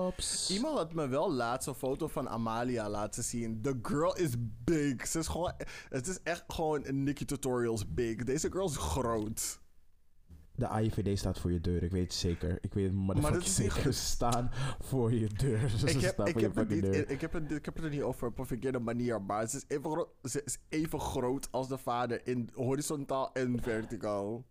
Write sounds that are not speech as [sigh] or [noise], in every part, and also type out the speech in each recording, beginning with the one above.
Ops. Iemand had me wel laatst een foto van Amalia laten zien. The girl is big. Ze is gewoon, het is echt gewoon een Nicky Tutorials big. Deze girl is groot. De AIVD staat voor je deur, ik weet het zeker. Ik weet het dat motherfucking is niet zeker. Ze staan voor je deur. [laughs] Ze Ik heb, staan ik, voor je heb het fucking niet, deur. ik, heb het, ik heb het er niet over op een verkeerde manier. Maar ze is, even gro- ze is even groot als de vader in horizontaal en verticaal.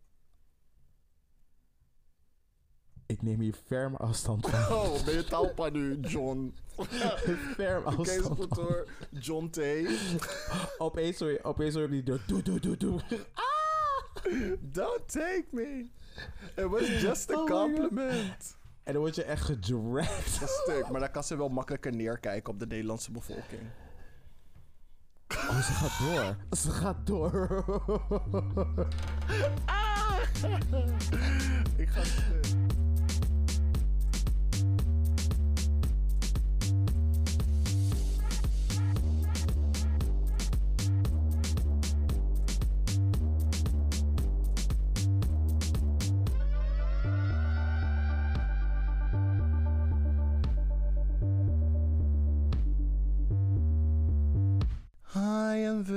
Ik neem hier ferm afstand van. Oh, ben je talpa nu, John? [laughs] ferm afstand van. hoor. John T. Opeens hoor je, opeens hoor je die deur. Doe, doe, doe, doe. Don't take me. It was just a Oh my God. compliment. En dan word je echt gedragged. Een stuk, maar dan kan ze wel makkelijker neerkijken op de Nederlandse bevolking. Oh, ze gaat door. Ze gaat door. Ik ga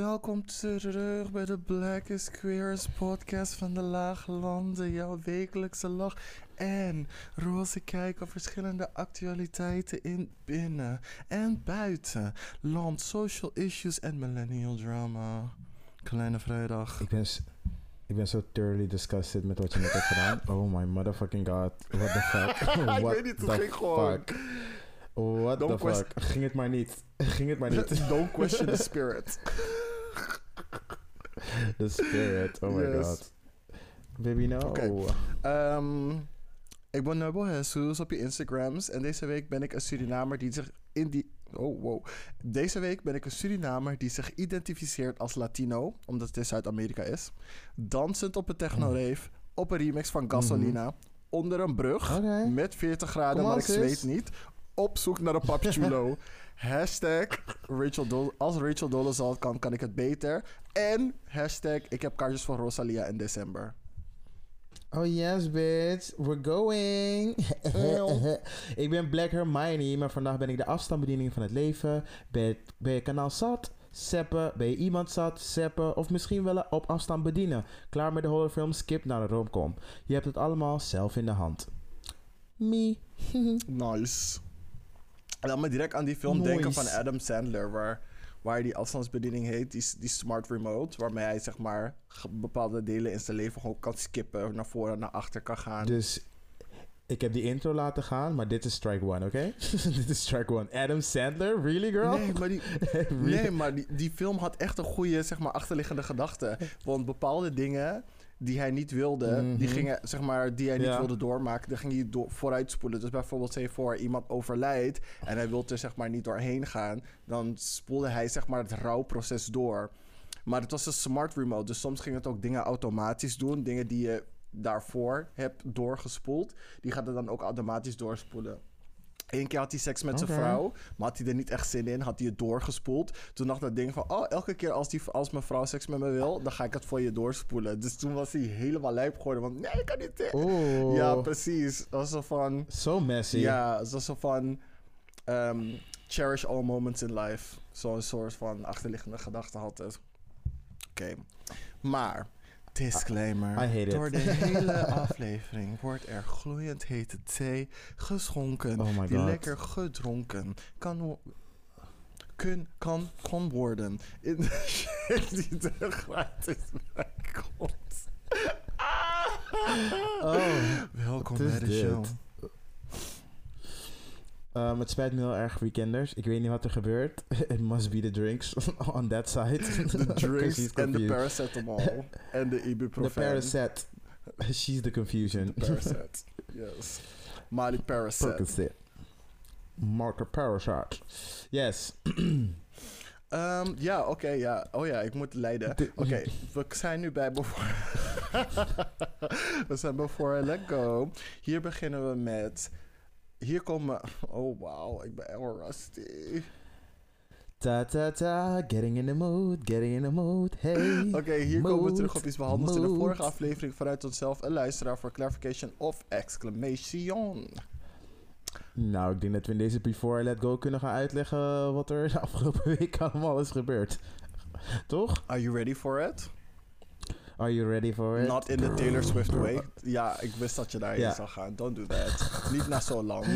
welkom terug bij de Black is Queers podcast van de Lage Landen. Jouw wekelijkse lach en roze kijk op verschillende actualiteiten in binnen en buiten land, social issues en millennial drama. Kleine vrijdag. ik, ben, ik ben zo thoroughly disgusted met wat je net hebt gedaan. [laughs] Oh my motherfucking god. What the fuck? [laughs] Ik weet niet, het ging gewoon. What Don't the fuck? Ging het maar niet. Ging het maar niet. Don't question the spirit. [laughs] [laughs] The spirit. Oh my Yes. god. Baby, no. Oké. Ehm, ik ben Noble Jesus op je Instagrams. En deze week ben ik een Surinamer die zich in die. Oh, wow. Deze week ben ik een Surinamer die zich identificeert als Latino, omdat het in Zuid-Amerika is. Dansend op een techno-rave, op een remix van Gasolina, onder een brug, met 40 graden, maar ik sis. zweet niet. Op zoek naar een papichulo. [laughs] hashtag Rachel Dol als Rachel Dolezal kan, kan ik het beter. En hashtag ik heb kaartjes voor Rosalia in december. Oh yes, bitch. We're going. [laughs] ik ben Black Hermione, maar vandaag ben ik de afstandsbediening van het leven. Ben je, ben je kanaal zat? Seppen. Ben je iemand zat? Seppen. Of misschien wel op afstand bedienen. Klaar met de horrorfilm? Skip naar de romcom. Je hebt het allemaal zelf in de hand. Me. [laughs] Nice. En dan me direct aan die film denken van Adam Sandler, waar, waar die afstandsbediening heet, die, die smart remote, waarmee hij zeg maar bepaalde delen in zijn leven gewoon kan skippen, naar voren en naar achter kan gaan. Dus ik heb die intro laten gaan, maar dit is strike one, oké? [laughs] dit is strike one. Adam Sandler? Really, girl? Nee, maar, die, [laughs] Really? nee, maar die, die film had echt een goede, zeg maar, achterliggende gedachte. Want bepaalde dingen die hij niet wilde, die Mhm. gingen, zeg maar, die hij niet Ja. wilde doormaken, daar ging hij door, vooruitspoelen. Dus bijvoorbeeld, zeg voor iemand overlijdt en hij wil er, zeg maar, niet doorheen gaan, dan spoelde hij, zeg maar, het rouwproces door. Maar het was een smart remote, dus soms ging het ook dingen automatisch doen. Dingen die je daarvoor hebt doorgespoeld, die gaat het dan ook automatisch doorspoelen. Eén keer had hij seks met zijn vrouw, maar had hij er niet echt zin in, had hij het doorgespoeld. Toen dacht dat ding van, oh, elke keer als, die, als mijn vrouw seks met me wil, dan ga ik het voor je doorspoelen. Dus toen was hij helemaal lijp geworden, want nee, ik kan niet. Oeh. Ja, precies. Dat was zo van, Zo messy. ja, het was zo van, ehm, cherish all moments in life. Zo'n soort van achterliggende gedachte had het. Oké, maar... Disclaimer. I. Door de [laughs] hele aflevering wordt er gloeiend hete thee geschonken. Oh my die lekker gedronken kan, kun, kan, kon worden. In de [laughs] shit die er gratis bij komt. Oh, Welkom bij de dit? show. Um, het spijt me heel erg, weekenders. Ik weet niet wat er gebeurt. [laughs] It must be the drinks [laughs] on that side. De [laughs] 'Cause drinks de confused. paracetamol. en de The ibuprofen. Paracet. She's the confusion. Paracet. Yes. Molly Paracet. Percocet. Marker Paracet. Yes. Ehm, [clears throat] ja, oké, ja. Oh ja, ik moet leiden. De- Oké, we zijn nu bij Before... we zijn Before I Let Go. Hier beginnen we met... Hier komen... Oh, wauw, ik ben heel rusty. Ta ta ta. Getting in the mood. Getting in the mood. Hey. [laughs] Oké, hier komen we terug op iets behandeld in de vorige aflevering vanuit onszelf. Een luisteraar voor clarification of exclamation. Nou, ik denk dat we in deze Before I Let Go kunnen gaan uitleggen wat er de afgelopen [laughs] week allemaal is gebeurd. Toch? Are you ready for it? Are you ready for it? Not in the Taylor Swift way. Ja, ik wist dat je daarin Ja. zou gaan. Don't do that. Niet na zo lang.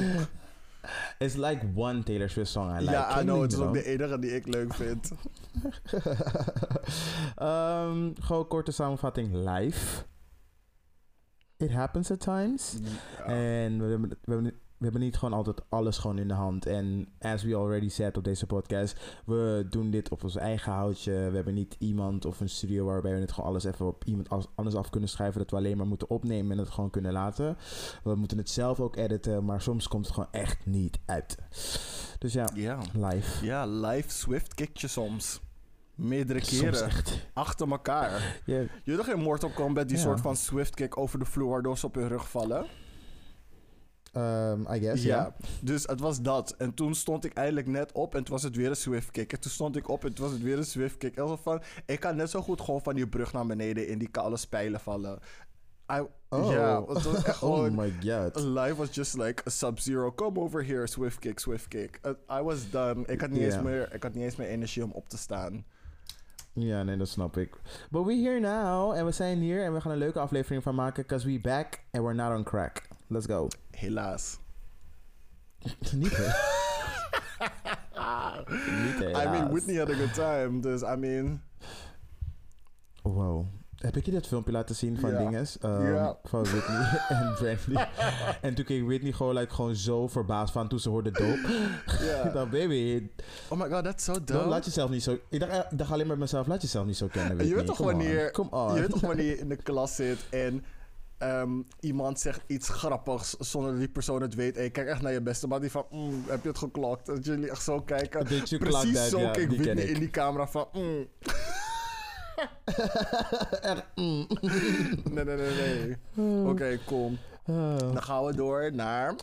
It's like one Taylor Swift song I like. ja, I Ken know. Het is ook de enige die ik leuk vind. [laughs] Ehm, gewoon korte samenvatting. Live. It happens at times. En we hebben, we, hebben, we hebben niet gewoon altijd alles gewoon in de hand. En as we already said op deze podcast, we doen dit op ons eigen houtje. We hebben niet iemand of een studio waarbij we het gewoon alles even op iemand anders af kunnen schrijven. Dat we alleen maar moeten opnemen en het gewoon kunnen laten. We moeten het zelf ook editen, maar soms komt het gewoon echt niet uit. Dus ja, live. Ja, live Swift kick je soms. Meerdere keren. Achter elkaar. Je hebt toch in Mortal Kombat die soort van Swift kick over de vloer waardoor ze op hun rug vallen? Ehm, I guess, ja. Dus het was dat. En toen stond ik eigenlijk net op en toen was het weer een Swift kick. En toen stond ik op en toen was het weer een Swift kick. En zo van, ik kan net zo goed gewoon van die brug naar beneden in die koude spijlen vallen. I, Oh. Ja, het was echt [laughs] oh my god. Life was just like a sub-zero. Come over here, swift kick, swift kick. I was done. Ik had, niet eens meer, ik had niet eens meer energie om op te staan. Ja, nee, dat snap ik. But we here now. En we zijn hier en we gaan een leuke aflevering van maken. Because we back and we're not on crack. Let's go. Helaas. Niet hè? Niet I mean. Whitney had a good time. Dus, I mean... Wow. Heb ik je dat filmpje laten zien van Ja. dinges? Ehm, Ja. Van Whitney [laughs] en Brandy. en toen keek Whitney gewoon, like, gewoon zo verbaasd van toen ze hoorde. Ja. [laughs] ik dacht, baby, Oh my god, that's so dan dope. laat jezelf niet zo... Ik dacht, eh, ik dacht alleen maar mezelf, laat jezelf niet zo kennen, je Whitney. weet toch wanneer... Come on. Je weet toch [laughs] wanneer je in de klas zit en... ehm, iemand zegt iets grappigs zonder dat die persoon het weet. En je kijkt echt naar je beste man die van... "Mm, heb je het geklokt? Dat jullie echt zo kijken. Precies that? zo Ja, keek Whitney ik. in die camera van... "Mm." [laughs] Echt, mm. [laughs] Nee, nee, nee, nee. Oké, kom. Ah. Dan gaan we door naar...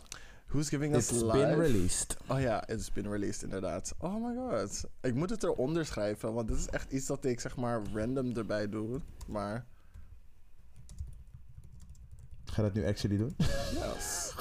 Who's Giving Us It's Life? been released. Oh ja, it's been released inderdaad. Oh my god. Ik moet het eronder schrijven, want dit is echt iets dat ik zeg maar random erbij doe. Maar Ga dat nu actually doen? yes. [laughs]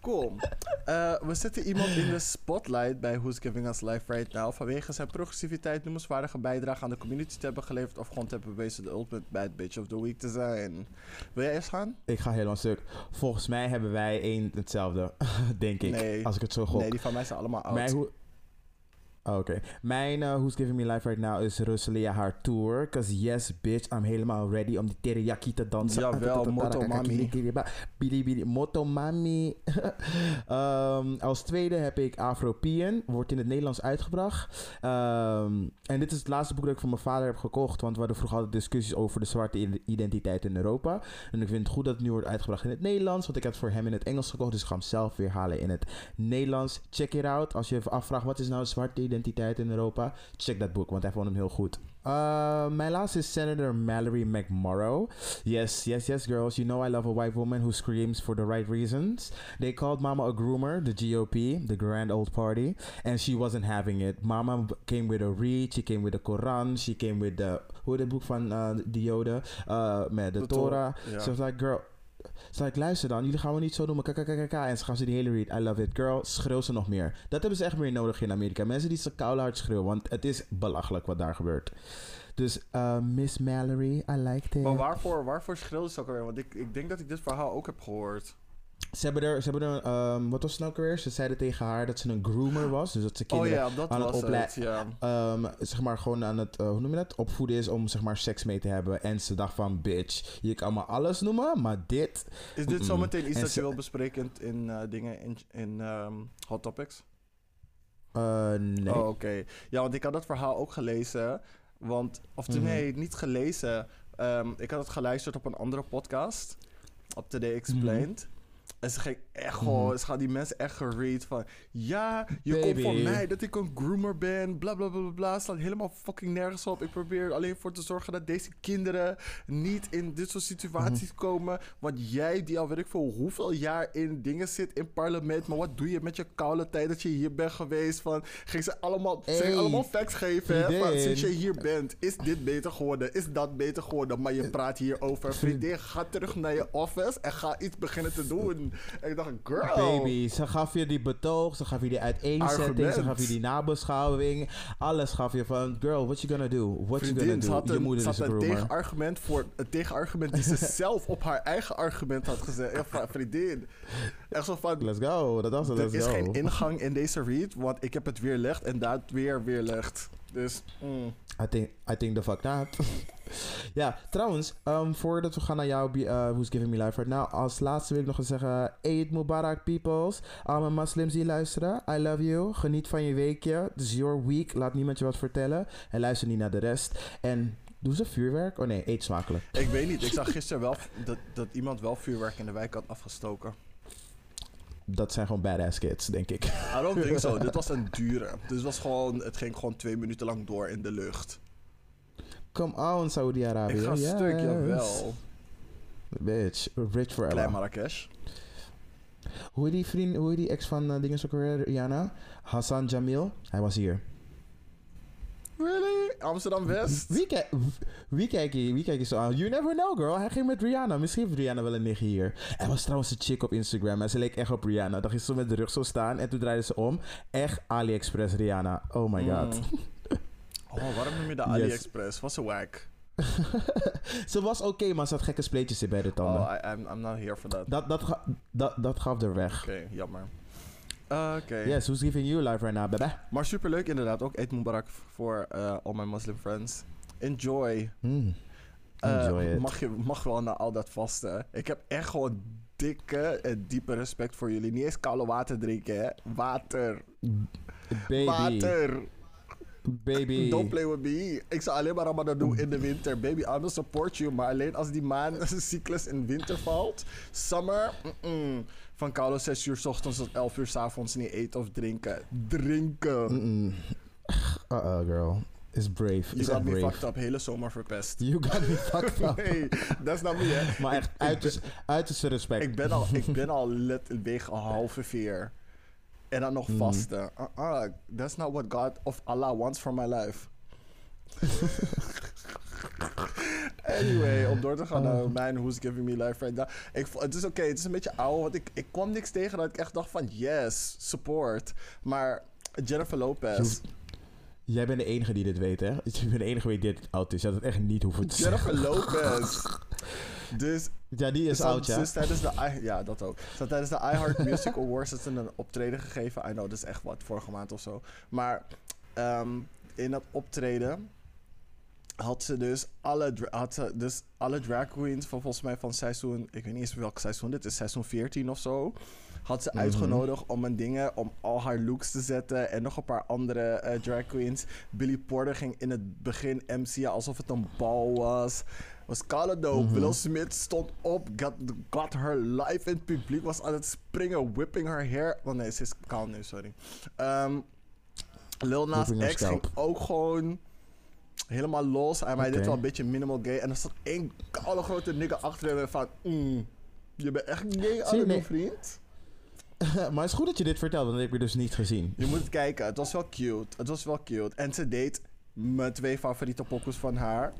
Cool. Eh, we zetten iemand in de spotlight bij Who's Giving Us Life Right Now vanwege zijn progressiviteit, noemenswaardige bijdrage aan de community te hebben geleverd of gewoon te hebben bewezen de ultimate bad bitch of the week te zijn. Wil jij eerst gaan? Ik ga helemaal stuk. Volgens mij hebben wij één hetzelfde, [laughs] denk ik. Nee. Als ik het zo gok. Nee, die van mij zijn allemaal oud. Mijn, Oh, Oké. Mijn uh, Who's Giving Me Life Right Now is Rosalia haar tour. Cause yes, bitch, I'm helemaal ready om die teriyaki te dansen. Jawel, Motomami. Bili bili, Motomami. Ehm, als tweede heb ik Afropean. Wordt in het Nederlands uitgebracht. Ehm, en dit is het laatste boek dat ik van mijn vader heb gekocht. Want we hadden vroeger altijd discussies over de zwarte identiteit in Europa. En ik vind het goed dat het nu wordt uitgebracht in het Nederlands. Want ik heb het voor hem in het Engels gekocht. Dus ik ga hem zelf weer halen in het Nederlands. Check it out. Als je even afvraagt wat is nou zwarte identiteit in Europa. Check dat boek, want hij vond hem heel goed. Uh, mijn laatste is Senator Mallory McMorrow. Yes, yes, yes, girls. You know I love a white woman who screams for the right reasons. They called Mama a groomer, the GOP, the Grand Old Party, and she wasn't having it. Mama came with a read, she came with the Koran, she came with the hoe het boek van uh, de Joden uh, met de, De Torah. Torah, ja. Ze was like, girl. Ze like, luister dan, jullie gaan we niet zo noemen. KKKK. En ze gaan ze die hele read. I love it. Girl, schreeuw ze nog meer. Dat hebben ze echt meer nodig in Amerika. Mensen die ze hard schreeuwen. Want het is belachelijk wat daar gebeurt. Dus uh, Miss Mallory, I liked it. Maar waarvoor, waarvoor schreeuwde ze ook alweer? Want ik, ik denk dat ik dit verhaal ook heb gehoord. Ze hebben er, ze hebben er ehm, wat was het nou weer? Ze zeiden tegen haar dat ze een groomer was. Dus dat ze Oh kinderen ja, dat aan het was oplei- het, ja. ehm, zeg maar gewoon aan het, eh, hoe noem je dat? Opvoeden is om zeg maar seks mee te hebben. En ze dacht van, bitch, je kan me alles noemen, maar dit... Is dit zometeen iets En dat ze- je wil bespreken in eh, dingen in, in ehm, Hot Topics? eh, nee. Oh, oké. Ja, want ik had dat verhaal ook gelezen. Want, of Mhm. nee, niet gelezen. Ik had het geluisterd op een andere podcast. Op Today Explained. En ze ging echt gewoon, Mhm. ze gaan die mensen echt geread van... Ja, je komt van mij dat ik een groomer ben. Bla bla bla bla bla. Slaat helemaal fucking nergens op. Ik probeer alleen voor te zorgen dat deze kinderen niet in dit soort situaties Mhm. komen. Want jij, die al weet ik veel hoeveel jaar in dingen zit in parlement. Maar wat doe je met je koude tijd dat je hier bent geweest? Van, ging ze allemaal, ze Hey, allemaal facts geven. Hè? Van, sinds je hier bent, is dit beter geworden? Is dat beter geworden? Maar je praat hierover. Vriendin, ga terug naar je office en ga iets beginnen te doen. Doen. En ik dacht, girl. Baby, ze gaf je die betoog, ze gaf je die uiteenzetting, Argument. ze gaf je die nabeschouwing. Alles gaf je van, girl, what you gonna do? What you Vriendin, gonna do? Je moeder ze is had een tegenargument voor een tegenargument die ze [laughs] zelf op haar eigen argument had gezet. Echt van, vriendin. Echt zo van, Let's go, dat was het, er is go. geen ingang in deze read, want ik heb het weerlegd en dat weer weerlegd. Dus, mm. I think, I think the fuck not. [laughs] ja, trouwens, um, voordat we gaan naar jou, uh, Who's Giving Me Life Right Now. Als laatste wil ik nog eens zeggen, Eid Mubarak peoples. Al mijn moslims die luisteren, I love you. Geniet van je weekje. Is your week, laat niemand je wat vertellen. En luister niet naar de rest. En doe ze vuurwerk? Oh nee, eet smakelijk. Ik weet niet, ik zag gisteren wel dat, dat iemand wel vuurwerk in de wijk had afgestoken. Dat zijn gewoon badass kids, denk ik. I don't think so. [laughs] Dit was een dure. Dus het, was gewoon, het ging gewoon twee minuten lang door in de lucht. Come on, Saudi-Arabië. Ik ga yes. stuk, jawel. Bitch, rich forever. Klein Marrakesh. Hoe heet die vriend, hoe die ex van uh, dingen Rihanna? Hassan Jamil. Hij was hier. Really? Amsterdam West? Wie, kijk, wie, kijk je, wie kijk je zo aan? You never know, girl. Hij ging met Rihanna. Misschien heeft Rihanna wel een nichtje hier. Er was trouwens een chick op Instagram. En ze leek echt op Rihanna. Dan ging ze zo met de rug zo staan. En toen draaide ze om. Echt AliExpress Rihanna. Oh my god. Mm. Oh, waarom noem je de [laughs] Yes. AliExpress? Was ze wack? [laughs] ze was oké, maar ze had gekke spleetjes in bij de tanden. Oh, I, I'm, I'm not here for that. Oké, dat, dat, ga- dat, dat gaf er weg. jammer. Uh, Oké. Yes, who's giving you life right now, baby? Maar superleuk inderdaad. Ook Eid Mubarak voor uh, all my Muslim friends. Enjoy. Hmm. Uh, Enjoy it. Mag, je, mag wel na al dat vasten. Ik heb echt gewoon dikke en diepe respect voor jullie. Niet eens koude water drinken, hè. Water. Baby. Water. Baby. [laughs] Don't play with me. Ik zou alleen maar Ramadan doen in de winter. Baby, I will support you. Maar alleen als die maancyclus [laughs] in winter valt. Summer. Van koude 6 uur s ochtends tot 11 uur s avonds niet eten of drinken. Drinken. Uh-uh, girl. Is brave. You Is got me brave. fucked up. Hele zomer verpest. You got me fucked up. [laughs] Nee, dat is nou me, hè. Maar Ik- echt uiterste respect. Ik ben al, ik ben al let, weeg een halve veer. En dan nog Mm. vasten. Uh-uh, that's not what God of Allah wants for my life. [laughs] anyway, om door te gaan naar Oh. mijn Who's Giving Me Life Right Now. Ik, het is oké, het is een beetje oud. Want ik, ik kwam niks tegen dat ik echt dacht van yes, support. Maar Jennifer Je Lopez. Jij bent de enige die dit weet, hè? [laughs] Je bent de enige die dit oud is. Je had het echt niet hoeven te Jennifer. Lopez. [laughs] Dus Ja, die is had- oud, ja. Is tijdens de, I- ja, dat ook. Tijdens de iHeart Music Awards had ze een optreden gegeven. I know, dat is echt wat, vorige maand of zo. Maar ehm, in dat optreden had ze dus alle, had ze dus alle drag queens van volgens mij van seizoen... Ik weet niet eens welk seizoen dit is, seizoen 14 of zo. Had ze Mhm. uitgenodigd om een dingen, om al haar looks te zetten. En nog een paar andere eh, drag queens. Billy Porter ging in het begin MC'en alsof het een bal was. Was kale dope. Mhm. Will Smith stond op, got, got her live in het publiek. Was aan het springen, whipping her hair. Oh nee, ze is kaal nu, sorry. Ehm, Lil Nas X ging ook gewoon helemaal los. En hij Oké. deed wel een beetje minimal gay. En er zat één koude grote nigger achter hem en van... Mm, je bent echt gay aan je, nee. vriend. [laughs] maar het is goed dat je dit vertelt, want dat heb ik dus niet gezien. Je moet het kijken. Het was wel cute. Het was wel cute. En ze deed mijn twee favoriete pokus van haar.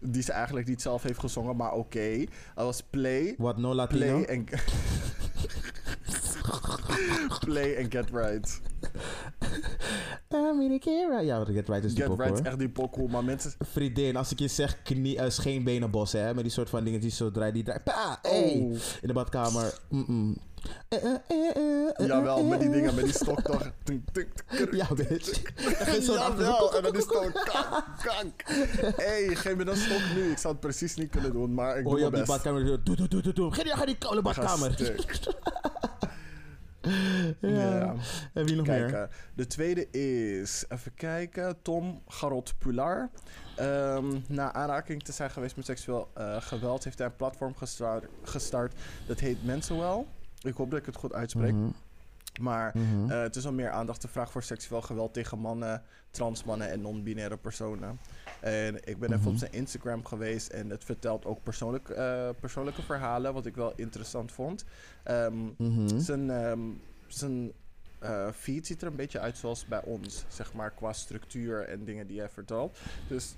Die ze eigenlijk niet zelf heeft gezongen, maar oké. Dat was Play. Wat, no Latino? Play en... [laughs] Play en Get Right. Amerikera. Ja, wat Get Right is die Get Right is echt die pokoe, maar mensen... Vriendin, als ik je zeg knie, uh, scheenbenenbos, hè, met die soort van dingen die zo draait, die draait, pa, hey, Oh. in de badkamer. Eh, eh, eh, eh, eh, Jawel, met die dingen, met die stok [laughs] toch. Ja, bitch. Jawel, en achtergrond. het gewoon [laughs] kank, kank. Hé, geef me dat stok nu. Ik zou het precies niet kunnen doen, maar ik Hoor doe mijn op die best. badkamer, doe, doe, doe, doe. Ga die, die koude badkamer. [laughs] Ja. Heb je nog meer? eh, de tweede is, even kijken, Tom Garot Pular. Ehm, na aanraking te zijn geweest met seksueel eh, geweld heeft hij een platform gestart, gestart dat heet Mensenwell. Ik hoop dat ik het goed uitspreek. Mhm, Maar mhm. eh, het is om meer aandacht te vragen voor seksueel geweld tegen mannen, transmannen en non-binaire personen. En ik ben even Mhm. op zijn Instagram geweest en het vertelt ook persoonlijk, eh, persoonlijke verhalen, wat ik wel interessant vond. Ehm, Mhm. zijn ehm, zijn eh, feed ziet er een beetje uit zoals bij ons, zeg maar, qua structuur en dingen die hij vertelt. Dus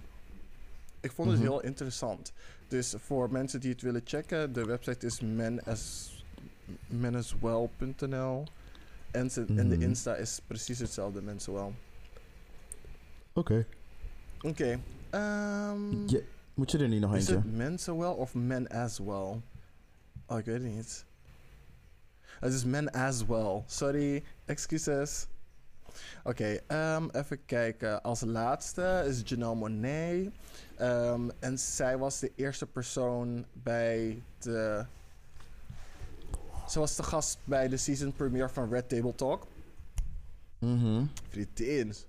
ik vond het Mhm. heel interessant. Dus voor mensen die het willen checken, de website is men as, meniswell.nl. En, ze- en de Mhm. Insta is precies hetzelfde, Mensuel. Oké. Oké. ehm, Moet je er niet nog is eentje? het Mensuel of Men as well? Oh, ik weet het niet. Het is Men as well. Sorry, excuses. Oké, ehm, even kijken. Als laatste is Janelle Monet. Ehm, en zij was de eerste persoon bij de. Ze was de gast bij de season premiere van Red Table Talk. Mhm.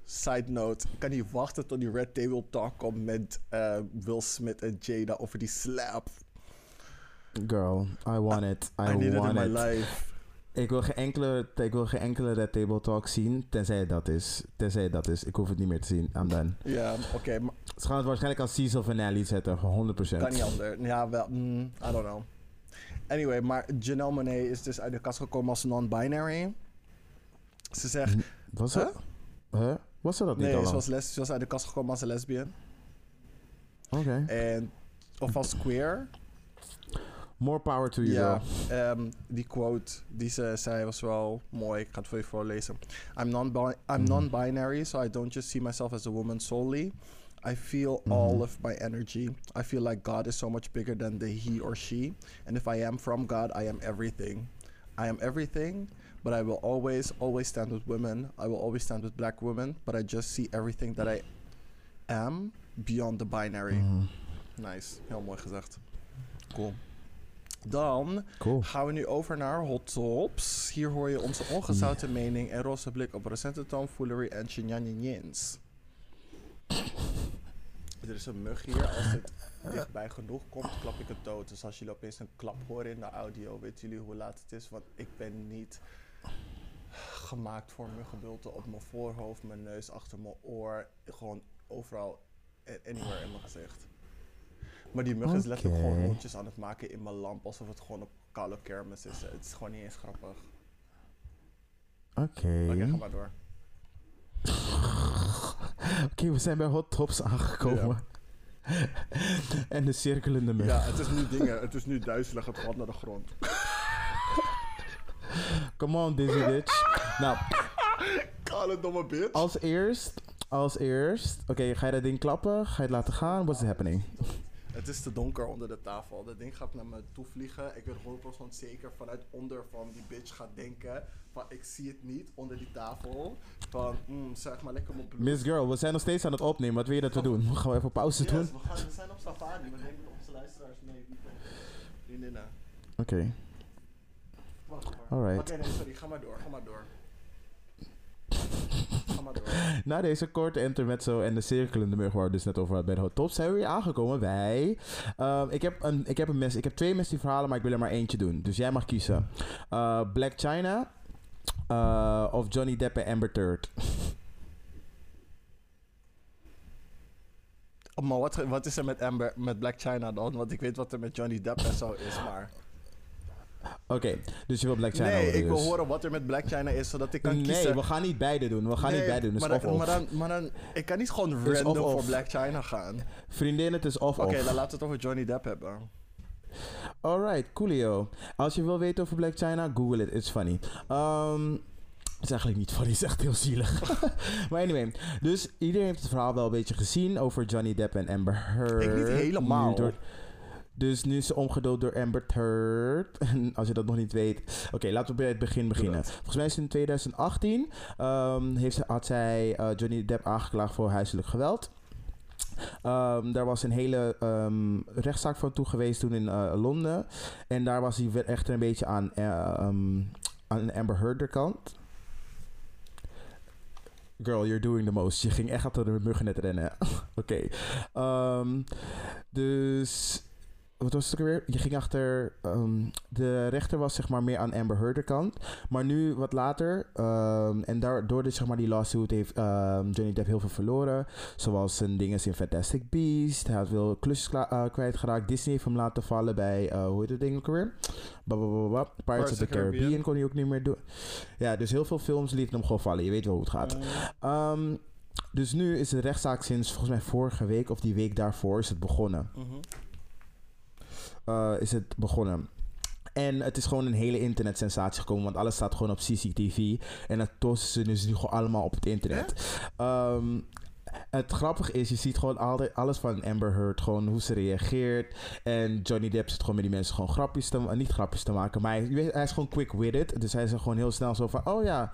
Side note. Ik kan niet wachten tot die Red Table Talk komt met eh, Will Smith en Jada over die slap. Girl, I want it. I, I need it in want my life. Ik wil, geen enkele, ik wil geen enkele Red Table Talk zien, tenzij dat is. Tenzij dat is. Ik hoef het niet meer te zien. I'm done. Ja, oké, maar Ze gaan het waarschijnlijk als season finale zetten, 100%. kan niet anders. Ja, wel, mm, I don't know. Anyway, maar Janelle Monáe is dus uit de kast gekomen als non-binary. Ze zegt... Was het? Huh? Was ze dat niet Nee, al ze was, les, ze was uit de kast gekomen als een lesbian. Oké. En, of als queer. More power to you, Ja, ehm, die quote die ze zei was wel mooi. Ik ga het voor je voorlezen. I'm Mhm. non-binary, so I don't just see myself as a woman solely. I feel Mhm. all of my energy. I feel like God is so much bigger than the he or she. And if I am from God, I am everything. I am everything, but I will always, always stand with women. I will always stand with black women, but I just see everything that I am beyond the binary. Mhm. Nice, heel mooi gezegd. Cool. Dan Cool. gaan we nu over naar Hot Tops. Hier hoor je onze ongezouten mening en roze blik op recente tomfoolery en shenanigans. [laughs] Er is een mug hier. Als het dichtbij genoeg komt, klap ik het dood. Dus als jullie opeens een klap horen in de audio, weten jullie hoe laat het is. Want ik ben niet gemaakt voor muggenbulten op mijn voorhoofd, mijn neus, achter mijn oor. Gewoon overal, anywhere in mijn gezicht. Maar die mug is letterlijk gewoon rondjes aan het maken in mijn lamp. Alsof het gewoon op koude kermis is. Het is gewoon niet eens grappig. Oké. Oké, ga maar door. [laughs] Oké, we zijn bij Hot Tops aangekomen. en de cirkelende mug. Ja, het is nu dingen. Het is nu duizelig. Het valt naar de grond. Come on, Dizzy Bitch. nou, Kale domme bitch. als eerst... Als eerst... Oké, ga je dat ding klappen? Ga je het laten gaan? What's happening? Het is te donker onder de tafel. Dat ding gaat naar me toe vliegen. Ik weet 100% zeker vanuit onder van die bitch gaat denken. Van ik zie het niet onder die tafel. Van mm, zeg maar lekker mijn bloed. Miss Girl, we zijn nog steeds aan het opnemen. Wat wil je dat we doen? Gaan we even pauze Yes, doen? we, gaan, we zijn op safari. We nemen onze luisteraars mee. Vriendinnen. Oké, Wacht maar. Oké, nee, sorry. Ga maar door. Ga maar door. [laughs] Na deze korte intermezzo en de cirkelende mug waar we dus net over hadden bij de Tops, zijn we aangekomen bij... Ehm, ik, heb een, ik, heb een mes, ik heb twee mystery verhalen, maar ik wil er maar eentje doen. Dus jij mag kiezen. Eh, Black China eh, of Johnny Depp en Amber Third. Oh, maar wat, wat is er met Amber, met Black China dan? Want ik weet wat er met Johnny Depp en zo is, maar... Oké, dus je wil Black China nee, horen ik wil dus. horen wat er met Black China is, zodat ik kan Nee, kiezen. we gaan niet beide doen. We gaan Nee, niet beide doen. Dus maar, of, dan, of. maar, dan, maar dan, ik kan niet gewoon Dus random of, voor. Black China gaan. Vriendin, het is of Oké, dan laten we het over Johnny Depp hebben. Alright, coolio. Als je wil weten over Black China, google it. It's funny. Um, het is eigenlijk niet funny, het is echt heel zielig. [laughs] maar anyway, dus iedereen heeft het verhaal wel een beetje gezien over Johnny Depp en Amber Heard. Ik niet helemaal. Door- dus nu is ze omgedood door Amber Heard. En [laughs] als je dat nog niet weet... Oké, laten we bij het begin beginnen. Volgens mij is in 2018... ehm, heeft, had zij eh, Johnny Depp aangeklaagd voor huiselijk geweld. Ehm, daar was een hele ehm, rechtszaak van toe geweest toen in eh, Londen. En daar was hij echt een beetje aan, ehm, aan Amber Heard kant. Girl, you're doing the most. Je ging echt achter de muggen net rennen. [laughs] Oké. Dus... Wat was het ook weer? Je ging achter... ehm, de rechter was zeg maar meer aan Amber Heard kant. Maar nu wat later... ehm, en daardoor dus, zeg maar die lawsuit heeft ehm, Johnny Depp heel veel verloren. Zoals zijn dingen in Fantastic Beast. Hij had veel klusjes eh, kwijtgeraakt. Disney heeft hem laten vallen bij... eh, hoe heet het ding ook alweer? Babababab. Pirates of the Caribbean. kon hij ook niet meer doen. Ja, dus heel veel films lieten hem gewoon vallen. Je weet wel hoe het gaat. Ehm, dus nu is de rechtszaak sinds volgens mij vorige week of die week daarvoor is het begonnen. Mhm. Eh, is het begonnen. En het is gewoon een hele internetsensatie gekomen, want alles staat gewoon op CCTV. En dat posten ze dus nu gewoon allemaal op het internet. Ehm, het grappige is, je ziet gewoon altijd alles van Amber Heard, gewoon hoe ze reageert. En Johnny Depp zit gewoon met die mensen gewoon grapjes te ma- niet grapjes te maken, maar hij, hij is gewoon quick-witted. Dus hij zegt gewoon heel snel zo van, oh ja,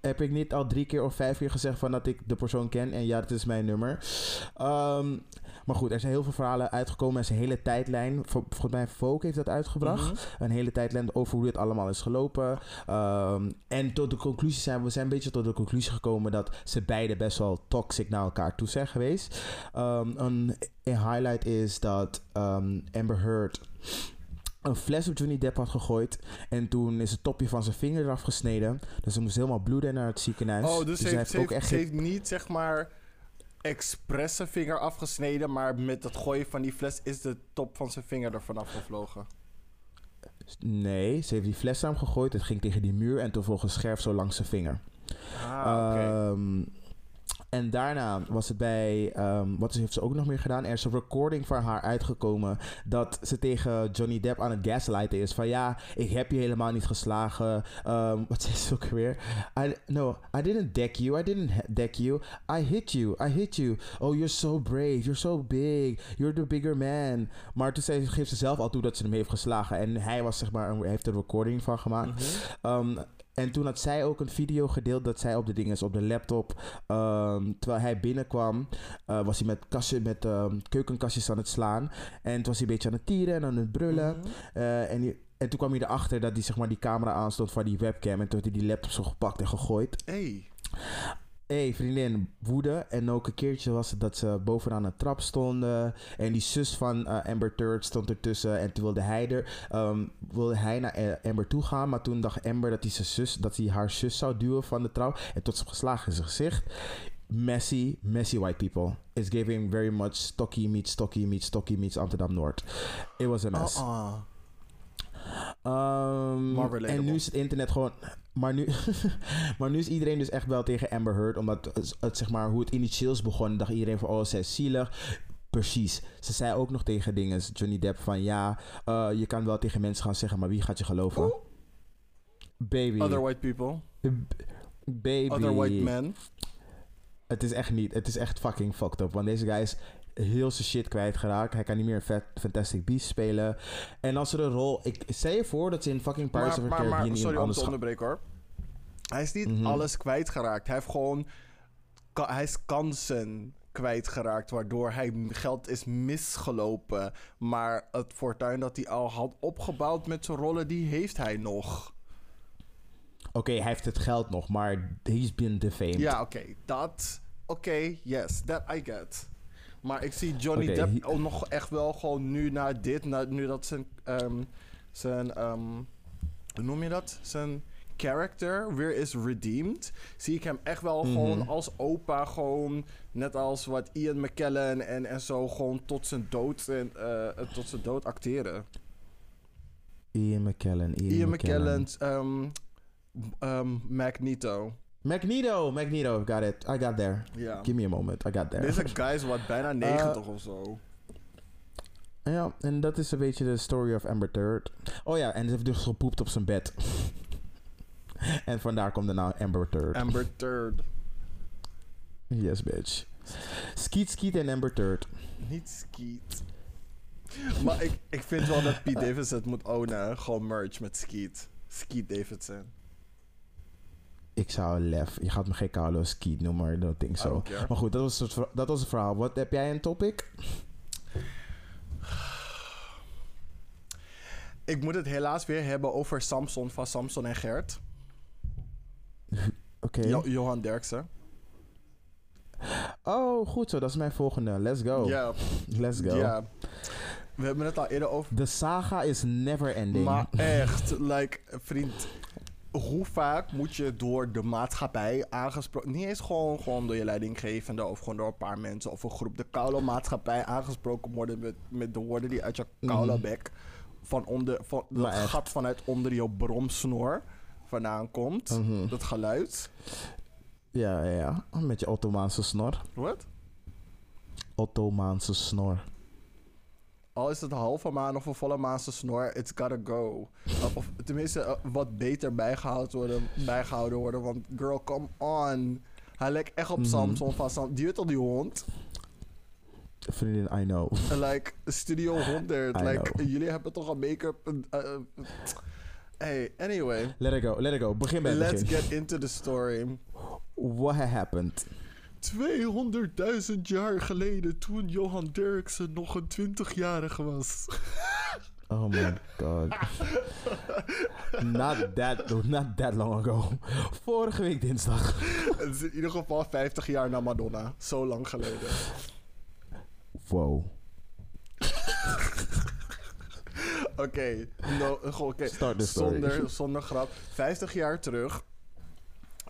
heb ik niet al drie keer of vijf keer gezegd van dat ik de persoon ken en ja, dat is mijn nummer. Ehm, maar goed, er zijn heel veel verhalen uitgekomen. Er is een hele tijdlijn. Vol- Volgens mij Vogue heeft dat uitgebracht. Mhm. Een hele tijdlijn over hoe dit allemaal is gelopen. Ehm, en tot de conclusie zijn we zijn een beetje tot de conclusie gekomen dat ze beide best wel toxic naar elkaar toe zijn geweest. Ehm, een, een highlight is dat ehm, Amber Heard een fles op Johnny Depp had gegooid. En toen is het topje van zijn vinger eraf gesneden. Dus ze moest helemaal bloeden naar het ziekenhuis. Oh, dus, hij heeft, ze, ook echt heeft niet zeg maar expres zijn vinger afgesneden, maar met het gooien van die fles is de top van zijn vinger er vanaf gevlogen. Nee, ze heeft die fles aan hem gegooid. Het ging tegen die muur en toen volgens scherf zo langs zijn vinger. Ah, oké. Ehm, en daarna was het bij, ehm, wat heeft ze ook nog meer gedaan? Er is een recording van haar uitgekomen dat ze tegen Johnny Depp aan het gaslighten is. Van ja, ik heb je helemaal niet geslagen. Ehm, [laughs] wat zei ze ook weer? I, no, I didn't deck you. I didn't deck you. I hit you. I hit you. Oh, you're so brave. You're so big. You're the bigger man. Maar toen zei, geeft ze zelf al toe dat ze hem heeft geslagen. En hij was zeg maar, een- heeft er een recording van gemaakt. Mhm. Um, en toen had zij ook een video gedeeld dat zij op de dingen is op de laptop. ehm, terwijl hij binnenkwam, eh, was hij met, kastje, met ehm, keukenkastjes aan het slaan. En toen was hij een beetje aan het tieren en aan het brullen. Mhm. Eh, en, die- en toen kwam hij erachter dat hij zeg maar, die camera aanstond van die webcam. En toen had hij die laptop zo gepakt en gegooid. Hey. Hey, vriendin, woede. En ook een keertje was het dat ze bovenaan een trap stonden. En die zus van eh, Amber Turd stond ertussen. En toen wilde hij, ehm, wilde hij naar eh, Amber toe gaan. Maar toen dacht Amber dat hij, zus, dat hij haar zus zou duwen van de trap. En tot ze geslagen in zijn gezicht. Messy, messy white people. It's giving very much stocky meets stocky meets stocky meets Amsterdam Noord. It was a mess. Uh-uh. Relatable. en nu is het internet gewoon. Maar nu, [laughs] maar nu is iedereen dus echt wel tegen Amber Heard. Omdat het, het, zeg maar, hoe het initieel is begonnen, dacht iedereen van oh, zij is zielig. Precies. Ze zei ook nog tegen dingen, Johnny Depp, van ja, eh, je kan wel tegen mensen gaan zeggen, maar wie gaat je geloven? Baby. Other white people. B- Baby. Other white men. Het is echt niet. Het is echt fucking fucked up. Want deze guy is heel zijn shit kwijtgeraakt. Hij kan niet meer Fa- Fantastic Beasts spelen. En als er een rol... Ik stel je voor dat ze in fucking Pirates Maar, of the maar, Caribbean maar iemand sorry om te onderbreken hoor. Hij is niet Mhm. alles kwijtgeraakt. Hij heeft gewoon... ka- hij is kansen kwijtgeraakt, waardoor hij geld is misgelopen. Maar het fortuin dat hij al had opgebouwd met zijn rollen, die heeft hij nog. Oké, hij heeft het geld nog, maar he's been defamed. Ja, oké. Dat... Oké, yes. That I get. Maar ik zie Johnny Depp ook nog echt wel gewoon nu na dit... Na, nu dat zijn... ehm, zijn ehm, hoe noem je dat? Zijn character weer is redeemed... zie ik hem echt wel Mhm. gewoon als opa... gewoon net als wat Ian McKellen en, en zo... gewoon tot zijn dood, en, eh, eh, tot zijn dood acteren. Ian McKellen. Ian, Ian McKellen. Ehm, Magneto. Magneto. Magneto. Got it. I got there. Ja. Give me a moment. I got there. Deze [laughs] guy is wat bijna 90 of zo. Ja, en dat is een beetje de story of Amber Third. Oh ja, en ze heeft dus gepoept op zijn bed. [laughs] en vandaar komt de naam Amber Third. Amber Third. yes, bitch. Skeet Skeet en Amber Third. Niet Skeet. maar ik, ik vind wel dat Pete [laughs] Davidson het moet ownen. Gewoon merch met Skeet. Skeet Davidson. Ik zou lef. Je gaat me geen Carlos Skeet noemen, maar I don't think I so. don't care. Maar goed, dat was, het, dat was het verhaal. Wat heb jij een topic? Ik moet het helaas weer hebben over Samson van Samson en Gert. [laughs] Oké. Jo- Johan Derksen. Oh, goed zo. Dat is mijn volgende. Let's go. Ja, Let's go. ja. We hebben het al eerder over. De saga is never ending. Maar echt, like, vriend. Hoe vaak moet je door de maatschappij aangesproken... Niet eens gewoon, gewoon door je leidinggevende... of gewoon door een paar mensen of een groep... de koude maatschappij aangesproken worden... met, met de woorden die uit je koude Mhm. bek... van, onder, van dat gat vanuit onder je bromsnoor vandaan komt. Mhm. Dat geluid. Ja, ja, ja. Met je Ottomaanse snor. Wat? Ottomaanse snor. Al is het een halve maan of een volle maan zijn snor, it's gotta go. Of- tenminste, eh, wat beter bijgehouden worden, bijgehouden worden. Want girl, come on. Hij lijkt echt op Mhm. Samson van Sam. Die weet al die hond. Vriendin, I know. Like, Studio 100. [laughs] I Like, know. jullie hebben toch een make-up... eh, eh, hey, anyway. Let it go, let it go. Begin bij het Let's begin. get into the story. What happened? 200.000 jaar geleden, toen Johan Derksen nog een 20-jarige was. [laughs] Oh my god. [laughs] not, that, not that long ago. Vorige week dinsdag. [laughs] Het is in ieder geval 50 jaar na Madonna. Zo lang geleden. Wow. Oké, no. Start the story. Zonder, zonder grap. 50 jaar terug.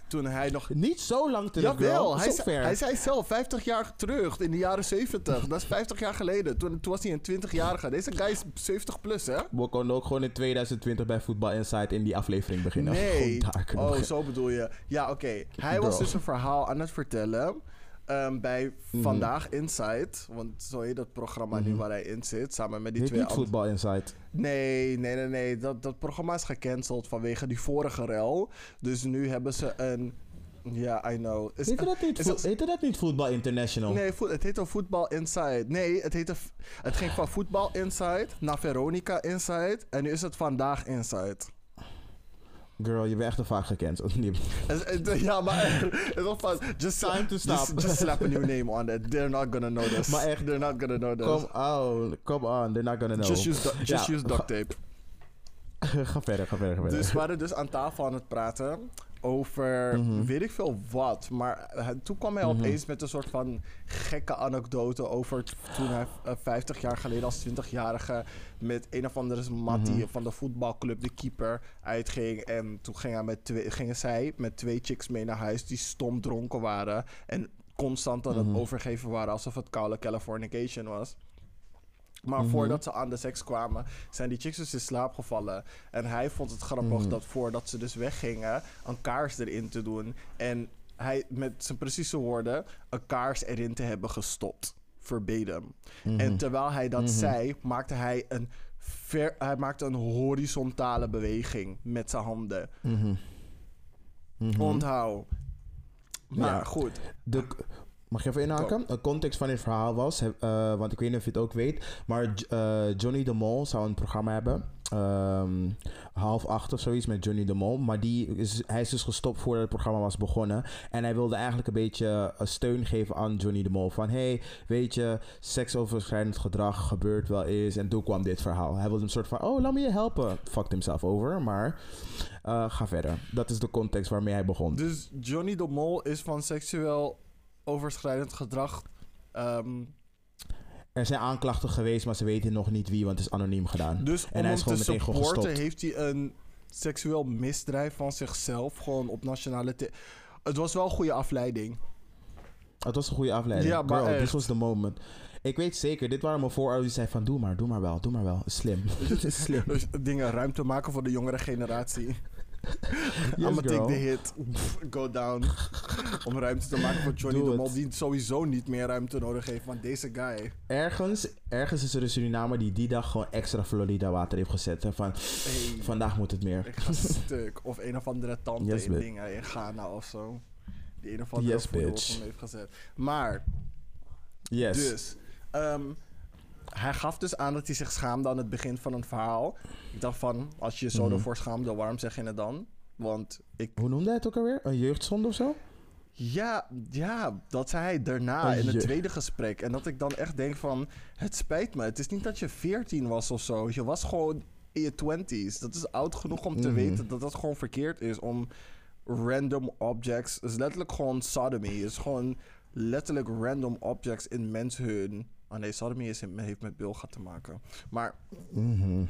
Toen hij nog. Niet zo lang terug, Jawel, hij, Zo zei, ver. hij zei zelf 50 jaar terug in de jaren 70. Dat is 50 jaar geleden. Toen, toen was hij een 20-jarige. Deze guy is 70 plus, hè? We konden ook gewoon in 2020 bij Voetbal Insight in die aflevering beginnen. Nee. [laughs] Oh, beginnen. zo bedoel je. Ja, oké. Hij was Girl. dus een verhaal aan het vertellen. Ehm, bij Mhm. Vandaag Insight. Want zo heet dat programma nu Mhm. waar hij in zit. Samen met die Heet twee niet. Voetbal Insight. Nee, nee, nee, nee. Dat, dat programma is gecanceld vanwege die vorige rel. Dus nu hebben ze een. Ja, I know. Is, Heette dat, niet is vo- dat- heette dat niet Voetbal International? Nee, het heette Voetbal Inside. Nee, het, heette, het ging van Voetbal Inside naar Veronica Inside. En nu is het Vandaag Inside. Girl, je bent echt te vaak gecanceld. [laughs] Het- Ja, maar het was van, just, Time to stop. Just, just slap a new [laughs] name on it. They're not gonna know this. Maar echt, They're not gonna know this. Come on, come on, they're not gonna know. Just use, just Ja, use duct tape. [laughs] ga verder, ga verder, ga verder. Dus we waren dus aan tafel aan het praten over Mhm. weet ik veel wat. Maar eh, toen kwam hij Mhm. opeens met een soort van gekke anekdote over toen hij eh, 50 jaar geleden als 20-jarige met een of andere mattie Mhm. van de voetbalclub, de keeper, uitging. En toen ging hij met twee, gingen zij met twee chicks mee naar huis die stom dronken waren. En constant aan het overgeven waren alsof het koude Californication was. Maar Mhm. voordat ze aan de seks kwamen, zijn die chicks dus in slaap gevallen. En hij vond het grappig Mhm. dat voordat ze dus weggingen, een kaars erin te doen. En hij, met zijn precieze woorden, een kaars erin te hebben gestopt. Verbeden. Mhm. En terwijl hij dat zei, maakte hij een, ver, hij maakte een horizontale beweging met zijn handen. Onthoud. Maar Ja. goed. De, mag je even inhaken? De context van dit verhaal was, eh, want ik weet niet of je het ook weet, maar eh, Johnny de Mol zou een programma hebben. ehm, half acht of zoiets met Johnny de Mol. Maar die is, hij is dus gestopt voordat het programma was begonnen. En hij wilde eigenlijk een beetje eh, steun geven aan Johnny de Mol. Van hey, weet je, seksoverschrijdend gedrag gebeurt wel eens. En toen kwam dit verhaal. Hij wilde een soort van, oh, laat me je helpen. Fucked himself over, maar ga verder. Dat is de context waarmee hij begon. Dus Johnny de Mol is van seksueel overschrijdend gedrag. ehm, Er zijn aanklachten geweest, maar ze weten nog niet wie, want het is anoniem gedaan. Dus En om hij is gewoon te meteen gewoon supporten gestopt. heeft hij een seksueel misdrijf van zichzelf gewoon op nationale... Het was wel een goede afleiding. Het was een goede afleiding. Ja, maar Girl, this was the moment. Ik weet zeker, dit waren mijn voorouders die zeiden van... Doe maar, doe maar wel, doe maar wel. Slim. [laughs] Het is slim. Dus dingen ruimte maken voor de jongere generatie. [laughs] Yes, girl. the hit. Go down. Om ruimte te maken voor [laughs] Johnny Doe de Mol. het. Die sowieso niet meer ruimte nodig heeft. Want deze guy... Ergens, ergens is er een Surinamer die die dag gewoon extra Florida water heeft gezet. Hè, van, Hey, vandaag moet het meer. ik ga [laughs] stuk. Of een of andere tante Yes, in dingen in Ghana of zo. Die een of andere Yes, bitch. heeft gezet. Maar... Yes. Dus, ehm, hij gaf dus aan dat hij zich schaamde aan het begin van een verhaal. Ik dacht van, als je je zo Mhm. ervoor schaamde, waarom zeg je het dan? Want ik... Hoe noemde hij het ook alweer? Een jeugdzonde of zo? Ja, ja, dat zei hij daarna Oh, in het tweede gesprek. En dat ik dan echt denk van, het spijt me. Het is niet dat je 14 was of zo. Je was gewoon in je 20s. Dat is oud genoeg om te Mhm. weten dat dat gewoon verkeerd is. Om random objects... Het is letterlijk gewoon sodomy. Het is gewoon letterlijk random objects in menshun. Ah nee, sodomy is, heeft met bilgat te maken. Maar Mhm.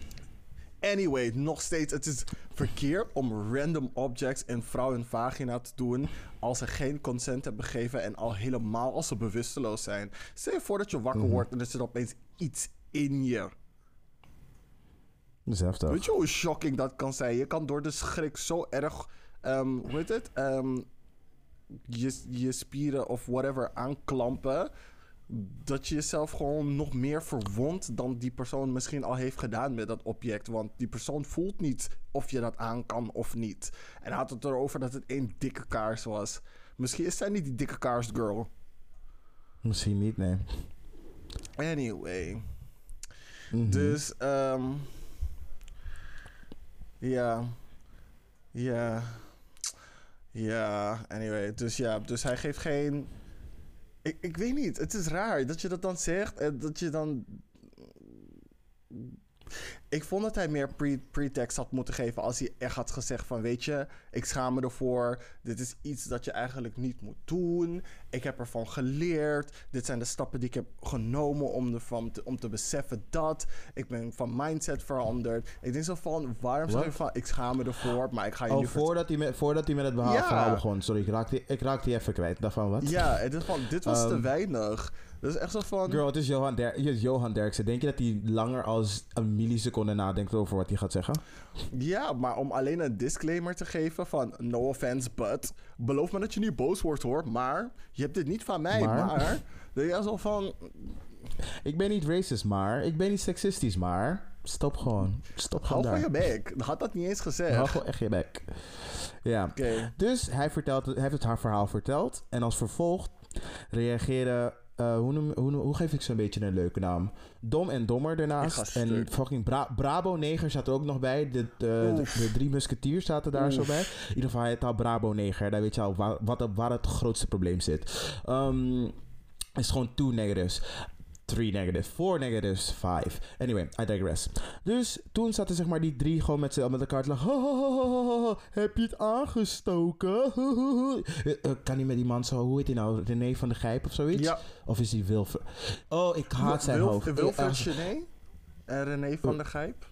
Anyway, nog steeds, het is verkeerd om random objects in vrouw hun vagina te doen als ze geen consent hebben gegeven en al helemaal als ze bewusteloos zijn. Stel je voor dat je wakker Mhm. wordt en er zit opeens iets in je. Dat is heftig. Weet je hoe shocking dat kan zijn? Je kan door de schrik zo erg, ehm, hoe heet het? Ehm, je, je spieren of whatever aanklampen. Dat je jezelf gewoon nog meer verwondt dan die persoon misschien al heeft gedaan met dat object. Want die persoon voelt niet of je dat aan kan of niet. En hij had het erover dat het één dikke kaars was. Misschien is zij niet die dikke kaars girl. Misschien niet, nee. Anyway. Mhm. Dus, ehm ja. Ja. Ja, anyway. Dus ja, dus hij geeft geen. Ik, ik weet niet. Het is raar dat je dat dan zegt en dat je dan. Ik vond dat hij meer pre- pretext had moeten geven als hij echt had gezegd van... weet je, ik schaam me ervoor. Dit is iets dat je eigenlijk niet moet doen. Ik heb ervan geleerd. Dit zijn de stappen die ik heb genomen om, ervan te, om te beseffen dat. Ik ben van mindset veranderd. Ik denk zo van, waarom zeg je van... ik schaam me ervoor, maar ik ga je Oh, nu voordat hij, met, voordat hij met het verhaal, Ja. begon. Sorry, ik raakte, ik raakte die even kwijt. Daarvan wat? Ja, en dit, van, dit was te Ehm, weinig. Dat is echt zo van... Girl, het is Johan, Der het is Johan Derksen. Denk je dat hij langer als een milliseconde nadenkt over wat hij gaat zeggen? Ja, maar om alleen een disclaimer te geven van no offense, but beloof me dat je niet boos wordt hoor, maar je hebt dit niet van mij, Maar? maar, [laughs] dat je zo van Ik ben niet racist, maar. Ik ben niet seksistisch, maar. Stop gewoon. Stop gewoon hou van je bek. Had dat niet eens gezegd. Hou gewoon echt je bek. Ja. Dus hij, vertelt, hij heeft het haar verhaal verteld. En als vervolg reageren... eh, hoe, noem, hoe, hoe geef ik ze een beetje een leuke naam? Dom en Dommer daarnaast. En fucking Bra Brabo Neger zat er ook nog bij. De, de, de, Oef. de drie musketiers zaten daar zo bij. In ieder geval, hij het al Brabo Neger. Daar weet je al waar, wat, waar het grootste probleem zit. Ehm, is gewoon negatives. Three negatives, four negatives, five. Anyway, I digress. Dus toen zaten zeg maar die drie gewoon met, z'n- met elkaar te lachen. "Ha, ha, ha, ha, ha, ha, Heb je het aangestoken? Eh, eh, kan hij met die man zo, hoe heet hij nou? René van der Gijp of zoiets? Ja, Of is die Wilfred? Oh, ik haat zijn hoofd. Wilfred Eh, Gené en René van der Gijp.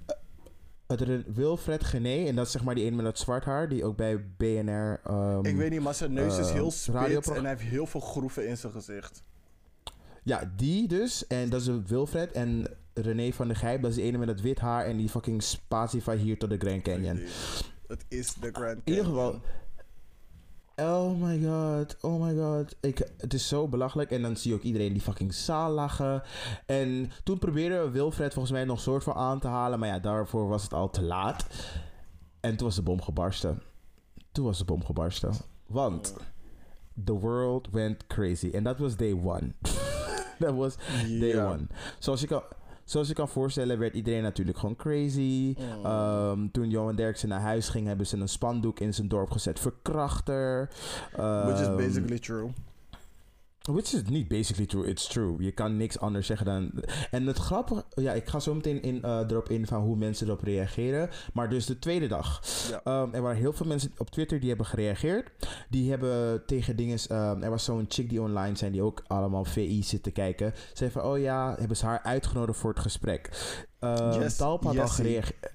het Ren- Wilfred Gené, en dat is zeg maar die ene met dat zwart haar, die ook bij BNR... ehm, Ik weet niet, maar zijn neus is eh, heel spit en hij heeft heel veel groeven in zijn gezicht. Ja, die dus. En dat is Wilfred. En René van der Gijp, dat is die ene met het wit haar en die fucking Spacify hier tot de Grand Canyon. Het is de Grand In ieder Canyon. geval. Oh my god, oh my god. Ik, het is zo belachelijk. En dan zie je ook iedereen die fucking zaal lachen. En toen probeerde Wilfred volgens mij nog soort van aan te halen. Maar ja, daarvoor was het al te laat. En toen was de bom gebarsten. Toen was de bom gebarsten. Want the world went crazy. En dat was day one. [laughs] dat was day one. Zoals je kan... Zoals je kan voorstellen werd iedereen natuurlijk gewoon crazy. Mm. Ehm, toen Johan Derksen naar huis ging, hebben ze een spandoek in zijn dorp gezet. Verkrachter. Which is Ehm, basically true. Which is niet basically true, it's true. Je kan niks anders zeggen dan... En het grappige... Ja, ik ga zo meteen in, eh, erop in van hoe mensen erop reageren. Maar dus de tweede dag. Ja. Ehm, er waren heel veel mensen op Twitter die hebben gereageerd. Die hebben tegen dingen... ehm, er was zo'n chick die online zijn die ook allemaal VI zit te kijken. Zei van, oh ja, hebben ze haar uitgenodigd voor het gesprek. Ehm Yes, Talp had al gereageerd...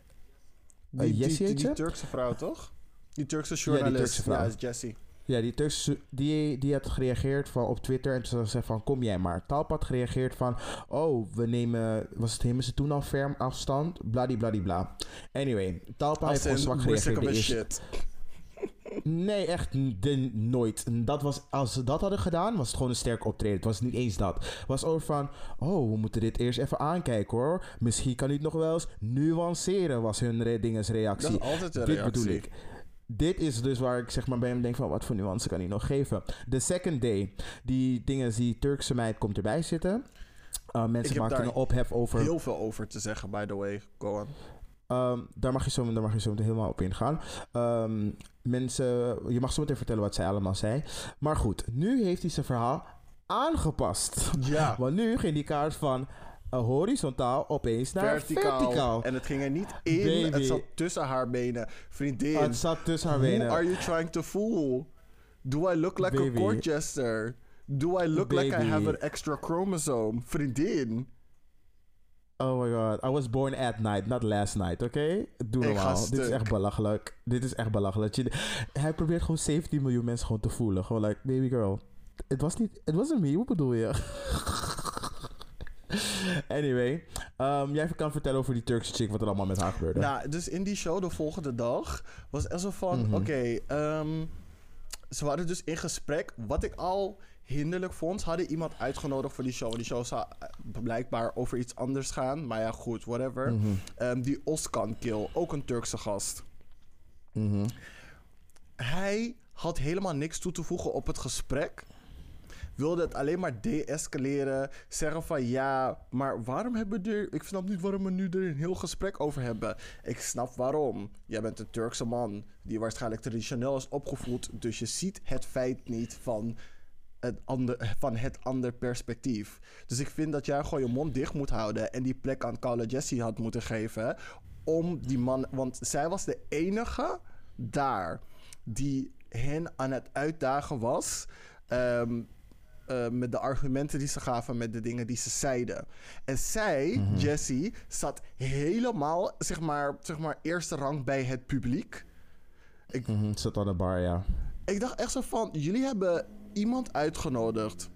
Die, Eh, die, die, die ze? Turkse vrouw, toch? Die Turkse die journalist. Turkse vrouw. Ja, is Jessie. Ja, die Turkse, die, die had gereageerd van op Twitter en toen van kom jij maar. Talp had gereageerd van oh we nemen, was het nemen ze toen al ferm afstand? Bladibladibla. Anyway, Talpa heeft gewoon zwak gereageerd. de shit. Nee, echt de, nooit. Dat was, als ze dat hadden gedaan, was het gewoon een sterk optreden. Het was niet eens dat. Het was over van, oh, we moeten dit eerst even aankijken hoor. Misschien kan hij het nog wel eens nuanceren, was hun re. Dat is altijd een Dit reactie. bedoel ik. Dit is dus waar ik zeg maar bij hem denk van wat voor nuance kan hij nog geven. De second day, die dingen, die Turkse meid komt erbij zitten. Uh, mensen daar een ophef over. Heel veel over te zeggen, by the way. Go on. Ehm, daar, mag je zo, daar mag je zo meteen helemaal op ingaan. Ehm, mensen, je mag zo meteen vertellen wat zij allemaal zei. Maar goed, nu heeft hij zijn verhaal aangepast. Ja. [laughs] Want nu ging die kaart van eh, horizontaal opeens naar verticaal. En het ging er niet in, Baby. het zat tussen haar benen. Vriendin, het zat tussen haar who benen. are you trying to fool? Do I look like Baby. a court jester? Do I look like I have an extra chromosome? Vriendin. Oh my god, I was born at night, not last night, oké? Doe Ik ga normaal. Dit is echt belachelijk. Dit is echt belachelijk. Je- hij probeert gewoon 17 miljoen mensen gewoon te voelen. Gewoon like, baby girl. Het was niet, het was een me, wat bedoel je? [laughs] [laughs] anyway, ehm, jij kan vertellen over die Turkse chick, wat er allemaal met haar gebeurde. Nou, dus in die show de volgende dag was echt zo van... Mhm. Oké, ehm, ze waren dus in gesprek. Wat ik al hinderlijk vond, hadden iemand uitgenodigd voor die show. Die show zou eh, blijkbaar over iets anders gaan. Maar ja, goed, whatever. Mhm. Ehm, die Oskan Kill, ook een Turkse gast. Mhm. Hij had helemaal niks toe te voegen op het gesprek. Wilde het alleen maar de-escaleren. Zeggen van ja, maar waarom hebben we er. Ik snap niet waarom we nu er een heel gesprek over hebben. Ik snap waarom. Jij bent een Turkse man die waarschijnlijk traditioneel is opgevoed. Dus je ziet het feit niet van het ander, van het ander perspectief. Dus ik vind dat jij gewoon je mond dicht moet houden. En die plek aan Carla Jessie had moeten geven. Om die man. Want zij was de enige daar die hen aan het uitdagen was. ehm, eh, met de argumenten die ze gaven, met de dingen die ze zeiden. En zij, Jessie, zat helemaal, zeg maar, zeg maar, eerste rang bij het publiek. Mhm, Zat aan de bar, ja. Ik dacht echt zo van, jullie hebben iemand uitgenodigd.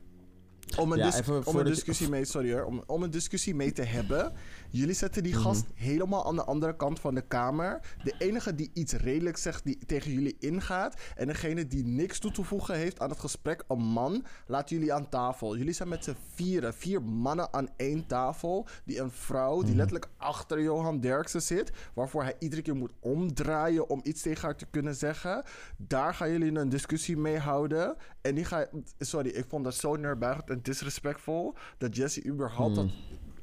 Om een, Ja, om de- discussie mee, sorry hoor, om, om een discussie mee te hebben. Jullie zetten die Mhm. gast helemaal aan de andere kant van de kamer. De enige die iets redelijk zegt, die tegen jullie ingaat. En degene die niks toe te voegen heeft aan het gesprek, een man, laat jullie aan tafel. Jullie zijn met z'n vieren, vier mannen aan één tafel. Die een vrouw, Mhm. die letterlijk achter Johan Derksen zit. Waarvoor hij iedere keer moet omdraaien om iets tegen haar te kunnen zeggen. Daar gaan jullie een discussie mee houden. En die ga Sorry, ik vond dat zo neerbuigend en disrespectful. Dat Jesse überhaupt dat,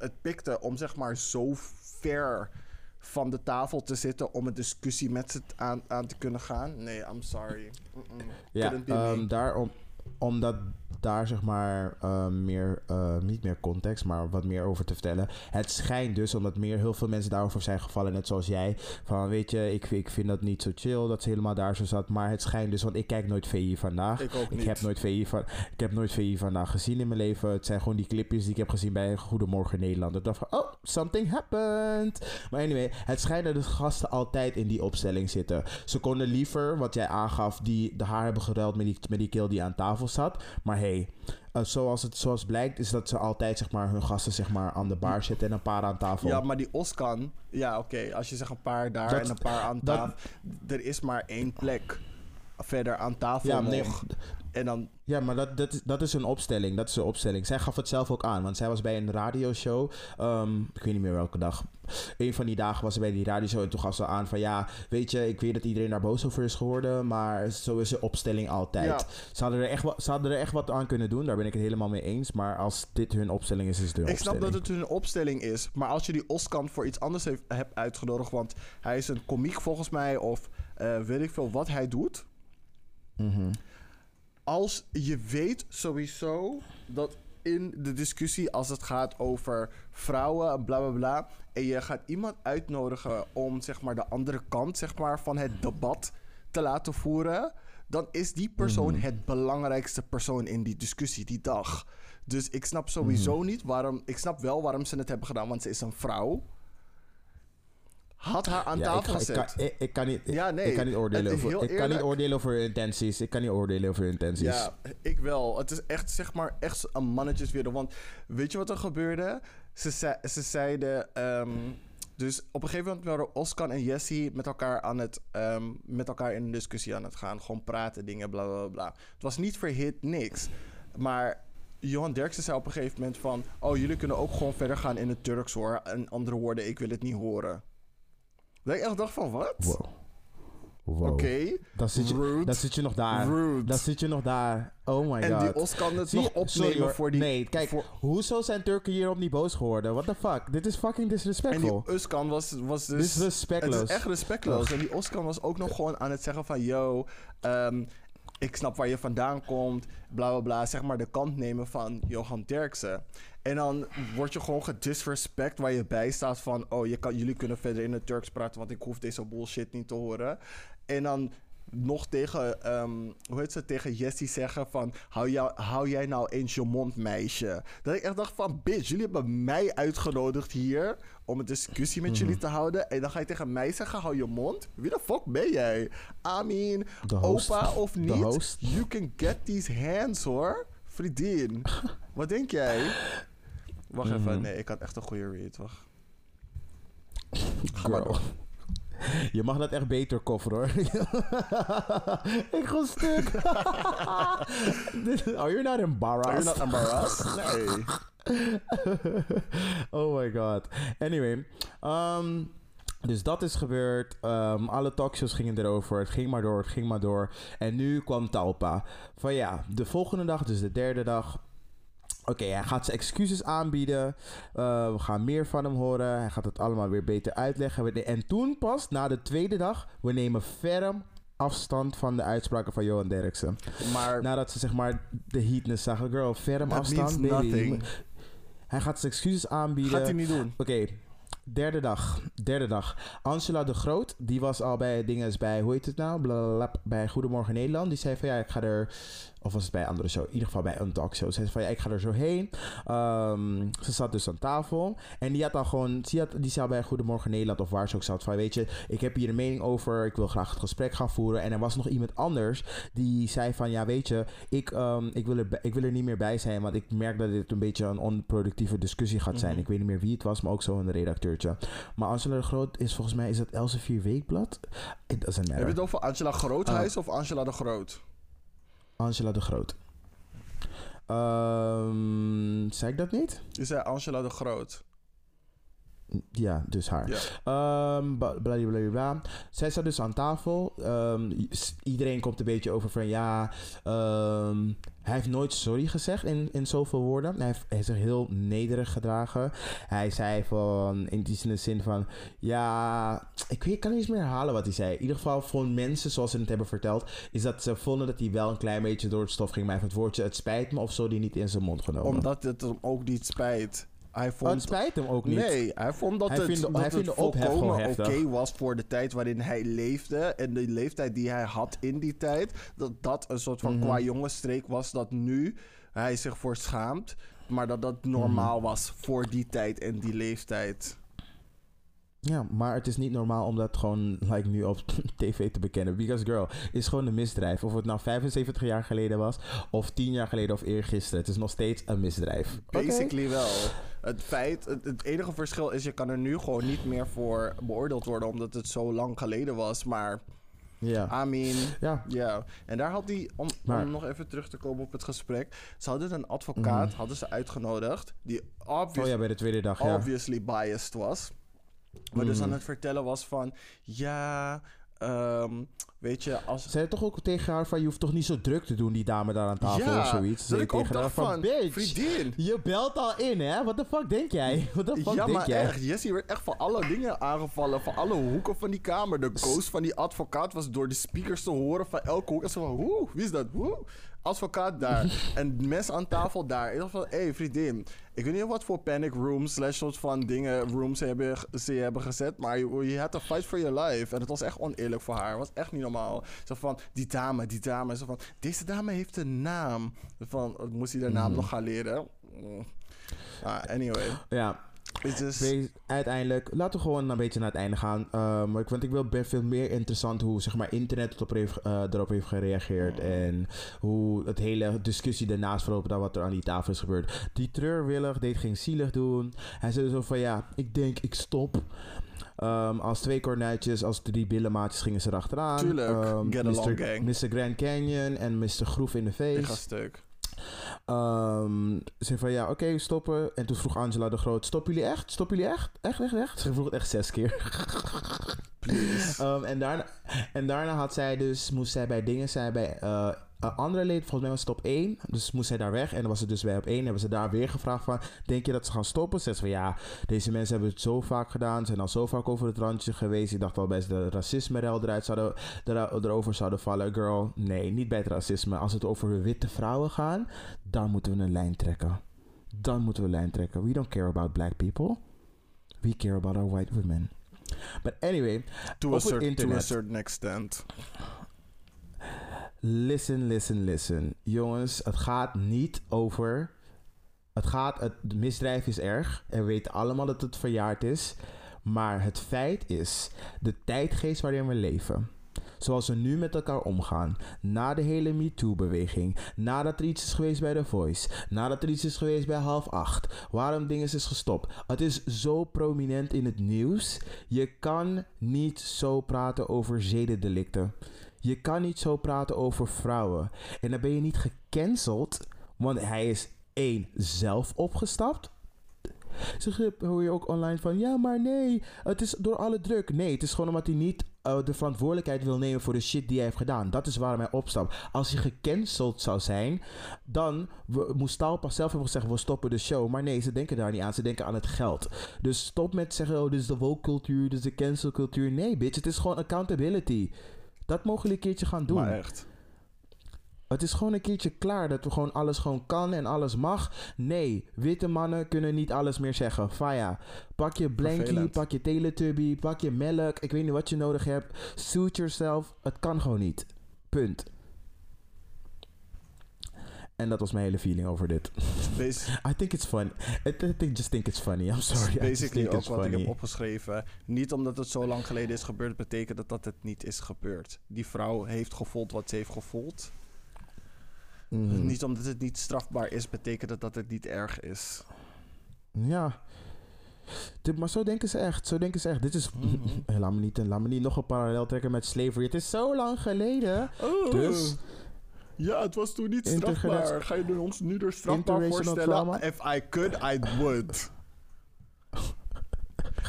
het pikte om zeg maar zo ver van de tafel te zitten om een discussie met ze aan, aan te kunnen gaan. Nee, I'm sorry. Mm-mm. Ja, ehm, daarom, omdat daar zeg maar ehm, meer, eh, niet meer context, maar wat meer over te vertellen. Het schijnt dus, omdat meer heel veel mensen daarover zijn gevallen, net zoals jij, van weet je, ik, ik vind dat niet zo chill dat ze helemaal daar zo zat. Maar het schijnt dus, want ik kijk nooit VI vandaag. Ik ook niet. Ik heb nooit VI, van, ik heb nooit VI vandaag gezien in mijn leven. Het zijn gewoon die clipjes die ik heb gezien bij Goedemorgen Nederland. Ik dacht van, oh, something happened. Maar anyway, het schijnt dat de gasten altijd in die opstelling zitten. Ze konden liever, wat jij aangaf, die de haar hebben geruild met die, met die kill die aan tafel zat. Maar hey, eh, zoals het zoals blijkt, is dat ze altijd zeg maar, hun gasten zeg maar, aan de bar zitten en een paar aan tafel. Ja, maar die Oskan, ja oké, als je zegt een paar daar Dat- en een paar aan dat- tafel. Er is maar één plek verder aan tafel Ja, nog. nee, En dan, Ja, maar dat, dat, is, dat is een opstelling. Dat is een opstelling. Zij gaf het zelf ook aan, want zij was bij een radioshow. ehm, ik weet niet meer welke dag. Een van die dagen was ze bij die radioshow en toen gaf ze aan van ja, weet je, ik weet dat iedereen daar boos over is geworden, maar zo is de opstelling altijd. Ja. Ze, hadden er echt wat, ze hadden er echt wat aan kunnen doen, daar ben ik het helemaal mee eens. Maar als dit hun opstelling is, is het hun ik snap opstelling. dat het een opstelling is, maar als je die Oskan voor iets anders heeft, hebt uitgenodigd, want hij is een komiek volgens mij, of eh, weet ik veel wat hij doet. Mhm. Als je weet sowieso dat in de discussie als het gaat over vrouwen, bla bla bla, en je gaat iemand uitnodigen om zeg maar de andere kant zeg maar, van het debat te laten voeren, dan is die persoon het belangrijkste persoon in die discussie die dag. Dus ik snap sowieso niet waarom. Ik snap wel waarom ze het hebben gedaan, want ze is een vrouw. Had haar aan Ja, tafel ik, ik, gezet. ik, ik kan niet, Ja, nee, ik kan niet oordelen over, ik kan niet oordelen over intenties. Ik kan niet oordelen over intenties. Ja, ik wel. Het is echt, zeg maar, echt een mannetjeswereld. Want weet je wat er gebeurde? Ze, ze zeiden... ehm, dus op een gegeven moment waren Oscar en Jessie met elkaar, aan het, ehm, met elkaar in een discussie aan het gaan. Gewoon praten, dingen, bla bla bla. Het was niet verhit, niks. Maar Johan Derksen zei op een gegeven moment van... Oh, jullie kunnen ook gewoon verder gaan in het Turks hoor. In andere woorden, ik wil het niet horen. Dat ik echt dacht van, wat? Wow. Wow. Oké, Dan zit, je, rude. dan zit je nog daar. Rude. Dan zit je nog daar. Oh my en god. die Oscar het Zie nog je- opnemen sorry hoor. voor die... Nee, kijk, voor- hoezo zijn Turken hierom niet boos geworden? What the fuck? Dit is fucking En disrespectful. die Uskan was, was dus... Dit is respectloos. Het is echt respectloos. En die Oskan was ook nog gewoon aan het zeggen van... Yo, ehm, ik snap waar je vandaan komt. Bla, bla, bla. Zeg maar de kant nemen van Johan Derksen. En dan word je gewoon gedisrespect waar je bij staat van... Oh, je kan, jullie kunnen verder in het Turks praten... want ik hoef deze bullshit niet te horen. En dan nog tegen, ehm, hoe heet ze, tegen Jessie zeggen van... Hou, jou, hou jij nou eens je mond, meisje. Dat ik echt dacht van... Bitch, jullie hebben mij uitgenodigd hier... om een discussie met jullie te houden. En dan ga je tegen mij zeggen, hou je mond. Wie de fuck ben jij? I mean, De host. opa of niet... host. You can get these hands, hoor. Vriendin. [laughs] Wat denk jij? Wacht even. Mhm. Nee, ik had echt een goede read. Wacht. Ga maar door. [laughs] Je mag dat echt beter kofferen hoor. [laughs] ik ga stuk. [laughs] Are you not Are you embarrassed? not embarrassed? Nee. oh my god. Anyway. ehm, dus dat is gebeurd. Ehm, alle talkshows gingen erover. Het ging maar door, het ging maar door. En nu kwam Talpa. Van ja, de volgende dag, dus de derde dag. Oké, hij gaat zijn excuses aanbieden. Eh, we gaan meer van hem horen. Hij gaat het allemaal weer beter uitleggen. En toen pas, na de tweede dag, we nemen ferm afstand van de uitspraken van Johan Derksen. Maar Nadat ze zeg maar de heatness zagen. Girl, ferm afstand, means baby. Hij gaat zijn excuses aanbieden. Gaat hij niet doen. Oké, derde dag. Derde dag. Angela de Groot, die was al bij dinges bij, hoe heet het nou? Blablabla, bij Goedemorgen Nederland. Die zei van ja, ik ga er, of was het bij een andere show? In ieder geval bij een talkshow. Ze zei van ja, ik ga er zo heen. Ehm, ze zat dus aan tafel. En die had dan gewoon, die, had, die zei bij Goedemorgen Nederland of waar ze ook zat. Van weet je, ik heb hier een mening over. Ik wil graag het gesprek gaan voeren. En er was nog iemand anders die zei van ja, weet je, ik, ehm, ik, wil, er, ik wil er niet meer bij zijn. Want ik merk dat dit een beetje een onproductieve discussie gaat zijn. Mhm. Ik weet niet meer wie het was, maar ook zo een redacteurtje. Maar Angela de Groot is volgens mij, is dat Elsevier Weekblad? It doesn't Heb je het over Angela Groothuis of Angela de Groot? Angela de Groot. Ehm zei ik dat niet? Je zei Angela de Groot. Ja, dus haar. Ja. Ehm bla bla bla. Zij zat dus aan tafel. Ehm, iedereen komt een beetje over van ja. ehm, hij heeft nooit sorry gezegd in, in zoveel woorden. Hij heeft, hij zich heel nederig gedragen. Hij zei van in die zin- zin van ja. Ik, weet, ik kan niet eens meer herhalen wat hij zei. In ieder geval voor mensen zoals ze het hebben verteld. Is dat ze vonden dat hij wel een klein beetje door het stof ging. Maar hij heeft het woordje het spijt me of zo die niet in zijn mond genomen. Omdat het hem ook niet spijt. Hij Oh, vond het spijt hem ook niet. Nee, hij vond dat Hij het, vindt dat hij volkomen oké was voor de tijd waarin hij leefde. En de leeftijd die hij had in die tijd. Dat dat een soort van Mhm. qua jongensstreek was dat nu hij zich voor schaamt. Maar dat dat normaal Mhm. was voor die tijd en die leeftijd. Ja, maar het is niet normaal om dat gewoon like, nu op [laughs] tv te bekennen. Because girl, is gewoon een misdrijf. Of het nou 75 jaar geleden was, of 10 jaar geleden of eergisteren. Het is nog steeds een misdrijf. Basically wel. Het feit, het, het enige verschil is, je kan er nu gewoon niet meer voor beoordeeld worden, omdat het zo lang geleden was. Maar, Ja. I mean, Ja. ja. En daar had hij, om, Maar- om nog even terug te komen op het gesprek, ze hadden een advocaat, Mhm. hadden ze uitgenodigd, die obvious, Oh ja, bij de tweede dag, ja. obviously biased was. Maar dus aan het vertellen was van, ja, ehm, weet je, als... Zei toch ook tegen haar van, je hoeft toch niet zo druk te doen, die dame daar aan tafel ja, of zoiets. ook tegen haar dacht van, bitch, vriendin, je belt al in, hè? What the fuck denk jij? [laughs] What the fuck ja, denk maar jij? echt, Jessie werd echt van alle dingen aangevallen. Van alle hoeken van die kamer. De ghost van die advocaat was door de speakers te horen van elke hoek. En zo van, hoe, wie is dat? Hoe? Advocaat daar. [laughs] en mensen aan tafel daar. Ik dacht van, hé hey, vriendin. Ik weet niet wat voor panic rooms slash soort van dingen rooms ze hebben, ze hebben gezet. Maar je, had to fight for your life. En het was echt oneerlijk voor haar. Het was echt niet normaal. Zo van, die dame, die dame. Zo van, deze dame heeft een naam. Van, moest hij haar naam Mhm. nog gaan leren? Mm. Ah, anyway. Ja, Wees- uiteindelijk, laten we gewoon een beetje naar het einde gaan. Ehm, ik- want ik wil veel meer interessant hoe zeg maar, internet erop heeft, eh, erop heeft gereageerd. En hoe het hele discussie daarnaast verlopen dan wat er aan die tafel is gebeurd. Die treurwillig deed geen zielig doen. Hij zei zo van ja, ik denk ik stop. Ehm, als twee kornuitjes, als drie billenmaatjes gingen ze erachteraan. Tuurlijk, get along Mr. gang. Mr. Grand Canyon en Mr. Groef in de Ik face. ga stuk. Ze zei van ja, oké, stoppen. En toen vroeg Angela de Groot: Stoppen jullie echt? Stoppen jullie echt? Echt, echt, echt? Ze vroeg het echt zes keer. [laughs] Please. Ehm, en, daarna, en daarna had zij dus, moest zij bij dingen zijn bij eh, een andere leden, volgens mij was het op één. Dus moest zij daar weg. En dan was het dus bij op één. Hebben ze daar weer gevraagd van, denk je dat ze gaan stoppen? Ze van ja, deze mensen hebben het zo vaak gedaan. Ze zijn al zo vaak over het randje geweest. Ik dacht al best de racisme-rel eruit zouden, er, erover zouden vallen. Girl, nee, niet bij het racisme. Als het over witte vrouwen gaan, dan moeten we een lijn trekken. Dan moeten we een lijn trekken. We don't care about black people. We care about our white women. But anyway, to, a het cer- to a internet. certain extent. Listen, listen, listen. Jongens, het gaat niet over. Het gaat. Het misdrijf is erg. En we weten allemaal dat het verjaard is. Maar het feit is. De tijdgeest waarin we leven. zoals ze nu met elkaar omgaan, na de hele MeToo-beweging, nadat er iets is geweest bij The Voice, nadat er iets is geweest bij half acht, waarom dingen is gestopt. Het is zo prominent in het nieuws. Je kan niet zo praten over zedendelicten. Je kan niet zo praten over vrouwen. En dan ben je niet gecanceld, want hij is één zelf opgestapt. Ze hoor je ook online van ja, maar nee, het is door alle druk. Nee, het is gewoon omdat hij niet uh, de verantwoordelijkheid wil nemen voor de shit die hij heeft gedaan. Dat is waarom hij opstapt. Als hij gecanceld zou zijn, dan moest Talpa zelf hebben gezegd: we stoppen de show. Maar nee, ze denken daar niet aan. Ze denken aan het geld. Dus stop met zeggen: oh, dit is de woke cultuur, dit is de cancel cultuur. Nee, bitch, het is gewoon accountability. Dat mogen jullie een keertje gaan doen. Maar echt. Het is gewoon een keertje klaar dat we gewoon alles gewoon kan en alles mag. Nee, witte mannen kunnen niet alles meer zeggen. Faya, pak je blankie, pak je teletubby, pak je melk. Ik weet niet wat je nodig hebt. Suit yourself. Het kan gewoon niet. Punt. En dat was mijn hele feeling over dit. I think it's fun. I, just think it's funny. I'm sorry. Basically ook wat ik funny. heb opgeschreven. Niet omdat het zo lang geleden is gebeurd, betekent dat dat het niet is gebeurd. Die vrouw heeft gevoeld wat ze heeft gevoeld. Mhm. Niet omdat het niet strafbaar is, betekent dat dat het niet erg is. Ja. Dit- Maar zo denken ze echt. Zo denken ze echt. Dit is. Mhm. [laughs] laat, me niet, laat me niet nog een parallel trekken met slavery. Het is zo lang geleden. Oh. Dus. Ja, het was toen niet strafbaar. Ga je ons nu er strafbaar voorstellen? trauma? If I could, I would.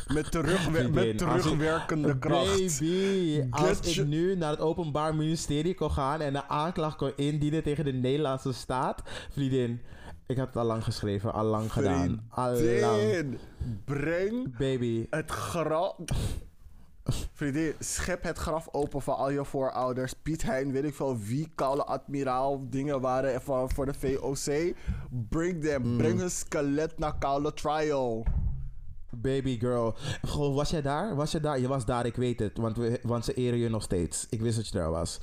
Met, terugwer- met ik- terugwerkende kracht. Baby, als Get ik nu naar het Openbaar Ministerie kon gaan en een aanklacht kon indienen tegen de Nederlandse staat, vriendin, ik had het al lang geschreven, al lang gedaan. Al lang. Vriendin, breng Baby, het graf... Vriendin, schep het graf open van al je voorouders. Piet Hein, weet ik veel wie, koude admiraal, dingen waren voor, voor de VOC. Bring them, Mm. breng een skelet naar koude trial. baby girl. Goh, was jij daar? Was je daar? Je was daar, ik weet het, want, we, want ze eren je nog steeds. Ik wist dat je daar was.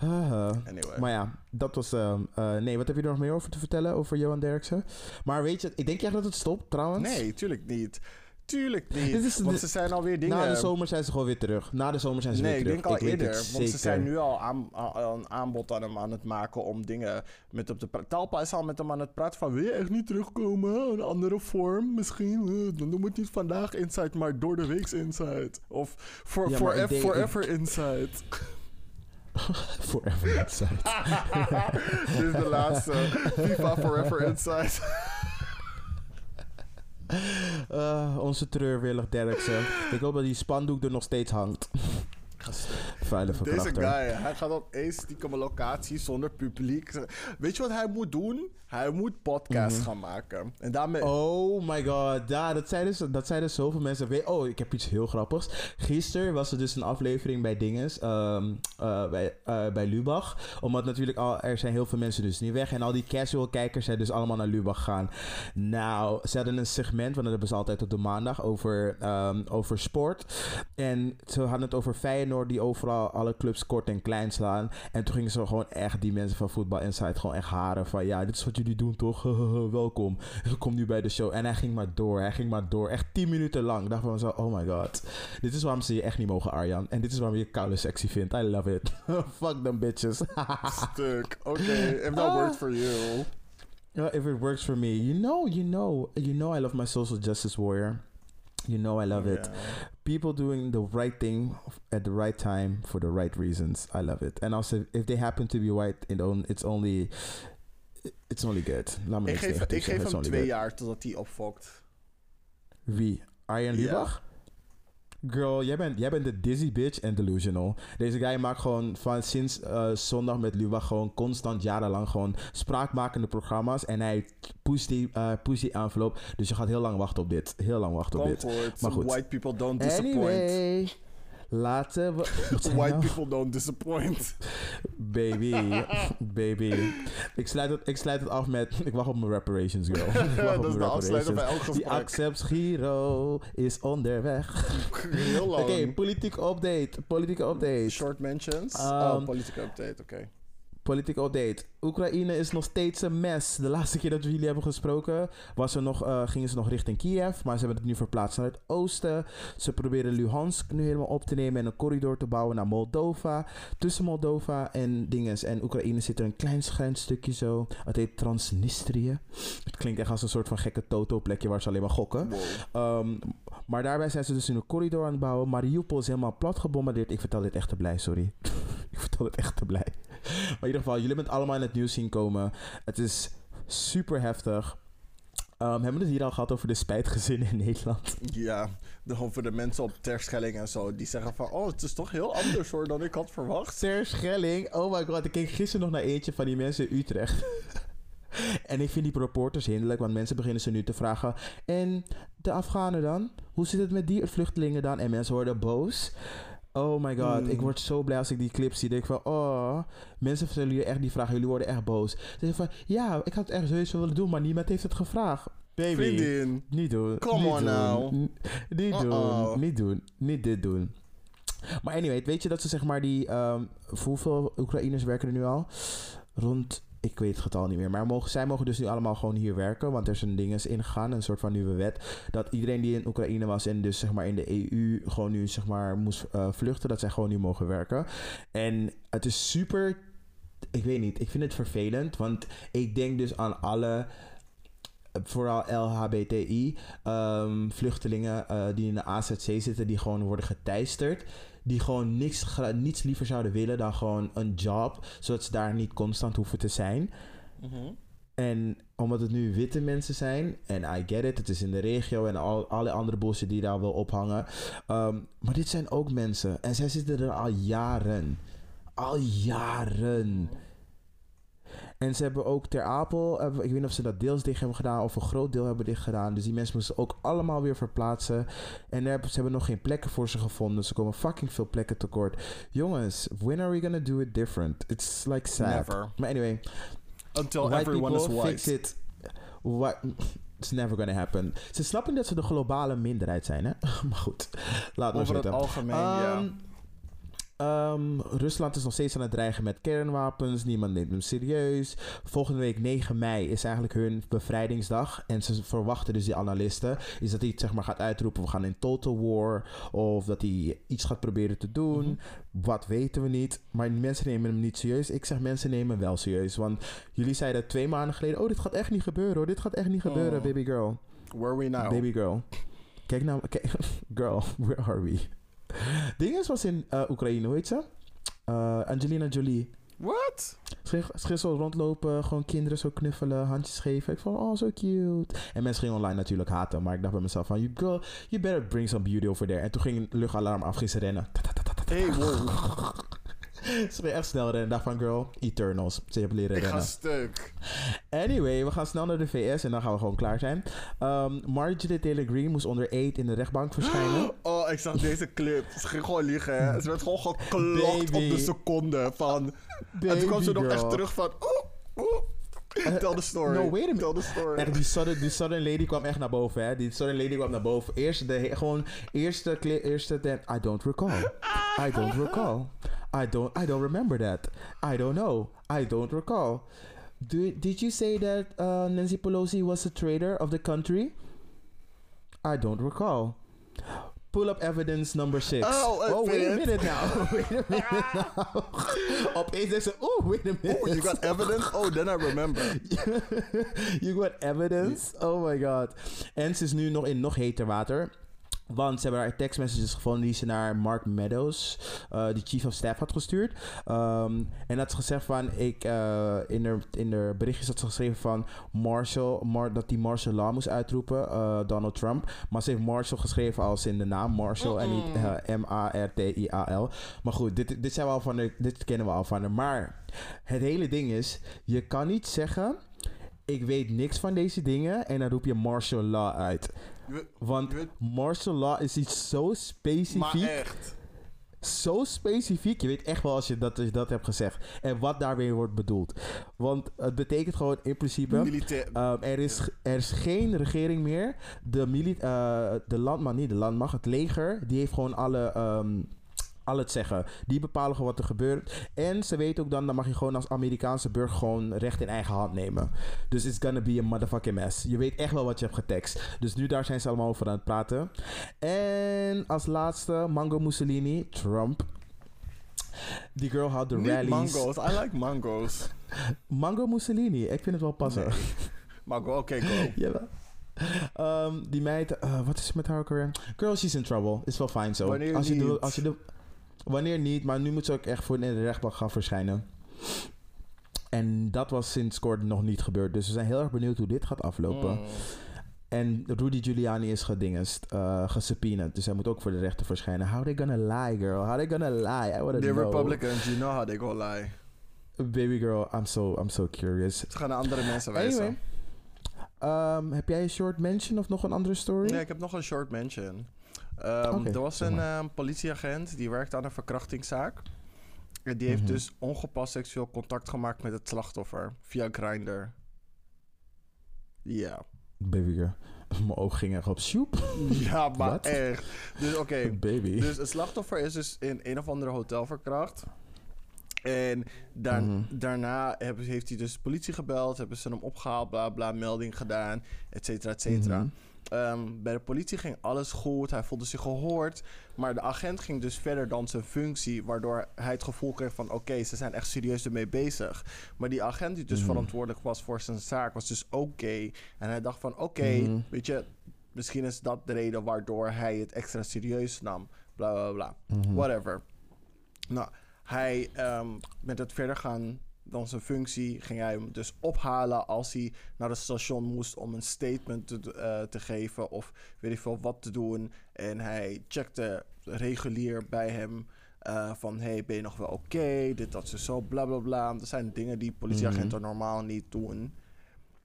Anyway. Maar ja, dat was. ehm, eh, nee, wat heb je er nog meer over te vertellen over Johan Derksen? Maar weet je, ik denk echt dat het stopt trouwens. Nee, tuurlijk niet. Tuurlijk niet. Dit is want ze zijn alweer dingen... Na de zomer zijn ze gewoon weer terug. Na de zomer zijn ze Nee, weer ik terug. denk al eerder. Want ze zijn nu al aan, een aanbod aan hem aan het maken om dingen met op de... Talpa is al met hem aan het praten van... Wil je echt niet terugkomen? Een andere vorm misschien? Eh, Dan doen we het niet vandaag Inside, maar door de weeks Inside. Of for, Ja, ik forever Inside. [laughs] Forever Inside. [laughs] Dit is de laatste. [laughs] FIFA Forever Inside. Eh, onze treurwillig Derksen. Ik hoop dat die spandoek er nog steeds hangt. [laughs] Vuile Deze guy, hij gaat op één stiekeme locatie zonder publiek. Weet je wat hij moet doen? Hij moet podcast gaan maken. En daarmee... Mhm. Oh my god, ja, dat zeiden, dus, dat zeiden zoveel mensen. Weet- Oh, ik heb iets heel grappigs. Gisteren was er dus een aflevering bij Dinges, ehm, eh, bij, eh, bij Lubach. Omdat natuurlijk al, er zijn heel veel mensen dus nu weg. En al die casual kijkers zijn dus allemaal naar Lubach gegaan. Nou, ze hadden een segment, want dat hebben ze altijd op de maandag, over, ehm, over sport. En ze hadden het over Feyenoord die overal alle clubs kort en klein slaan. En toen gingen ze gewoon echt die mensen van Voetbal Insight gewoon echt haren van... Ja, dit is wat jullie doen toch? [laughs] Welkom. [laughs] Kom nu bij de show. En hij ging maar door. Hij ging maar door. Echt 10 minuten lang. Ik dacht van zo, oh my god. Dit is waarom ze je echt niet mogen, Arjan. En dit is waarom je koude sexy vindt. I love it. [laughs] Fuck them bitches. Stuk. Oké, if that Ah. worked for you. If it works for me. You know, you know. You know I love my social justice warrior. You know I love it. People doing the right thing at the right time for the right reasons. I love it. And also, if they happen to be white, it on, it's only it's only good. Laat me Ik geef, ik geef hem twee good. jaar totdat hij opfokt. Wie? Arjen. Lubach? Girl, jij bent, jij bent de dizzy bitch en delusional. Deze guy maakt gewoon van sinds eh, zondag met Lubach gewoon constant jarenlang gewoon spraakmakende programma's. En hij pusht die, eh pusht die envelop. Dus je gaat heel lang wachten op dit. Heel lang wachten op dit. Maar goed. White people don't disappoint. Anyway, laten we... [laughs] White nou? people don't disappoint. Baby, baby. Ik sluit, het, ik sluit het af met... Ik wacht op mijn reparations, girl. [laughs] Ik wacht op dat is de afsluiter bij elk Die gesprek. Accepts Giro is onderweg. Heel Oké, lang. politieke update. Politieke update. Short mentions. Um, oh, politieke update, oké. Political update. Oekraïne is nog steeds een mes. De laatste keer dat we jullie hebben gesproken, was er nog, eh, gingen ze nog richting Kiev. Maar ze hebben het nu verplaatst naar het oosten. Ze proberen Luhansk nu helemaal op te nemen en een corridor te bouwen naar Moldova. Tussen Moldova en dinges. En Oekraïne zit er een klein stukje zo. Het heet Transnistrië. Het klinkt echt als een soort van gekke toto-plekje waar ze alleen maar gokken. Wow. Ehm, maar daarbij zijn ze dus in een corridor aan het bouwen. Mariupol is helemaal plat gebombardeerd. Ik vertel dit echt te blij, sorry. [laughs] ik vertel het echt te blij. Maar in ieder geval, jullie hebben het allemaal in het nieuws zien komen. Het is super heftig. Ehm, hebben we het hier al gehad over de spijtgezinnen in Nederland? Ja, de, over de mensen op Terschelling en zo. Die zeggen van, oh, het is toch heel anders hoor dan ik had verwacht. Ter Schelling, oh my god. Ik keek gisteren nog naar eentje van die mensen in Utrecht. [laughs] en ik vind die reporters hinderlijk, want mensen beginnen ze nu te vragen. En de Afghanen dan? Hoe zit het met die vluchtelingen dan? En mensen worden boos. Oh my god, Hmm. ik word zo blij als ik die clip zie. Denk van, oh, mensen stellen jullie echt die vraag. Jullie worden echt boos. Ze zeggen van, ja, ik had het echt sowieso willen doen, maar niemand heeft het gevraagd. Baby, Vriendin. niet doen. Come niet on doen. now. Niet doen, niet doen, niet dit doen. Maar anyway, weet je dat ze zeg maar die... ehm, hoeveel Oekraïners werken er nu al? Rond, ik weet het getal niet meer. Maar mogen, zij mogen dus nu allemaal gewoon hier werken. Want er is een ding is ingegaan, een soort van nieuwe wet. Dat iedereen die in Oekraïne was en dus zeg maar in de EU gewoon nu zeg maar moest eh, vluchten. Dat zij gewoon nu mogen werken. En het is super... Ik weet niet, ik vind het vervelend. Want ik denk dus aan alle vooral LHBTI, ehm, vluchtelingen eh, die in de AZC zitten, die gewoon worden geteisterd. Die gewoon niks, niets liever zouden willen dan gewoon een job, zodat ze daar niet constant hoeven te zijn. Mhm. En omdat het nu witte mensen zijn, en I get it, het is in de regio en al, alle andere bullshit die daar wil ophangen. ehm, maar dit zijn ook mensen en zij zitten er al jaren. Al jaren. En ze hebben ook Ter Apel, ik weet niet of ze dat deels dicht hebben gedaan of een groot deel hebben dicht gedaan. Dus die mensen moesten ook allemaal weer verplaatsen. En ze hebben nog geen plekken voor ze gevonden. Ze komen fucking veel plekken tekort. Jongens, when are we gonna do it different? It's like sad. Never. Maar anyway, Until white everyone is people fix white. it. What? It's never gonna happen. Ze snappen dat ze de globale minderheid zijn, hè? [laughs] maar goed, laat maar Over het zitten. algemeen, ja. Ehm, Rusland is nog steeds aan het dreigen met kernwapens. Niemand neemt hem serieus. Volgende week 9 mei is eigenlijk hun bevrijdingsdag. En ze verwachten dus die analisten. Is dat hij zeg maar gaat uitroepen. We gaan in total war. Of dat hij iets gaat proberen te doen. Mhm. Wat weten we niet. Maar mensen nemen hem niet serieus. Ik zeg mensen nemen hem wel serieus. Want jullie zeiden twee maanden geleden. Oh dit gaat echt niet gebeuren hoor. Dit gaat echt niet gebeuren Oh. baby girl. Where we now? Baby girl. Kijk nou, kijk, [laughs] girl, where are we? [laughs] Dinges was in eh, Oekraïne, hoe heet ze? Eh, Angelina Jolie. What? Ze ze ging zo rondlopen, gewoon kinderen zo knuffelen, handjes geven. Ik vond, oh, zo cute. En mensen gingen online natuurlijk haten, maar ik dacht bij mezelf van, you girl, you better bring some beauty over there. En toen ging het luchtalarm af, ging ze rennen. Hey, wow. [laughs] [laughs] Ze ging echt snel rennen. Ik dacht van, girl, Eternals. Ze hebben leren Ik ga rennen. stuk. Anyway, we gaan snel naar de VS en dan gaan we gewoon klaar zijn. Um, Marjorie Taylor Greene moest onder eet in de rechtbank verschijnen. [gasps] Oh, ik zag deze clip. Ze ging gewoon liegen, hè. Ze werd gewoon geklokt Baby. op de seconde van... en toen kwam ze nog echt terug van... Oeh, oeh. Tell the story. no, wait a minute. Tell the story. Echt, die southern lady kwam echt naar boven, hè. Die southern lady kwam naar boven. Eerst de, gewoon, eerste, eerste, de, I don't recall. I don't recall. I don't, I don't remember that. I don't know. I don't recall. Do, did you say that uh, Nancy Pelosi was a traitor of the country? I don't recall. Pull up evidence number six. Oh, I [laughs] wait a minute now. wait a minute now. Opeens is oh, wait a minute. Oh, you got evidence? Oh, then I remember. [laughs] you got evidence? Oh my god. En ze is nu nog in nog heter water. Want ze hebben haar tekstmessages gevonden die ze naar Mark Meadows, eh de chief of staff, had gestuurd. Ehm, en had ze gezegd van, ik, eh, in, haar, in haar berichtjes had ze geschreven van Marshall, Mar, dat die martial law moest uitroepen, eh, Donald Trump. Maar ze heeft Marshall geschreven als in de naam Marshall en niet M-A-R-T-I-A-L. Maar goed, dit, dit, zijn we al van haar, dit kennen we al van haar. Maar het hele ding is, je kan niet zeggen ik weet niks van deze dingen en dan roep je martial law uit. Je Want je martial law is iets zo maar specifiek. echt. Zo specifiek. Je weet echt wel als je dat, als je dat hebt gezegd. En wat daarmee wordt bedoeld. Want het betekent gewoon in principe. Militair. ehm, er, is, er is geen regering meer. De, mili- eh, de landmacht, niet de landmacht, het leger, die heeft gewoon alle, ehm, al het zeggen. Die bepalen gewoon wat er gebeurt. En ze weten ook dan, dan mag je gewoon als Amerikaanse burger gewoon recht in eigen hand nemen. Dus it's gonna be a motherfucking mess. Je weet echt wel wat je hebt getekst. Dus nu daar zijn ze allemaal over aan het praten. En als laatste, Mango Mussolini, Trump. Die girl had de rallies. mango's. I like mango's. [laughs] Mango Mussolini, ik vind het wel passen. Nee. Mango, oké, go. [laughs] Jawel. Ehm, die meid, eh, wat is met haar ook? Girl, she's in trouble. Is wel fijn zo. Wanneer als je de, als je de, wanneer niet, maar nu moet ze ook echt voor in de rechtbank gaan verschijnen. En dat was sinds kort nog niet gebeurd. Dus we zijn heel erg benieuwd hoe dit gaat aflopen. Mm. En Rudy Giuliani is gedingest, gesubpoenaed. Dus hij moet ook voor de rechter verschijnen. How they gonna lie, girl? How they gonna lie? I wanna The know. Republicans, you know how they go lie. Baby girl, I'm so, I'm so curious. Ze gaan naar andere mensen wijzen. Anyway. Ehm, heb jij een short mention of nog een andere story? Nee, ik heb nog een short mention. Oké, er was een ehm, politieagent die werkte aan een verkrachtingszaak. En die heeft Mhm. dus ongepast seksueel contact gemaakt met het slachtoffer via Grindr. Ja. Baby girl. [laughs] Mijn oog ging echt op shoep. [laughs] Ja, maar echt. Dus oké. [laughs] Baby. Dus het slachtoffer is dus in een of andere hotel verkracht. En daar- Mhm. daarna hebben, heeft hij dus politie gebeld, hebben ze hem opgehaald, bla bla, melding gedaan, et cetera, et cetera. Mhm. Ehm, bij de politie ging alles goed, hij voelde zich gehoord. Maar de agent ging dus verder dan zijn functie, waardoor hij het gevoel kreeg van: oké, ze zijn echt serieus ermee bezig. Maar die agent die dus Mhm. verantwoordelijk was voor zijn zaak, was dus gay. En hij dacht van: oké, Mhm. weet je, misschien is dat de reden waardoor hij het extra serieus nam. Bla bla bla. Mhm. Whatever. Nou, hij ehm, met het verder gaan dan zijn functie ging hij hem dus ophalen als hij naar het station moest om een statement te, eh, te geven of weet ik veel wat te doen. En hij checkte regulier bij hem eh, van hey, ben je nog wel oké? Dit, dat, zo, zo, bla bla bla. Dat zijn dingen die politieagenten normaal niet doen.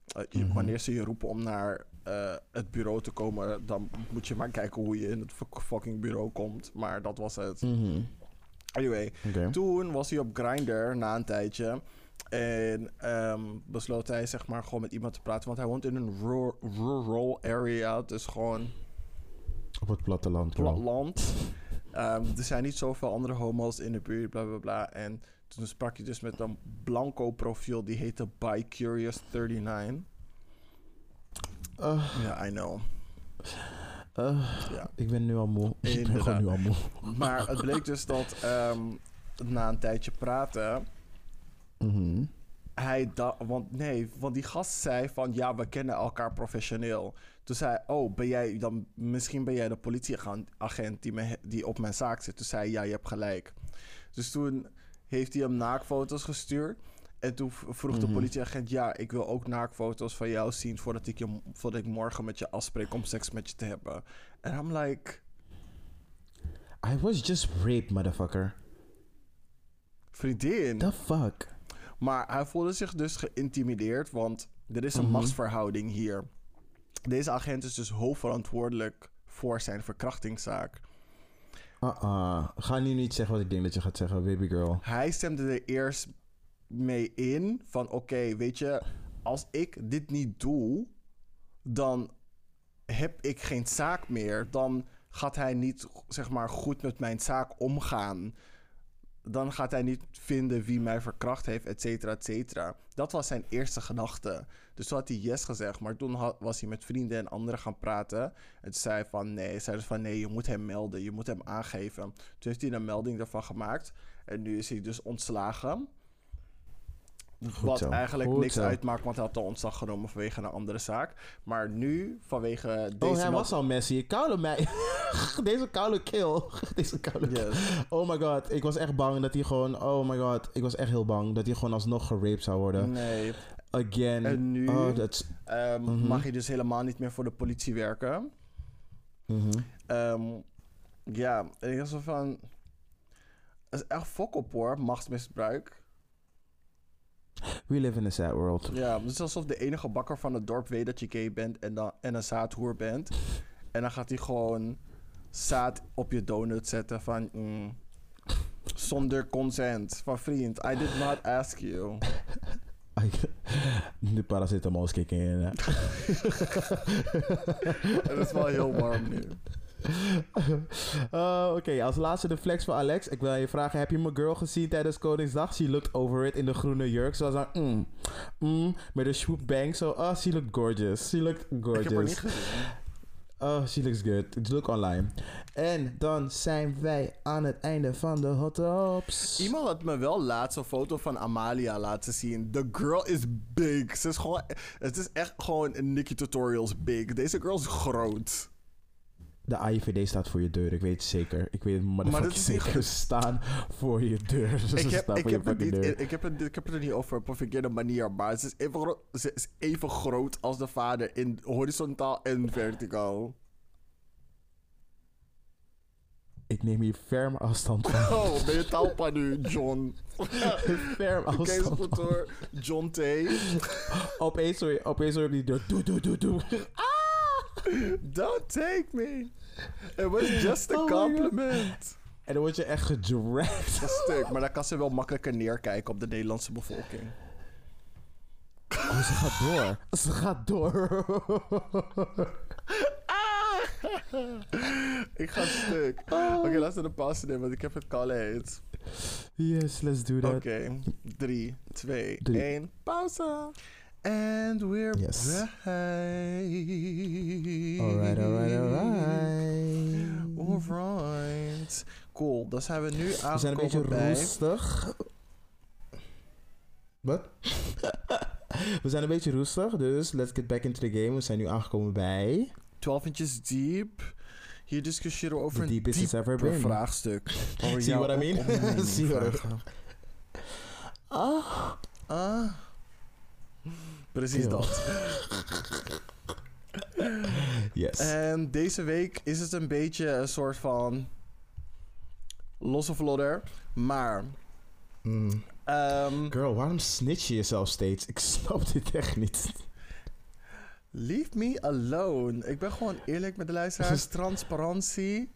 Eh, je- Mhm. Wanneer ze je roepen om naar het bureau te komen, dan moet je maar kijken hoe je in het fuck- fucking bureau komt. Maar dat was het. Mhm. Anyway, toen was hij op Grindr na een tijdje. En ehm, besloot hij zeg maar gewoon met iemand te praten. Want hij woont in een rural, rural area. Dus gewoon Op het platteland. bro. platland. Ehm, er zijn niet zoveel andere homo's in de buurt, bla bla bla. En toen sprak hij dus met een blanco profiel. Die heette ByCurious39. Uh, Ja, I know. Uh, Ja. Ik ben nu al moe. Ik ben gewoon nu al moe. Maar het bleek dus dat ehm, na een tijdje praten... Mhm. Hij dacht, want nee, want die gast zei van ja, we kennen elkaar professioneel. Toen zei hij, oh, ben jij dan, misschien ben jij de politieagent die, me, die op mijn zaak zit. Toen zei hij, ja, je hebt gelijk. Dus toen heeft hij hem naakfoto's gestuurd. En toen vroeg de Mhm. politieagent, ja, ik wil ook naakfoto's van jou zien voordat ik, je, voordat ik morgen met je afspreek om seks met je te hebben. En I'm like, I was just raped, motherfucker. vriendin. The fuck? Maar hij voelde zich dus geïntimideerd, want er is een Mhm. machtsverhouding hier. Deze agent is dus hoofdverantwoordelijk voor zijn verkrachtingszaak. Uh-uh. Ga nu niet zeggen wat ik denk dat je gaat zeggen, baby girl. Hij stemde er eerst mee in van oké, weet je, als ik dit niet doe, dan heb ik geen zaak meer. Dan gaat hij niet, zeg maar, goed met mijn zaak omgaan. Dan gaat hij niet vinden wie mij verkracht heeft, et cetera, et cetera. Dat was zijn eerste gedachte. Dus toen had hij yes gezegd, maar toen was hij met vrienden en anderen gaan praten. En toen zei van nee, zei dus van nee, je moet hem melden, je moet hem aangeven. Toen heeft hij een melding daarvan gemaakt. En nu is hij dus ontslagen. Goed wat zo. eigenlijk Goed niks zo. uitmaakt, want hij had al ontslag genomen vanwege een andere zaak. Maar nu, vanwege deze... Oh, hij was al Messi. Koude mij. [laughs] Deze koude kill. [laughs] Deze koude kill. Yes. Oh my god. Ik was echt bang dat hij gewoon... Oh my god. Ik was echt heel bang dat hij gewoon alsnog geraped zou worden. Nee. Again. En nu Oh, ehm, Mhm. mag je dus helemaal niet meer voor de politie werken. Mhm. Ehm, ja, en ik was van... Het is echt fok op hoor, machtsmisbruik. We live in a sad world. Ja, het is alsof de enige bakker van het dorp weet dat je gay bent en, dan, en een zaadhoer bent. En dan gaat hij gewoon zaad op je donut zetten van... mm, zonder consent. Van vriend, I did not ask you. De paracetamol is kicking in. Het [laughs] is wel heel warm nu. Uh, [laughs] Oké, als laatste de flex van Alex. Ik wil je vragen: heb je mijn girl gezien tijdens Koningsdag? She looked over it in de groene jurk. Ze was aan, mm, mm, met een swoop bang. Zo, oh, she looked gorgeous. She looked gorgeous. Ik heb haar niet gezien. Oh, she looks good. It's look online. En dan zijn wij aan het einde van de hot tops. Iemand had me wel laatst een foto van Amalia laten zien. The girl is big. Ze is gewoon, het is echt gewoon een Nikki Tutorials big. Deze girl is groot. De AIVD staat voor je deur, ik weet het zeker. Ik weet het Maar maar dat is niet zeker. Ze staan voor je deur. [laughs] Ze Ik heb, staan ik, voor je heb het niet, deur. ik, heb het, ik heb het er niet over op een verkeerde manier. Maar ze is, even groot, ze is even groot als de vader in horizontaal en verticaal. Ik neem hier ferm afstand van. Oh, [laughs] ben je talpa nu, John? [laughs] ferm afstand Kees John T. Opeens hoor je, opeens hoor je die deur. Doe, doe, doe, doe. [laughs] Don't take me. It was just a Oh compliment. En dan word je echt gedragged. Stuk, maar dan kan ze wel makkelijker neerkijken op de Nederlandse bevolking. Oh, ze gaat door. Ze gaat door. ik ga stuk. Oké, laten we een pauze nemen, want ik heb het kale heet. Yes, let's do that. Oké, 3, 2, Drie. 1, pauze. And we're Yes. back. Alright, alright, alright. Alright. Cool, dan zijn we nu We zijn een aangekomen beetje bij... roestig. Wat? We zijn een beetje roestig, dus let's get back into the game. We zijn nu aangekomen bij 12 inches deep. Hier discussiëren we over The een dieper vraagstuk. See [laughs] what I mean? See what I- vragen. Ah. Ah. Precies dat. [laughs] Yes. En deze week is het een beetje een soort van losse vlodder. Maar Mm. ehm, Girl, waarom snitch je jezelf steeds? Ik [laughs] snap dit echt niet. leave me alone. Ik ben gewoon eerlijk met de luisteraars. [laughs] Transparantie.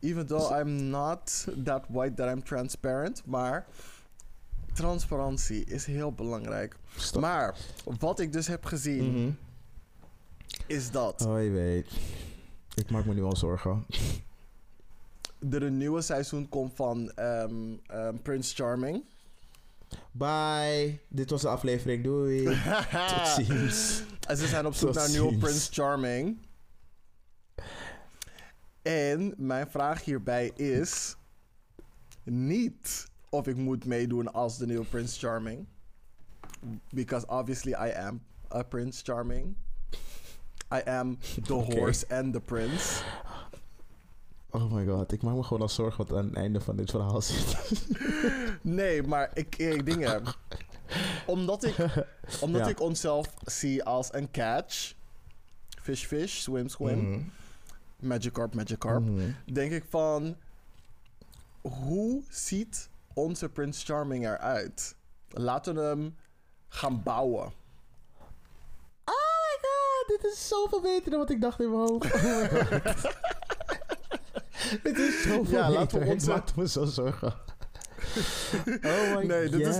Even though I'm not that white that I'm transparent. Maar transparantie is heel belangrijk. Stop. Maar wat ik dus heb gezien Mhm. is dat Oh, je weet. Ik maak me nu al zorgen. er een nieuwe seizoen komt van ehm, ehm, Prince Charming. Bye. Dit was de aflevering. Doei. [laughs] Tot ziens. En ze zijn op zoek Tot naar een nieuwe. Prince Charming. En mijn vraag hierbij is niet of ik moet meedoen als de nieuwe Prince Charming. Because obviously I am a Prince Charming. I am the [laughs] horse and the prince. Oh my god. Ik maak me gewoon al zorgen wat aan het einde van dit verhaal zit. [laughs] Nee, maar ik, ik dingen. Omdat ik, [laughs] omdat Ja. ik onszelf zie als een catch. Fish, fish, swim, swim. Mhm. Magikarp, Magikarp. Mhm. denk ik van... Hoe ziet onze Prince Charming eruit? Laten we hem gaan bouwen. Oh my god, dit is zoveel beter dan wat ik dacht in mijn hoofd. [laughs] Dit is zoveel Ja, beter. laten we Ik maakte me zo zorgen. oh my Nee, god. dit is-.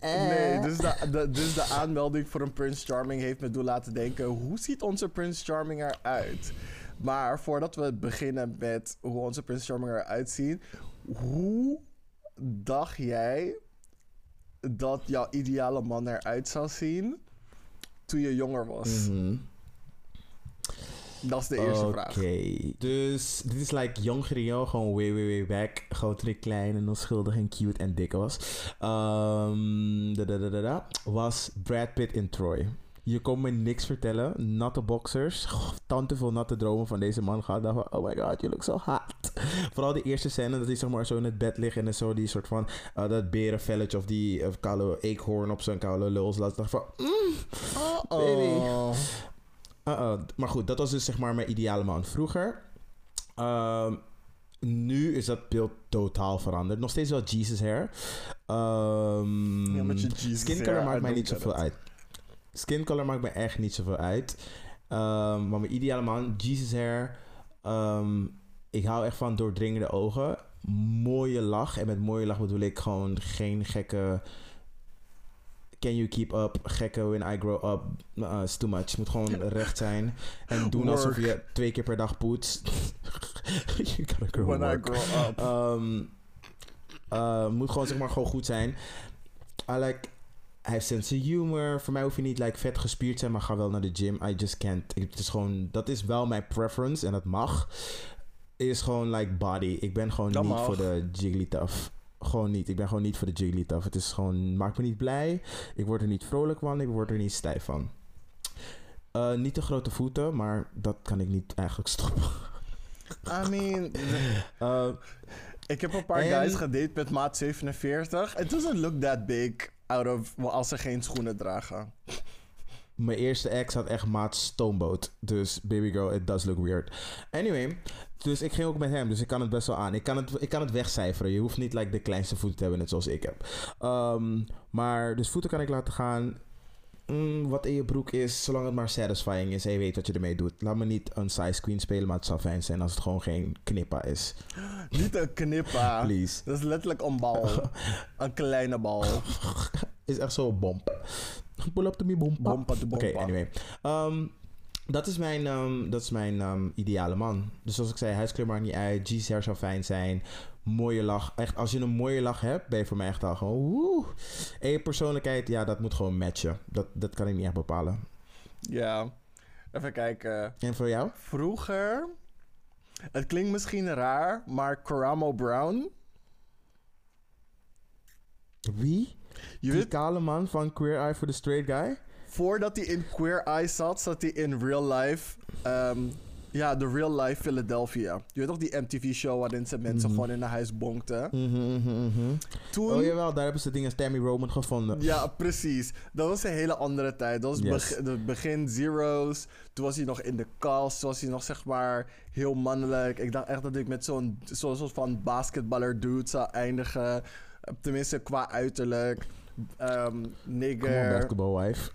Nee, dus de, de- dus de aanmelding voor een Prince Charming heeft me doen laten denken... hoe ziet onze Prince Charming eruit? Maar voordat we beginnen met hoe onze Prince Charming eruit ziet... hoe dacht jij dat jouw ideale man eruit zou zien toen je jonger was? Mhm. Dat is de eerste Oké, vraag. dus dit is like Jong Rio, gewoon way, way, way back. Ik klein en onschuldig en cute en dik was. Ehm, da, da, da, da, da, was Brad Pitt in Troy. Je kon me niks vertellen. Natte boxers. Goh, Tante veel natte dromen van deze man gehad. Dacht van, oh my god, you look so hot. Vooral die eerste scène dat hij zeg maar zo in het bed ligt. En zo die soort van, eh, dat berenvelletje of die of koude eekhoorn op zijn koude luls laat. dacht van, mm, baby. Oh. Uh-uh. Maar goed, dat was dus zeg maar mijn ideale man vroeger. Ehm, nu is dat beeld totaal veranderd. Nog steeds wel Jesus hair. Ehm, Ja, met je Jesus skin hair, maakt mij niet zoveel it. uit. Skin color maakt mij echt niet zoveel uit. Ehm, maar mijn ideale man, Jesus hair. Ehm, ik hou echt van doordringende ogen. Mooie lach. En met mooie lach bedoel ik gewoon geen gekke can you keep up? Gekke when I grow up. Uh, it's too much. Het moet gewoon [laughs] recht zijn. En doen alsof je twee keer per dag poetst. [laughs] you gotta grow When I grow up. Ehm, eh, moet gewoon zeg maar gewoon goed zijn. I like, hij heeft sense of humor. Voor mij hoef je niet like, vet gespierd te zijn, maar ga wel naar de gym. I just can't. Ik- Het is gewoon, dat is wel mijn preference en dat mag. Is gewoon like body. Ik ben gewoon Dat niet mag. voor de jigglytuff. Gewoon niet. Ik ben gewoon niet voor de jigglytuff. Het is gewoon, maakt me niet blij. Ik word er niet vrolijk van. Ik word er niet stijf van. Eh, niet te grote voeten, maar dat kan ik niet eigenlijk [laughs] stoppen. I mean, [laughs] Eh, ik heb een paar En- guys gedate met maat 47. It doesn't look that big out of, als ze geen schoenen dragen. Mijn eerste ex had echt maat stoomboot. Dus baby girl, it does look weird. Anyway, dus ik ging ook met hem. Dus ik kan het best wel aan. Ik kan het, ik kan het wegcijferen. Je hoeft niet like, de kleinste voeten te hebben, net zoals ik heb. Ehm, maar dus voeten kan ik laten gaan. Mm, wat in je broek is, zolang het maar satisfying is en je weet wat je ermee doet. Laat me niet een size queen spelen, maar het zou fijn zijn als het gewoon geen knippa is. [gasps] Niet een knippa. [laughs] Please. Dat is letterlijk een bal. [laughs] een kleine bal. [laughs] Is echt zo bomp. Pull up to me. Bompa de Oké, anyway. Ehm, dat is mijn, ehm, dat is mijn ehm, ideale man. Dus zoals ik zei, huidskleur maakt niet uit. G's hair zou fijn zijn. Mooie lach. Echt, als je een mooie lach hebt, ben je voor mij echt al gewoon woe. En je persoonlijkheid, ja, dat moet gewoon matchen. Dat, dat kan ik niet echt bepalen. Ja. Even kijken. En voor jou? Vroeger. Het klinkt misschien raar, maar Caramo Brown. Wie? Je Die kale man van Queer Eye for the Straight Guy? voordat hij in Queer Eye zat, zat hij in Real Life. ehm, ja, de Real Life Philadelphia. Je weet toch die MTV-show waarin ze mensen Mhm. gewoon in een huis bonkten? Mhm. Toen. Oh jawel, daar hebben ze dingen als Tammy Roman gevonden. Ja, precies. Dat was een hele andere tijd. Dat was Yes. de begin zeros. Toen was hij nog in de cast. Toen was hij nog zeg maar heel mannelijk. Ik dacht echt dat ik met zo'n soort van basketballer dude zou eindigen. Tenminste, qua uiterlijk. On, nigger. basketball wife.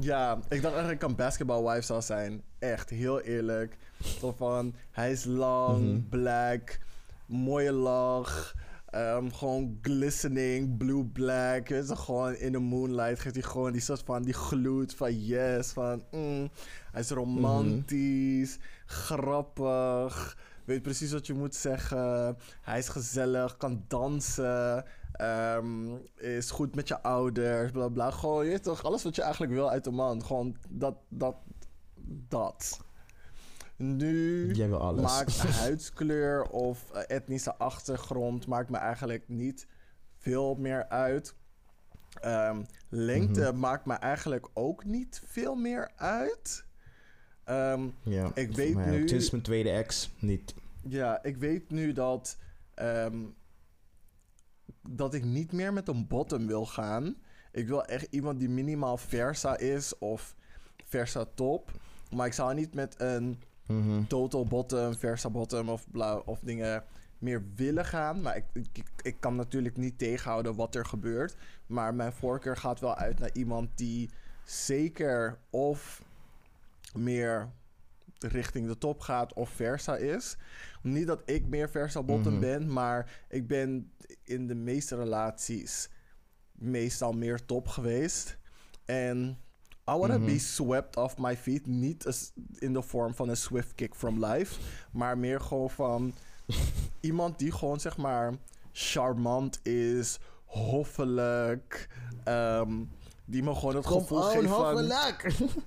Ja, ik dacht dat ik een basketballwife zou zijn. Echt, heel eerlijk. Zo van, hij is lang, Mhm. black, mooie lach. ehm, gewoon glistening, blue black. Weet je, gewoon in de moonlight geeft hij gewoon die soort van die gloed van yes. Van, mm. Hij is romantisch, grappig. Weet precies wat je moet zeggen. Hij is gezellig, kan dansen. ehm, is goed met je ouders, bla bla. Gewoon, je weet toch, alles wat je eigenlijk wil uit een man. Gewoon dat, dat, dat. Nu maakt [laughs] huidskleur of eh, etnische achtergrond maakt me eigenlijk niet veel meer uit. Ehm, lengte Mhm. maakt me eigenlijk ook niet veel meer uit. Ehm, Ja, Ik weet nu- Sinds mijn tweede ex niet. ja, ik weet nu dat, ehm, dat ik niet meer met een bottom wil gaan. Ik wil echt iemand die minimaal Versa is of Versa top. Maar ik zou niet met een Mhm. total bottom, Versa bottom of, bla, of dingen meer willen gaan. Maar ik, ik, ik- ik kan natuurlijk niet tegenhouden wat er gebeurt. Maar mijn voorkeur gaat wel uit naar iemand die zeker of meer richting de top gaat of Versa is. Niet dat ik meer Versa bottom Mhm. ben, maar ik ben in de meeste relaties meestal meer top geweest. En I wanna Mhm. be swept off my feet. Niet in de vorm van een swift kick from life. Maar meer gewoon van [laughs] iemand die gewoon zeg maar charmant is, hoffelijk. ehm, die me gewoon het gevoel geeft van... [laughs]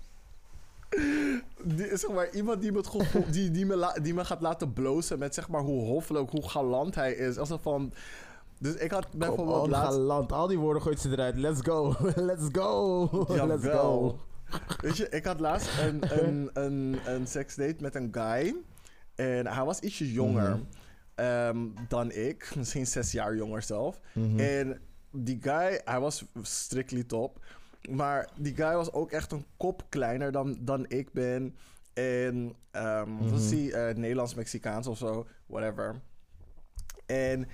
Die, zeg maar, iemand die me, het gevoel, die, die, me la- die me gaat laten blozen met zeg maar hoe hoffelijk, hoe galant hij is. Alsof van... Dus ik had bijvoorbeeld Kom laatst... galant. Al die woorden gooit ze eruit. Let's go. [laughs] Let's go. Let's go. Weet je, ik had laatst een, een, [laughs] een, een seksdate met een guy. En hij was ietsje jonger Mhm. ehm, dan ik. [laughs] Misschien zes jaar jonger zelf. Mhm. En die guy, hij was strictly top. Maar die guy was ook echt een kop kleiner dan, dan ik ben. En ehm wat was Mhm. hij? Eh, Nederlands-Mexicaans of zo. Whatever. En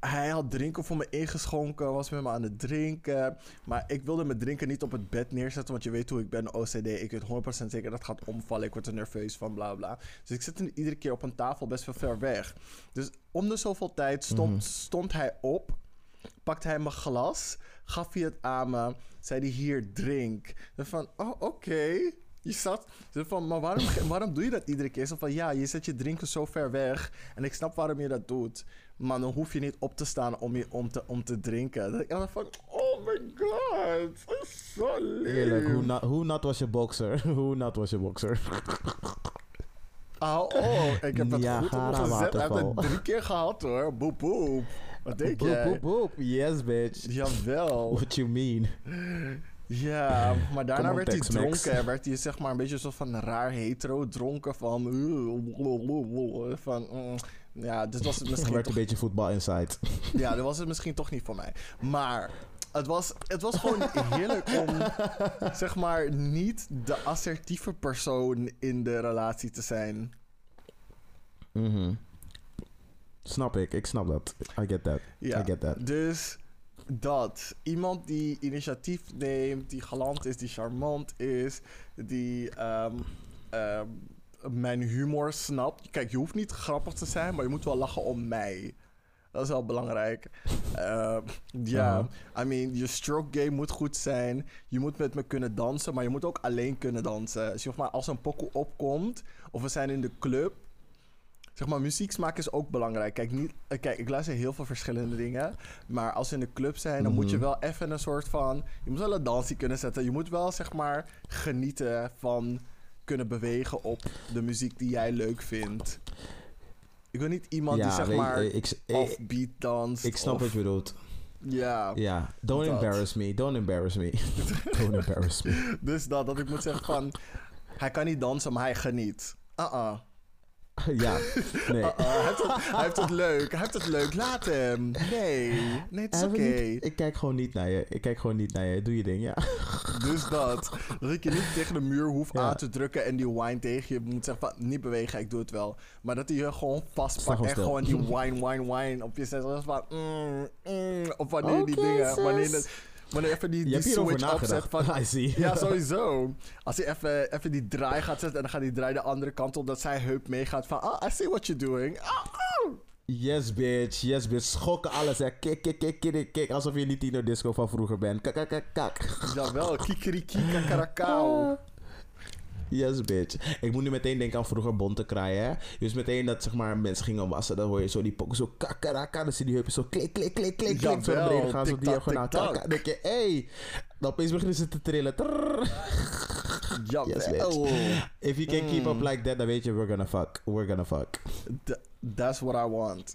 hij had drinken voor me ingeschonken, was met me aan het drinken. Maar ik wilde mijn drinken niet op het bed neerzetten, want je weet hoe ik ben, OCD. Ik weet 100% zeker dat gaat omvallen. Ik word er nerveus van, bla bla. Dus ik hem iedere keer op een tafel best wel ver weg. Dus om de zoveel tijd stond, Mhm. stond hij op pakte hij mijn glas, gaf hij het aan me, zei hij hier, drink. En van, oh, oké. Je zat, zo van, maar waarom, waarom doe je dat iedere keer? Zo van, ja, je zet je drinken zo ver weg en ik snap waarom je dat doet. Maar dan hoef je niet op te staan om, je, om, te, om te drinken. Ik dacht van, oh my god, dat is zo hoe, na- hoe nat was je boxer? [laughs] hoe nat was je boxer? Oh, oh, ik heb het goed Niagara opgezet. Heeft waterval. het drie keer gehad hoor. Boep, boep. Wat denk jij? boop, boop. Yes, bitch. Jawel. What you mean? Ja, maar daarna werd hij dronken. Werd hij zeg maar een beetje zo van raar hetero dronken van... van mm, ja, dit was het [laughs] misschien werd toch, een beetje voetbal inside. [laughs] ja, dit was het misschien toch niet voor mij. Maar het was, het was gewoon heerlijk om, [laughs] zeg maar, niet de assertieve persoon in de relatie te zijn. Mhm. Snap ik, ik snap dat. I get that. Ja, I get that. dus dat. Iemand die initiatief neemt, die galant is, die charmant is, die ehm, ehm, mijn humor snapt. Kijk, je hoeft niet grappig te zijn, maar je moet wel lachen om mij. Dat is wel belangrijk. Ehm, ja, I mean, je stroke game moet goed zijn. Je moet met me kunnen dansen, maar je moet ook alleen kunnen dansen. Zeg maar, als een pokoe opkomt, of we zijn in de club, Zeg maar, muzieksmaak is ook belangrijk. Kijk, niet, eh, kijk, ik luister heel veel verschillende dingen. Maar als we in de club zijn, dan moet je Mhm. wel even een soort van... Je moet wel een dansje kunnen zetten. Je moet wel, zeg maar, genieten van kunnen bewegen op de muziek die jij leuk vindt. Ik wil niet iemand die, zeg weet maar, eh, ik, ik, offbeat danst. ik snap of- wat je bedoelt. Ja, Ja, don't Dat. embarrass me. Don't embarrass me. [laughs] don't embarrass me. [laughs] dus dat, dat ik moet zeggen van... Hij kan niet dansen, maar hij geniet. Uh-uh. [laughs] ja, nee. Hij, heeft het, hij heeft het leuk. Hij heeft het leuk. Laat hem. Nee. Nee, het is oké. Ik kijk gewoon niet naar je. Ik kijk gewoon niet naar je. Doe je ding, ja. [laughs] Dus dat. Dat ik je niet tegen de muur hoef Ja. aan te drukken en die wine tegen je moet zeggen van niet bewegen, ik doe het wel. Maar dat hij je gewoon vastpakt en stil. gewoon die [laughs] wine, wine, wine op je. Dat is van mm, mm, of wanneer die dingen, wanneer, sis. Wanneer even die, die switch opzet van... [laughs] I see. Ja, sowieso. Als hij even, even die draai gaat zetten en dan gaat die draai de andere kant op, dat zij heup meegaat van, ah, I see what you're doing. Ah, ah. Yes, bitch. Yes, bitch. Schokken alles, hè. Kik, kik, kik, kik, kik. Alsof je niet Tino Disco van vroeger bent. Kak, kak, kak, kak. Jawel, kikeriki, kakarakau. Yes, bitch. Ik moet nu meteen denken aan vroeger bonte kraaien, hè. Dus meteen dat, zeg maar, mensen gingen wassen. Dan hoor je zo die pokken zo kakaraka. Dan zie je die heupen zo klik, klik, klik, klik, klik. Zo naar beneden gaan. Zo diagonaal. Dan denk je, hey. Dan opeens beginnen ze te trillen. Trrrr. Jawel. If you can keep up Mm. like that, dan weet je, we're gonna fuck. We're gonna fuck. Th- that's what I want.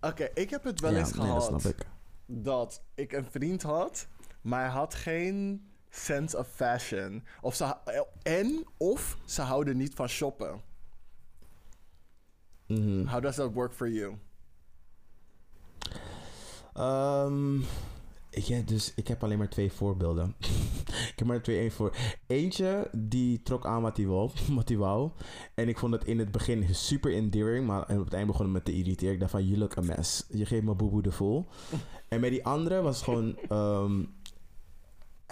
Oké, ik heb het wel eens gehad dat snap ik. dat ik een vriend had, maar hij had geen sense of fashion. Of ze, en of ze houden niet van shoppen. Mhm. How does that work for you? Ehm, ik, ja, dus, ik heb alleen maar twee voorbeelden. [laughs] ik heb maar twee één voor. Eentje, die trok aan wat hij wou, [laughs] wat hij wou. En ik vond het in het begin super endearing. Maar op het eind begon het me te irriteren. Ik dacht van, you look a mess. Je geeft me boeboe de voel. [laughs] en bij die andere was het gewoon... ehm,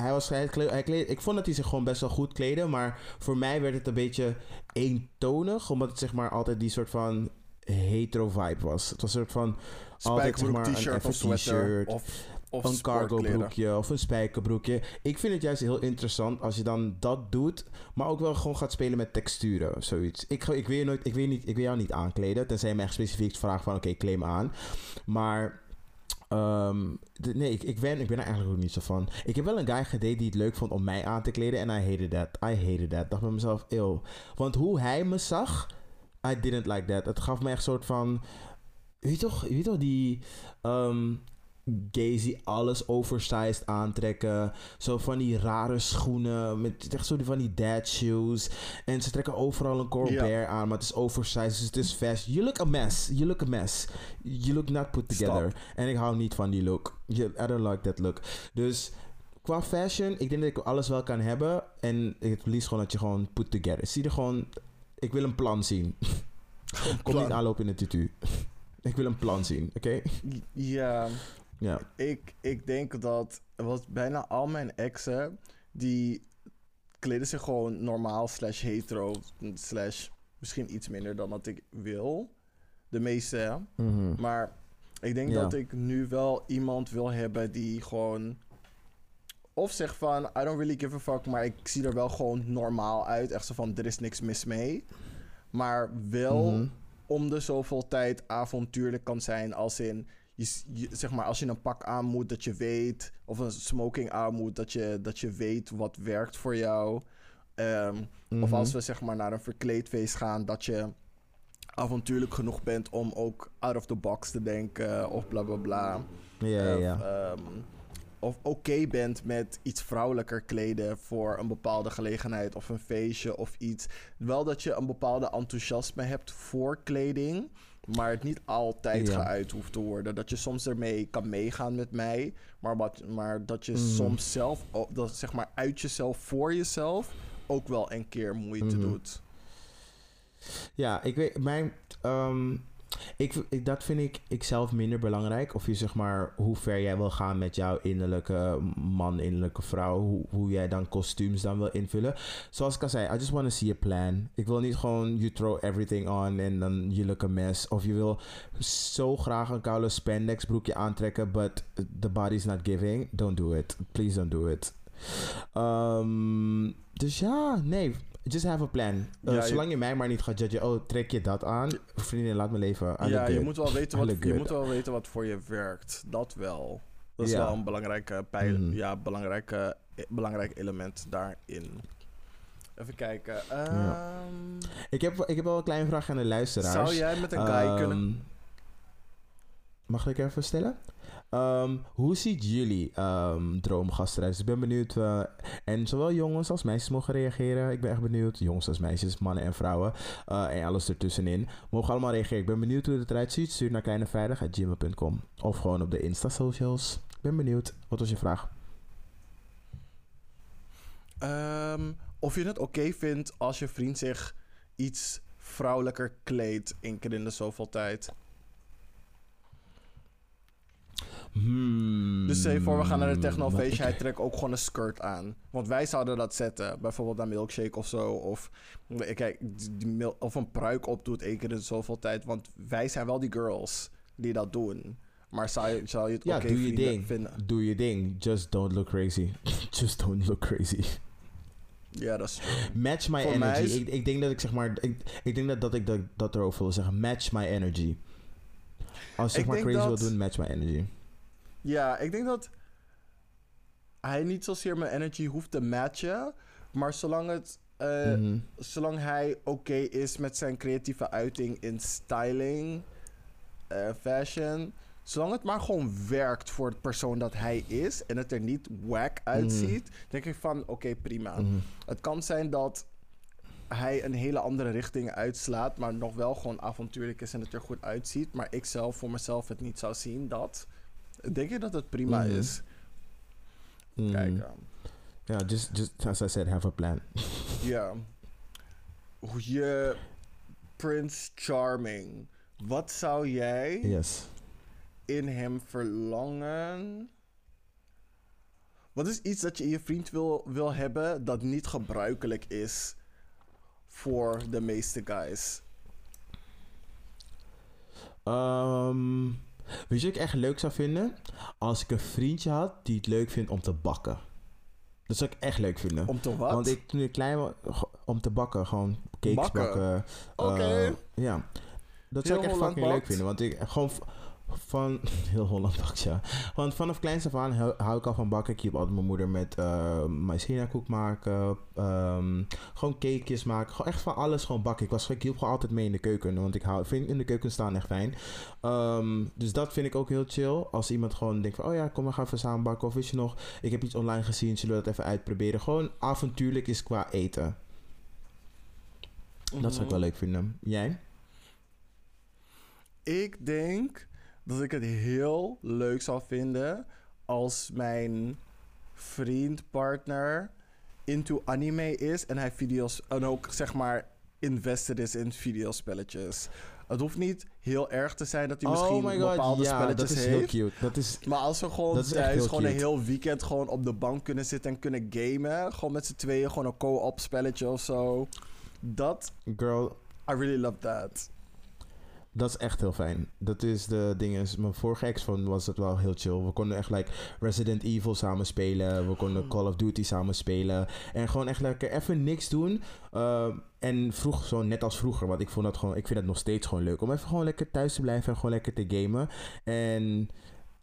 hij was, hij kleed, hij kleed, ik vond dat hij zich gewoon best wel goed kleedde. Maar voor mij werd het een beetje eentonig. Omdat het zeg maar altijd die soort van hetero vibe was. Het was een soort van... Altijd, zeg maar, een t-shirt sweater. t-shirt, Of, of een cargo broekje of een spijkerbroekje. Ik vind het juist heel interessant als je dan dat doet, maar ook wel gewoon gaat spelen met texturen of zoiets. Ik, ik, wil, je nooit, ik, wil, niet, ik wil jou niet aankleden, tenzij je mij echt specifiek vraagt van oké, claim aan. Maar de- nee, ik, ik, ben, ik ben er eigenlijk ook niet zo van. Ik heb wel een guy gedate die het leuk vond om mij aan te kleden en I hated that. I hated that. Dacht bij mezelf, eeuw. Want hoe hij me zag, I didn't like that. Het gaf me echt een soort van... Weet toch, weet toch die... ehm die alles oversized aantrekken. Zo van die rare schoenen. Met echt zo van die dad shoes. En ze trekken overal een Colbert Ja. aan. Maar het is oversized, dus het is fast. You look a mess. You look a mess. You look not put together. En ik hou niet van die look. Je- I don't like that look. Dus qua fashion, ik denk dat ik alles wel kan hebben. En het liefst gewoon dat je gewoon put together. Zie er gewoon... Ik wil een plan zien. [laughs] Kom plan. niet aanlopen in een tutu. [laughs] ik wil een plan zien, oké? Ja, Ja. ik, ik denk dat was bijna al mijn exen die kleden zich gewoon normaal slash hetero slash misschien iets minder dan dat ik wil. De meeste. Mhm. Maar Ik denk Ja. dat ik nu wel iemand wil hebben die gewoon. Of zegt van, I don't really give a fuck, maar ik zie er wel gewoon normaal uit. Echt zo van, er is niks mis mee. Maar wel Mhm. om de zoveel tijd avontuurlijk kan zijn. Als in, je, s- je- zeg maar, als je een pak aan moet dat je weet. Of een smoking aan moet dat je, dat je weet wat werkt voor jou. Ehm, Of Mhm. als we zeg maar naar een verkleedfeest gaan, dat je avontuurlijk genoeg bent om ook out of the box te denken. Of bla bla bla. Ja, Of, ja. ehm, of oké bent met iets vrouwelijker kleden voor een bepaalde gelegenheid of een feestje of iets. Wel dat je een bepaalde enthousiasme hebt voor kleding, maar het niet altijd Ja. geuit hoeft te worden. Dat je soms ermee kan meegaan met mij, maar, wat, maar dat je Mhm. soms zelf, dat zeg maar uit jezelf voor jezelf, ook wel een keer moeite Mhm. doet. Ja, ik weet, mijn, ehm, ik, dat vind ik, ik zelf minder belangrijk. Of je zeg maar, hoe ver jij wil gaan met jouw innerlijke man, innerlijke vrouw. Hoe, hoe jij dan kostuums dan wil invullen. Zoals ik al zei, I just want to see a plan. Ik wil niet gewoon, you throw everything on en dan you look a mess. Of je wil zo graag een koude spandex broekje aantrekken, but the body's not giving. Don't do it. Please don't do it. Ehm, dus ja, nee. Just have a plan. Uh, Ja, je- zolang je mij maar niet gaat judgen, oh, trek je dat aan? Vriendin, laat me leven. Ja, je moet, wel weten wat, je moet wel weten wat voor je werkt. Dat wel. Dat is Ja. wel een belangrijke pijl, Mhm. ja, belangrijke, eh, belangrijk element daarin. Even kijken. Ja. Ehm, Ik, heb, ik heb wel een kleine vraag aan de luisteraars. Zou jij met een guy Ehm, kunnen... Mag ik even stellen? Ehm, hoe ziet jullie ehm, droomgast eruit? Dus ik ben benieuwd. eh, en zowel jongens als meisjes mogen reageren. Ik ben echt benieuwd. Jongens als meisjes, mannen en vrouwen. eh, en alles ertussenin. Mogen allemaal reageren. Ik ben benieuwd hoe het eruit ziet. Stuur naar kleineveilig.gmail.com. Of gewoon op de Insta-socials. Ik ben benieuwd. Wat was je vraag? Ehm, of je het oké vindt als je vriend zich iets vrouwelijker kleedt één keer in de zoveel tijd. Hmm, Dus stel je voor, we gaan naar de technofeestje. ik- Hij trekt ook gewoon een skirt aan. Want wij zouden dat zetten. Bijvoorbeeld naar Milkshake of zo. Of, kijk, die- of een pruik opdoet één keer in zoveel tijd. Want wij zijn wel die girls die dat doen. Maar zou je, zou je het Ja, oké doe je vrienden ding. vinden? Doe je ding. Just don't look crazy. [laughs] Just don't look crazy. Ja, dat is true. Match my Voor energy. is- Ik, ik denk dat ik zeg maar. Ik, ik denk dat, dat ik dat, dat erover wil zeggen. Match my energy. Als je zeg Ik maar crazy dat- wil doen, match my energy. Ja, ik denk dat hij niet zozeer mijn energy hoeft te matchen. Maar zolang, het, eh, Mhm. zolang hij oké is met zijn creatieve uiting in styling, eh, fashion. Zolang het maar gewoon werkt voor het persoon dat hij is en het er niet whack uitziet, denk ik van oké, prima. Mhm. Het kan zijn dat hij een hele andere richting uitslaat, maar nog wel gewoon avontuurlijk is en het er goed uitziet. Maar ik zelf voor mezelf het niet zou zien, dat denk ik dat het prima Mhm. is. Mhm. Kijk, Ja, just, just as I said, have a plan. [laughs] ja. Hoe je Prince Charming. Wat zou jij Yes. in hem verlangen? Wat is iets dat je in je vriend wil, wil hebben dat niet gebruikelijk is voor de meeste guys? Ehm, weet je wat ik echt leuk zou vinden? Als ik een vriendje had die het leuk vindt om te bakken. Dat zou ik echt leuk vinden. Om te wat? Want ik toen ik klein was, om te bakken, gewoon cakes Bakken? bakken. Oké. eh, ja. Dat zou ik echt fucking leuk vinden. Want ik gewoon van [laughs] heel Holland ja. Want vanaf kleins af aan hou, ik al van bakken. Ik hielp altijd mijn moeder met uh, maïzena-koek maken. ehm, gewoon cakejes maken. Gewoon echt van alles gewoon bakken. Ik, was, ik hielp gewoon altijd mee in de keuken. Want ik hou, vind in de keuken staan echt fijn. Ehm, dus dat vind ik ook heel chill. Als iemand gewoon denkt van... Oh ja, kom we gaan even samen bakken. Of wist je nog... Ik heb iets online gezien. Zullen we dat even uitproberen? Gewoon avontuurlijk is qua eten. Dat zou ik wel Mhm. leuk vinden. Jij? Ik denk dat ik het heel leuk zou vinden als mijn vriend, partner into anime is en hij video's en ook zeg maar invested is in videospelletjes. Het hoeft niet heel erg te zijn dat hij misschien bepaalde Oh ja, spelletjes dat is heeft. heel cute. Dat is, Maar als we gewoon thuis gewoon een heel weekend gewoon op de bank kunnen zitten en kunnen gamen. Gewoon met z'n tweeën, gewoon een co-op spelletje of zo. Dat, girl, I really love that. Dat is echt heel fijn. Dat is de ding is, mijn vorige ex van was het wel heel chill. We konden echt like Resident Evil samen spelen. We konden Call of Duty samen spelen. En gewoon echt lekker even niks doen. Uh, en vroeg zo net als vroeger, want ik vond dat gewoon, ik vind het nog steeds gewoon leuk om even gewoon lekker thuis te blijven en gewoon lekker te gamen. En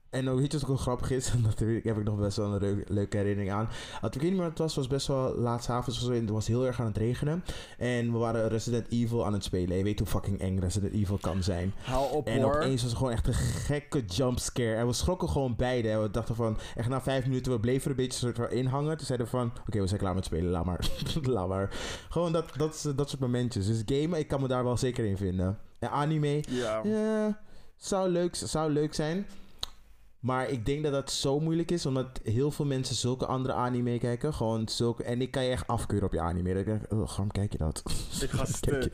en weet je wat ook grappig is? [laughs] dat heb ik nog best wel een leuke herinnering aan. Dat ik weet niet meer wat het was. Het was best wel laatst avond. Het was heel erg aan het regenen. En we waren Resident Evil aan het spelen. Je weet hoe fucking eng Resident Evil kan zijn. Hou op En hoor. opeens was het gewoon echt een gekke jumpscare. En we schrokken gewoon beide. En we dachten van... Echt na vijf minuten, we bleven er een beetje soort van inhangen. Toen zeiden we van... Oké, we zijn klaar met spelen. Laat maar. [laughs] Laat maar. Gewoon dat, dat, dat soort momentjes. Dus gamen, ik kan me daar wel zeker in vinden. En anime... Ja. Ja, zou leuk, zou leuk zijn. Maar ik denk dat dat zo moeilijk is, omdat heel veel mensen zulke andere anime kijken. Gewoon zulke. En ik kan je echt afkeuren op je anime. Dan denk ik, oh, waarom kijk je dat? [laughs] Ik ga stuk.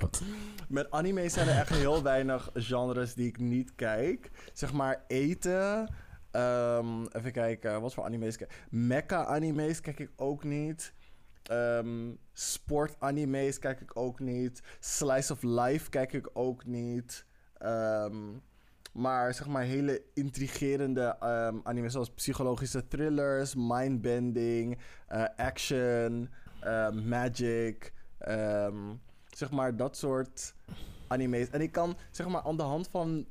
Met anime zijn er echt heel weinig genres die ik niet kijk. Zeg maar eten. Um, even kijken, wat voor anime's kijk Mecha-anime's kijk ik ook niet. Um, sport-anime's kijk ik ook niet. Slice of Life kijk ik ook niet. Um, maar zeg maar hele intrigerende um, animes zoals psychologische thrillers, mindbending, uh, action, uh, magic. Um, zeg maar dat soort anime's. En ik kan zeg maar aan de hand van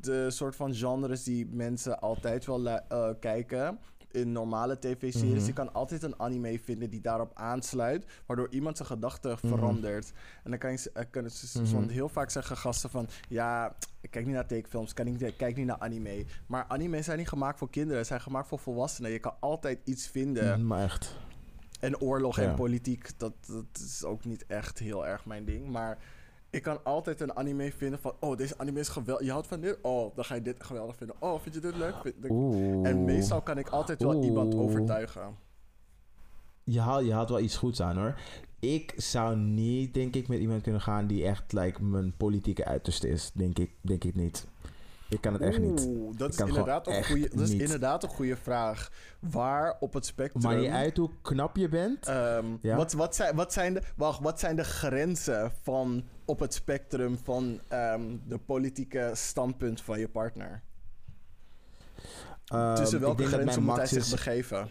de soort van genres die mensen altijd wel uh, kijken in normale tv-series. Mm -hmm. Je kan altijd een anime vinden die daarop aansluit, waardoor iemand zijn gedachten mm -hmm. verandert. En dan kan je, uh, kunnen ze mm -hmm. heel vaak zeggen gasten van, ja, ik kijk niet naar tekenfilms, kan niet, kijk niet naar anime. Maar anime zijn niet gemaakt voor kinderen, ze zijn gemaakt voor volwassenen. Je kan altijd iets vinden. maar echt. En oorlog ja. en politiek, dat, dat is ook niet echt heel erg mijn ding. Maar ik kan altijd een anime vinden van... Oh, deze anime is geweldig. Je houdt van dit? Oh, dan ga je dit geweldig vinden. Oh, vind je dit leuk? Oeh. En meestal kan ik altijd wel Oeh. iemand overtuigen. Je haalt, je haalt wel iets goeds aan, hoor. Ik zou niet, denk ik, met iemand kunnen gaan... die echt, like, mijn politieke uiterste is. Denk ik, denk ik niet. Ik kan het echt niet. Oeh, dat is, inderdaad een goede, dat is inderdaad een goede vraag. Waar op het spectrum... Maar je uit hoe knap je bent? Um, ja? wat, wat, zijn, wat, zijn de, wacht, wat zijn de grenzen van op het spectrum van um, de politieke standpunt van je partner? Um, Tussen welke grenzen moet hij zich is... begeven?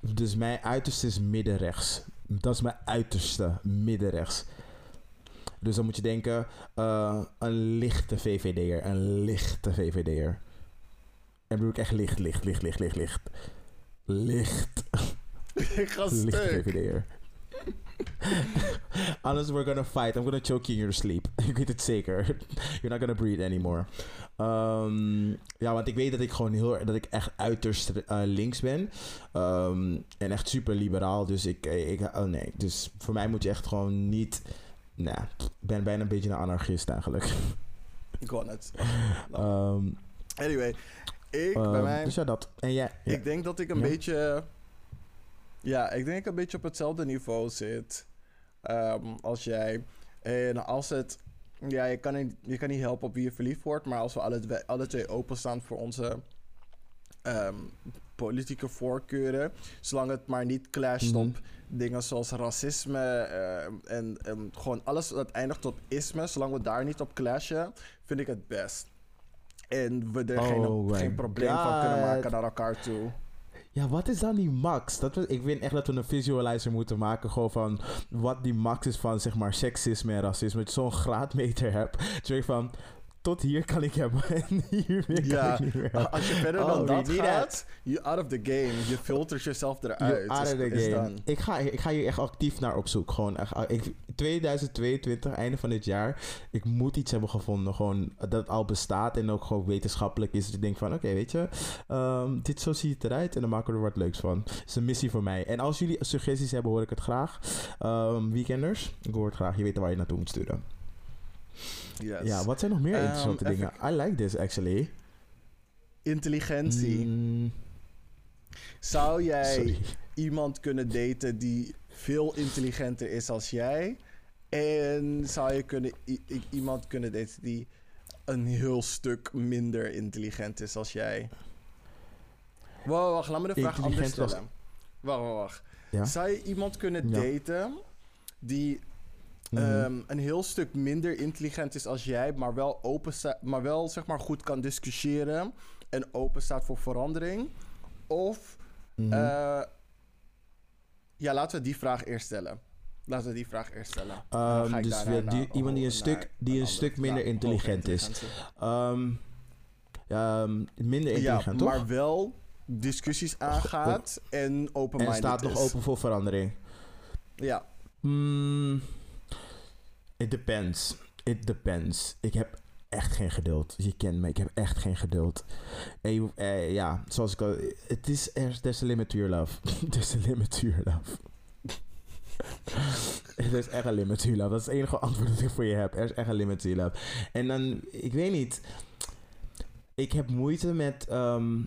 Dus mijn uiterste is middenrechts. Dat is mijn uiterste, middenrechts. Dus dan moet je denken, uh, een lichte VVD'er. Een lichte VVD'er. En bedoel ik echt licht, licht, licht, licht, licht, licht. Licht. ik ga licht stuk. VVD'er. Anders [laughs] we're gonna fight. I'm gonna choke you in your sleep. [laughs] ik weet het zeker. You're not gonna breathe anymore. Um, ja, want ik weet dat ik gewoon heel... Dat ik echt uiterst uh, links ben. Um, en echt super liberaal. Dus ik... ik oh nee. Dus voor mij moet je echt gewoon niet... Nou, ik ben bijna een beetje een anarchist eigenlijk. Ik wou net. Um, [laughs] anyway, ik bij mij... Dus ja, dat. En jij? Ja. Ik denk dat ik een ja. beetje... Ja, ik denk dat ik een beetje op hetzelfde niveau zit um, als jij. En als het... Ja, je kan, niet, je kan niet helpen op wie je verliefd wordt. Maar als we alle, alle twee openstaan voor onze politieke voorkeuren... zolang het maar niet clasht op dingen zoals racisme uh, en, en, gewoon alles dat eindigt op isme, zolang we daar niet op clashen, vind ik het best. En we er oh geen, geen probleem God. van kunnen maken naar elkaar toe. Ja, wat is dan die max? Dat we, ik vind echt dat we een visualizer moeten maken. Gewoon van wat die max is van zeg maar seksisme en racisme. Dat je zo'n graadmeter hebt. Zeg van tot hier kan ik hebben en [laughs] hiermee ja, kan ik niet meer. Als je verder dan oh, dat gaat, je out of the game. Je filtert jezelf eruit. out of the is, game. Ik, ga, ik ga hier echt actief naar op zoek. Gewoon, ik, 2022, einde van dit jaar. Ik moet iets hebben gevonden. Gewoon dat al bestaat en ook gewoon wetenschappelijk is. Je denkt van, oké, okay, weet je. Um, dit zo ziet het eruit en dan maken we er wat leuks van. Het is een missie voor mij. En als jullie suggesties hebben, hoor ik het graag. Um, weekenders, ik hoor het graag. Je weet waar je naartoe moet sturen. Yes. Ja, wat zijn nog meer interessante um, dingen? I like this actually. Intelligentie. Mm, Zou jij sorry. iemand kunnen daten die veel intelligenter is als jij? En zou je kunnen, iemand kunnen daten die een heel stuk minder intelligent is als jij? Wacht, wacht, laat me de vraag anders stellen. Wacht, wacht, wacht. Ja? Zou je iemand kunnen daten die Mhm. ehm, een heel stuk minder intelligent is als jij, maar wel, open maar wel zeg maar goed kan discussiëren en open staat voor verandering? Of, Mhm. eh, ja, laten we die vraag eerst stellen. Laten we die vraag eerst stellen. Ehm, dus weer die- naar- iemand die een stuk- die een stuk minder intelligent is. Ehm, minder intelligent, ja, toch? maar wel discussies aangaat en open-minded En staat nog open voor verandering. Ja, Mm, it depends. It depends. Ik heb echt geen geduld. Je kent me, ik heb echt geen geduld. En eh, ja, zoals ik al... Het is... er- a limit to your love. There's a limit to your love. [laughs] [laughs] Er is echt een limit to your love. Dat is het enige antwoord dat ik voor je heb. Er is echt een limit to your love. En dan... Ik weet niet... Ik heb moeite met... ehm,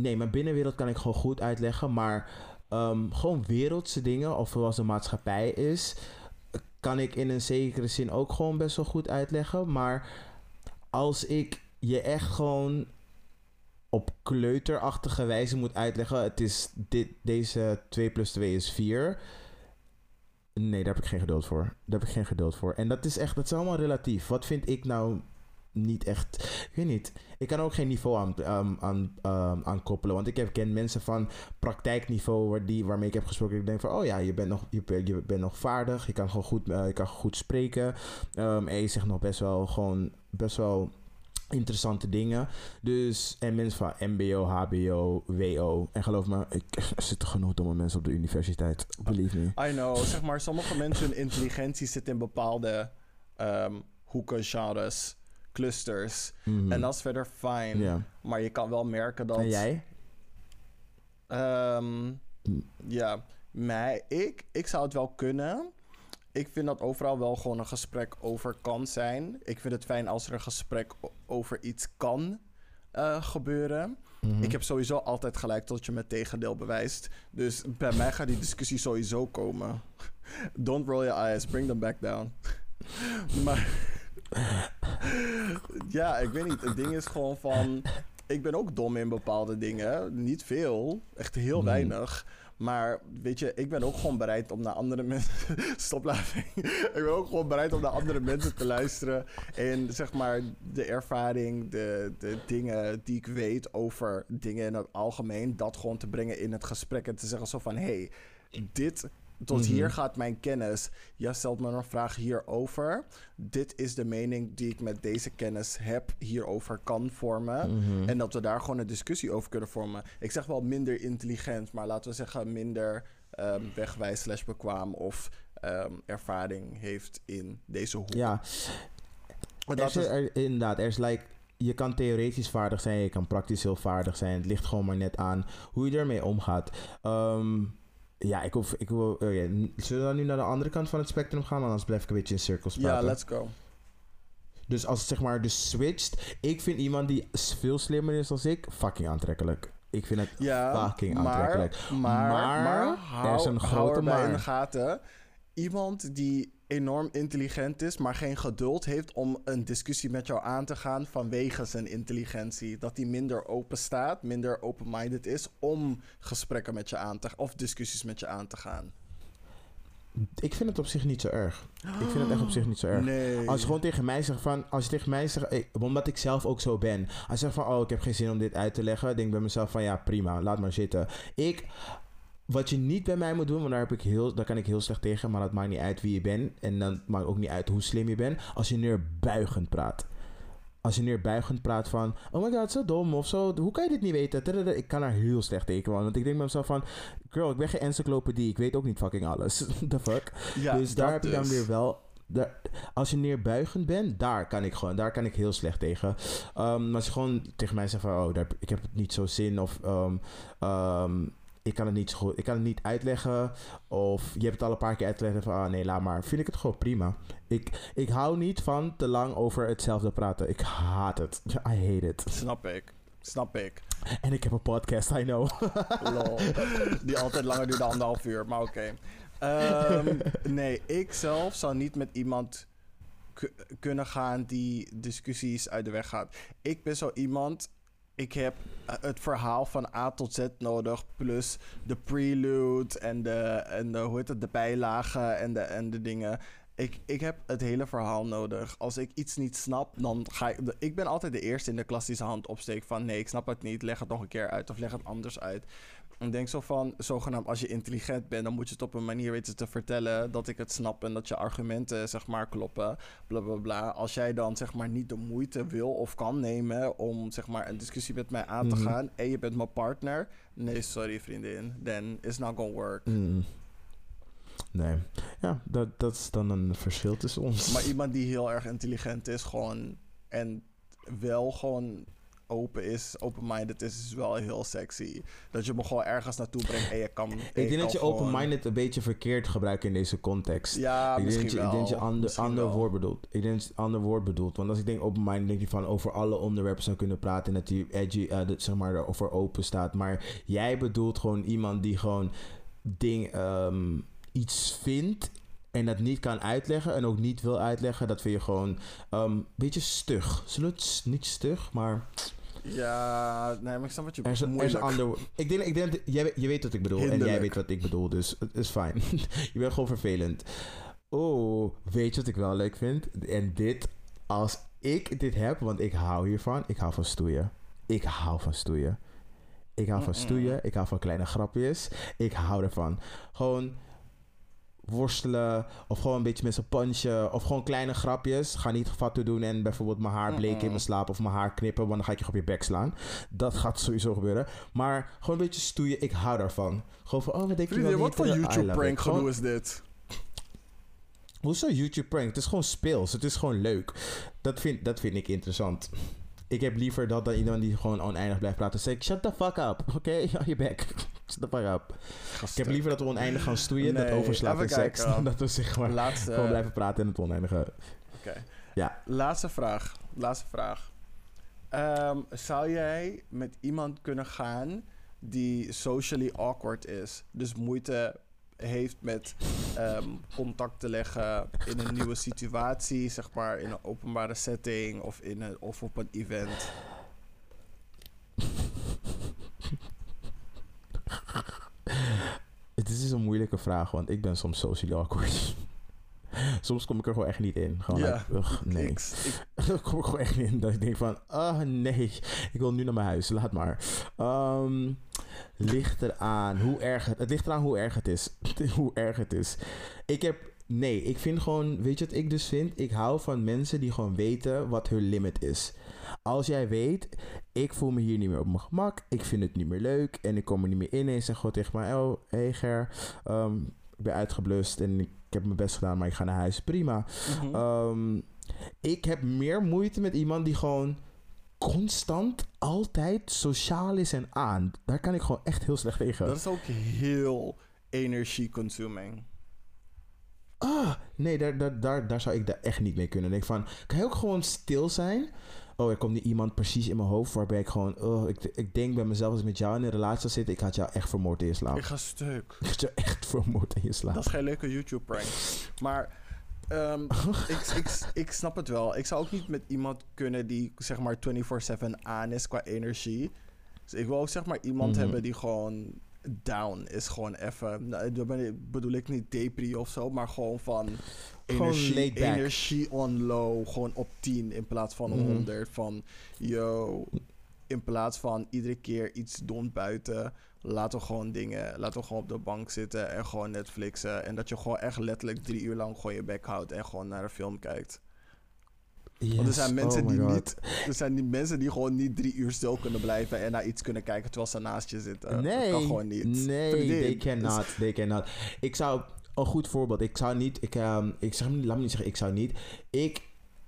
nee, mijn binnenwereld kan ik gewoon goed uitleggen. Maar ehm, gewoon wereldse dingen, of zoals de maatschappij is, kan ik in een zekere zin ook gewoon best wel goed uitleggen. Maar als ik je echt gewoon op kleuterachtige wijze moet uitleggen, het is dit, deze 2 plus 2 is 4. Nee, daar heb ik geen geduld voor. Daar heb ik geen geduld voor. En dat is echt, dat is allemaal relatief. Wat vind ik nou niet echt. Ik weet niet. Ik kan ook geen niveau aan, aan, aan, aan koppelen. Want ik heb, ken mensen van praktijkniveau waar die, waarmee ik heb gesproken. Ik denk van, oh ja, je bent nog, je, je bent nog vaardig. Je kan gewoon goed, eh, je kan goed spreken. Ehm, en je zegt nog best wel gewoon, best wel interessante dingen. Dus, en mensen van MBO, HBO, WO. En geloof me, ik, [laughs] er zitten genoeg domme mensen op de universiteit. Believe me. I know. Zeg maar, sommige mensen hun intelligentie zit in bepaalde ehm, hoeken, genres, clusters. Mhm. En dat is verder fijn. Maar je kan wel merken dat... En jij? Ehm, Hm. ja, mij, ik, ik zou het wel kunnen. Ik vind dat overal wel gewoon een gesprek over kan zijn. Ik vind het fijn als er een gesprek over iets kan eh, gebeuren. Mhm. Ik heb sowieso altijd gelijk tot je met tegendeel bewijst. Dus bij mij gaat die discussie sowieso komen. [laughs] Don't roll your eyes, bring them back down. [laughs] maar ja, ik weet niet. Het ding is gewoon van. Ik ben ook dom in bepaalde dingen. Niet veel, echt heel Mhm. weinig. Maar weet je, ik ben ook gewoon bereid om naar andere mensen. [laughs] Stop laughing. ik ben ook gewoon bereid om naar andere mensen te luisteren. En zeg maar de ervaring, de, de dingen die ik weet over dingen in het algemeen. Dat gewoon te brengen in het gesprek. En te zeggen zo van: hé, hey, dit. Tot Mhm. hier gaat mijn kennis. Jij stelt me een vraag hierover. Dit is de mening die ik met deze kennis heb hierover kan vormen. Mhm. En dat we daar gewoon een discussie over kunnen vormen. Ik zeg wel minder intelligent, maar laten we zeggen minder ehm, wegwijs slash bekwaam of ehm, ervaring heeft in deze hoek. Ja, er dat is, is, er, inderdaad, er is like, je kan theoretisch vaardig zijn, je kan praktisch heel vaardig zijn. Het ligt gewoon maar net aan hoe je ermee omgaat. Ehm, ja, ik, hoef, ik wil. oh zullen we dan nu naar de andere kant van het spectrum gaan? Want anders blijf ik een beetje in cirkels praten. ja, let's go. Dus als het zeg maar dus switcht. Ik vind iemand die veel slimmer is dan ik fucking aantrekkelijk. Ik vind het Ja, fucking maar, aantrekkelijk. Maar, maar, Maar, hou, er is een grote erbij in maar. de gaten. Iemand die enorm intelligent is, maar geen geduld heeft om een discussie met jou aan te gaan vanwege zijn intelligentie. Dat hij minder open staat, minder open-minded is om gesprekken met je aan te of discussies met je aan te gaan. Ik vind het op zich niet zo erg. Ik vind het echt op zich niet zo erg. Nee. Als je gewoon tegen mij zegt van, als je tegen mij zegt, ik- omdat ik zelf ook zo ben. Als je zegt van, oh, ik heb geen zin om dit uit te leggen, denk ik bij mezelf van, ja, prima, laat maar zitten. Ik, wat je niet bij mij moet doen, want daar, heb ik heel, daar kan ik heel slecht tegen, maar dat maakt niet uit wie je bent. En dan maakt ook niet uit hoe slim je bent. Als je neerbuigend praat. Als je neerbuigend praat van, oh my god, zo dom of zo, hoe kan je dit niet weten? Ik kan daar heel slecht tegen, man. Want ik denk bij mezelf van, girl, ik ben geen encyclopedie, ik weet ook niet fucking alles. [laughs] The fuck? ja, dus daar heb ik dan dus. weer wel. Daar, als je neerbuigend bent, daar kan ik gewoon, daar kan ik heel slecht tegen. Maar als je gewoon tegen mij zegt van, oh, daar, ik heb het niet zo zin of ehm, ehm, ik kan het niet zo goed, ik kan het niet uitleggen of je hebt het al een paar keer uitgelegd van, ah nee, laat maar. Vind ik het gewoon prima. Ik, ik hou niet van te lang over hetzelfde praten. Ik haat het. I hate it. Snap ik. Snap ik. En ik heb een podcast, I know. [laughs] Lol. Die altijd langer duurt dan anderhalf uur, maar oké. Ehm, nee, ik zelf zou niet met iemand ku- kunnen gaan die discussies uit de weg gaat. Ik ben zo iemand. Ik heb eh, het verhaal van A tot Z nodig. Plus de prelude en de, en de, hoe heet het, de bijlagen en de, en de dingen. Ik, ik heb het hele verhaal nodig. Als ik iets niet snap, dan ga ik... Ik ben altijd de eerste in de klas die zijn hand opsteekt van... nee, ik snap het niet, leg het nog een keer uit of leg het anders uit. En ik denk zo van, zogenaamd als je intelligent bent... dan moet je het op een manier weten te vertellen dat ik het snap... en dat je argumenten, zeg maar, kloppen, bla bla bla. Als jij dan, zeg maar, niet de moeite wil of kan nemen... om, zeg maar, een discussie met mij aan te Mhm. gaan... en je bent mijn partner... nee, sorry vriendin, then it's not gonna work. Mm. Nee. Ja, dat, dat is dan een verschil tussen ons. Maar iemand die heel erg intelligent is, gewoon en wel gewoon open is, open-minded is, is wel heel sexy. Dat je me gewoon ergens naartoe brengt en je kan. en ik denk dat je gewoon- open-minded een beetje verkeerd gebruikt in deze context. Ja, ik denk misschien dat je, wel. ik denk dat je ander, ander woord bedoelt. Ik denk dat je ander woord bedoelt. Want als ik denk open-minded, denk je van over alle onderwerpen zou kunnen praten. En dat die edgy, eh, dat, zeg maar, over open staat. Maar jij bedoelt gewoon iemand die gewoon ding, ehm, iets vindt. En dat niet kan uitleggen en ook niet wil uitleggen. Dat vind je gewoon ehm, een beetje stug. Zullen we het s- niet stug, maar Ja, nee, maar ik snap wat je er is een, er is een ander. Ik denk, ik denk dat jij, je weet wat ik bedoel. En jij weet wat ik bedoel. Dus het is fijn. [laughs] je bent gewoon vervelend. Oh, weet je wat ik wel leuk vind? En dit, als ik dit heb, want ik hou hiervan. Ik hou van stoeien. Ik hou van stoeien. Ik hou van stoeien. Ik hou van kleine grapjes. Ik hou ervan. Gewoon worstelen. Of gewoon een beetje met z'n punchen. Of gewoon kleine grapjes. Ga niet fatu doen en bijvoorbeeld mijn haar bleken in mijn slaap. Of mijn haar knippen, want dan ga ik je op je bek slaan. Dat gaat sowieso gebeuren. Maar gewoon een beetje stoeien. Ik hou daarvan. Gewoon van, oh, wat denk je wel wat voor YouTube prank. Gewoon- is dit? Hoezo YouTube prank? Het is gewoon speels. Het is gewoon leuk. Dat vind, dat vind ik interessant. Ik heb liever dat dan iemand die gewoon oneindig blijft praten. Zeg shut the fuck up. [laughs] Oké, hou je bek. [laughs] Shut the fuck up. Ik heb liever dat we oneindig gaan stoeien. dat Nee, overslaat in seks. Dan [laughs] dat we zeg maar Laatste, gewoon blijven praten in het oneindige. Oké. Ja. Laatste vraag. Laatste vraag. Ehm, zou jij met iemand kunnen gaan die socially awkward is? Dus moeite heeft met ehm, contact te leggen in een nieuwe situatie, zeg maar in een openbare setting of, in een, of op een event. [laughs] Het is dus een moeilijke vraag, want ik ben soms socially awkward. [laughs] soms kom ik er gewoon echt niet in. Gewoon Ja, like, ugh, nee. Ik, [laughs] kom ik gewoon echt niet in. Dat ik denk van, ah nee, ik wil nu naar mijn huis. Laat maar. Ehm, ligt eraan hoe erg het... Het ligt eraan hoe erg het is. [laughs] hoe erg het is. Ik heb... Nee, ik vind gewoon... Weet je wat ik dus vind? Ik hou van mensen die gewoon weten wat hun limit is. Als jij weet, ik voel me hier niet meer op mijn gemak. Ik vind het niet meer leuk. En ik kom er niet meer in. En je zegt gewoon tegen mij... Oh, hey Ger. ehm, ik ben uitgeblust en ik heb mijn best gedaan, maar ik ga naar huis. Prima. Mhm. Ehm, ik heb meer moeite met iemand die gewoon constant altijd sociaal is en aan. Daar kan ik gewoon echt heel slecht tegen. dat is ook heel energie-consuming. Ah, nee, daar, daar, daar, daar zou ik daar echt niet mee kunnen. Ik denk van, kan je ook gewoon stil zijn? Oh, er komt nu iemand precies in mijn hoofd waarbij ik gewoon... Oh, ik, ik denk bij mezelf als ik met jou in een relatie zou zitten... Ik had jou echt vermoord in je slaap. Ik ga stuk. [laughs] Ik had jou echt vermoord in je slaap. Dat is geen leuke YouTube-prank. Maar ehm, [laughs] ik, ik, ik snap het wel. Ik zou ook niet met iemand kunnen die zeg maar 24-7 aan is qua energie. Dus ik wil ook zeg maar iemand Mhm. hebben die gewoon down is. Gewoon even. Nou, bedoel ik niet depri of zo, maar gewoon van Gewoon energie, on low. Gewoon op 10 in plaats van Mhm. 100. Van yo, in plaats van iedere keer iets doen buiten. Laten we gewoon dingen, laten we gewoon op de bank zitten en gewoon Netflixen. En dat je gewoon echt letterlijk drie uur lang gewoon je bek houdt en gewoon naar een film kijkt. Want er zijn mensen oh my die God. niet, er zijn die mensen die gewoon niet drie uur stil kunnen blijven en naar iets kunnen kijken terwijl ze naast je zitten. Nee, dat kan gewoon niet. Nee, Vriendin, they cannot. They cannot. Ik zou, een goed voorbeeld. Ik zou niet, ik, ehm, ik zeg, laat me niet zeggen, ik zou niet. Ik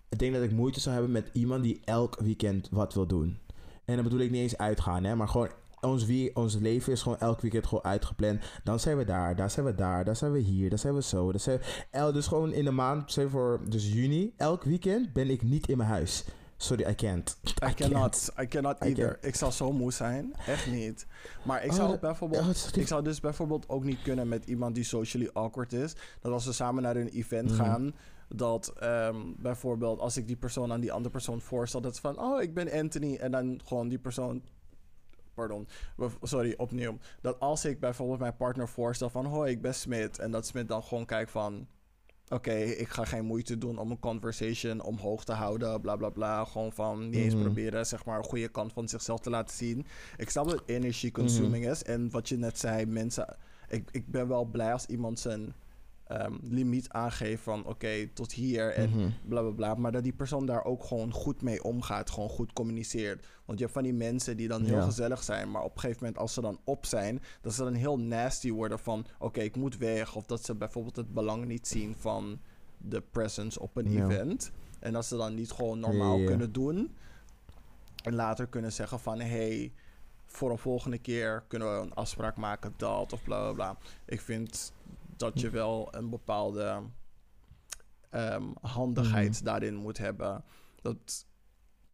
denk dat ik moeite zou hebben met iemand die elk weekend wat wil doen. En dan bedoel ik niet eens uitgaan, hè, maar gewoon ons, wie, ons leven is gewoon elk weekend gewoon uitgepland. Dan zijn we daar, daar zijn we daar, daar zijn we hier, daar zijn we zo. Daar zijn we, dus gewoon in de maand, zeg voor dus juni, elk weekend ben ik niet in mijn huis. Sorry, I can't. I cannot, I cannot I either. Ik zou zo moe zijn, echt niet. Maar ik zou Oh, ook bijvoorbeeld Oh, Ik zou dus bijvoorbeeld ook niet kunnen met iemand die socially awkward is. Dat als we samen naar een event Mhm. gaan, dat ehm, bijvoorbeeld als ik die persoon aan die andere persoon voorstel, dat is van, oh, ik ben Anthony. En dan gewoon die persoon. Pardon, sorry, opnieuw. Dat als ik bijvoorbeeld mijn partner voorstel van, hoi, ik ben Smit. En dat Smit dan gewoon kijkt van, oké, ik ga geen moeite doen om een conversation omhoog te houden, bla bla bla. Gewoon van niet eens Mhm. proberen, zeg maar, een goede kant van zichzelf te laten zien. Ik snap dat energy consuming Mhm. is. En wat je net zei, mensen, ik, ik ben wel blij als iemand zijn ehm, limiet aangeeft van, oké, tot hier en Mhm. bla bla bla. Maar dat die persoon daar ook gewoon goed mee omgaat, gewoon goed communiceert. Want je hebt van die mensen die dan heel Ja. gezellig zijn, maar op een gegeven moment als ze dan op zijn, dat ze dan heel nasty worden van, oké, ik moet weg. Of dat ze bijvoorbeeld het belang niet zien van de presence op een Ja. event. En dat ze dan niet gewoon normaal ja. kunnen doen. En later kunnen zeggen van, hey, voor een volgende keer kunnen we een afspraak maken dat of bla bla bla. Ik vind dat je wel een bepaalde ehm, handigheid Mhm. daarin moet hebben. Dat,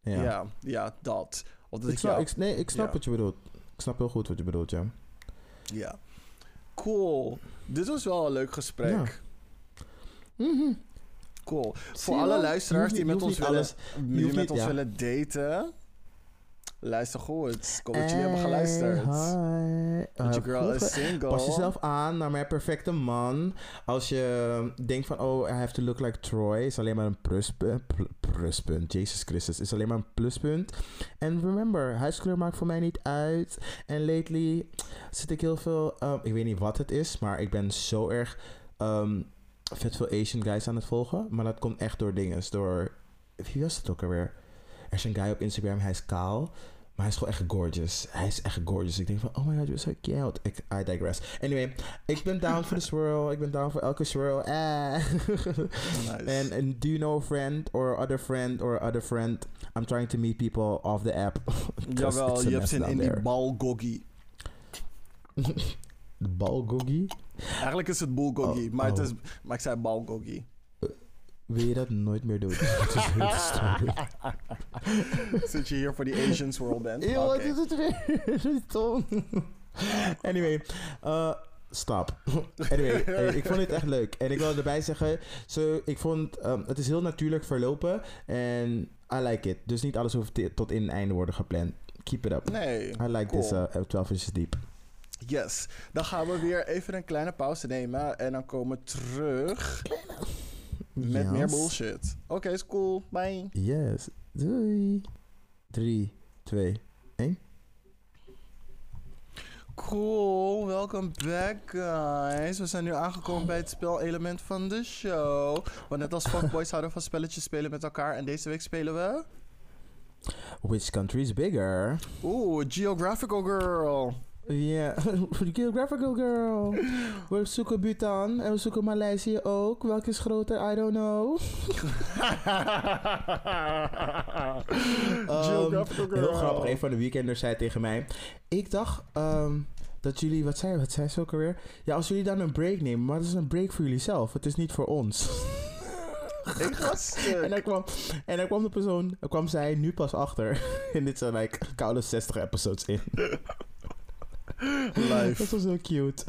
Ja. ja. Ja, dat. Of dat Ik, snap, ik, nee, ik snap Ja. wat je bedoelt. Ik snap heel goed wat je bedoelt, ja. ja. Cool. Dit was wel een leuk gesprek. Mhm. Cool. Voor alle luisteraars die met ons willen, alles- die met ons willen daten, luister goed. Ik hoop dat jullie hebben geluisterd. Hey, hi. Want je Eh, girl is single. Pas jezelf aan naar mijn perfecte man. Als je denkt van, oh, I have to look like Troy, is alleen maar een pluspunt. pl- pluspunt, Jezus Christus, is alleen maar een pluspunt. En remember, huiskleur maakt voor mij niet uit. En lately zit ik heel veel, um, ik weet niet wat het is, maar ik ben zo erg um, vet veel Asian guys aan het volgen. Maar dat komt echt door dingen, door, wie was het ook alweer? Er is een guy op Instagram, hij is kaal. Maar hij is gewoon echt gorgeous. Hij is echt gorgeous. Ik denk van, oh my god, you're so cute. Ik, I digress. Anyway, ik ben down for the swirl. Ik ben down voor elke swirl. Nice. and, and do you know a friend or other friend or other friend? I'm trying to meet people off the app. [laughs] Jawel, je hebt zin in die there. balgoggie. [laughs] De? Eigenlijk is het bulgogi, Oh, maar, het oh. is, maar ik zei balgoggie. Wil je dat nooit meer doen? [laughs] Het is heel. [laughs] Zit je hier voor die Asians World bent? Eeuw, wat is het weer? Anyway, uh, stop. anyway, eh, [laughs] ik vond het echt leuk. En ik wil erbij zeggen, zo, ik vond um, het is heel natuurlijk verlopen. En I like it. Dus niet alles hoeft tot in het einde worden gepland. Keep it up. Nee, I like cool. this uh, 12 inches deep. Yes. Dan gaan we weer even een kleine pauze nemen en dan komen we terug met meer bullshit. Oké, is cool. Bye. Yes. Doei. 3, 2, 1. Cool, welcome back guys. We zijn nu aangekomen bij het spelelement van de show. Want net als fuckboys houden van spelletjes spelen met elkaar. En deze week spelen we... Which country is bigger? Oeh, Geographical Girl. Ja, [laughs] Geographical Girl. [laughs] We zoeken Bhutan en we zoeken Maleisië ook. Welke is groter? I don't know. [laughs] Geographical Girl. Heel grappig, een van de weekenders zei tegen mij... Ik dacht ehm, dat jullie... Wat zei, wat zei ze ook alweer? Ja, als jullie dan een break nemen, maar het is een break voor jullie zelf. Het is niet voor ons. Ik stuk. en, dan kwam, en dan kwam de persoon... Kwam zij nu pas achter. en dit zijn like koude 60 episodes in. Live. Dat was zo cute.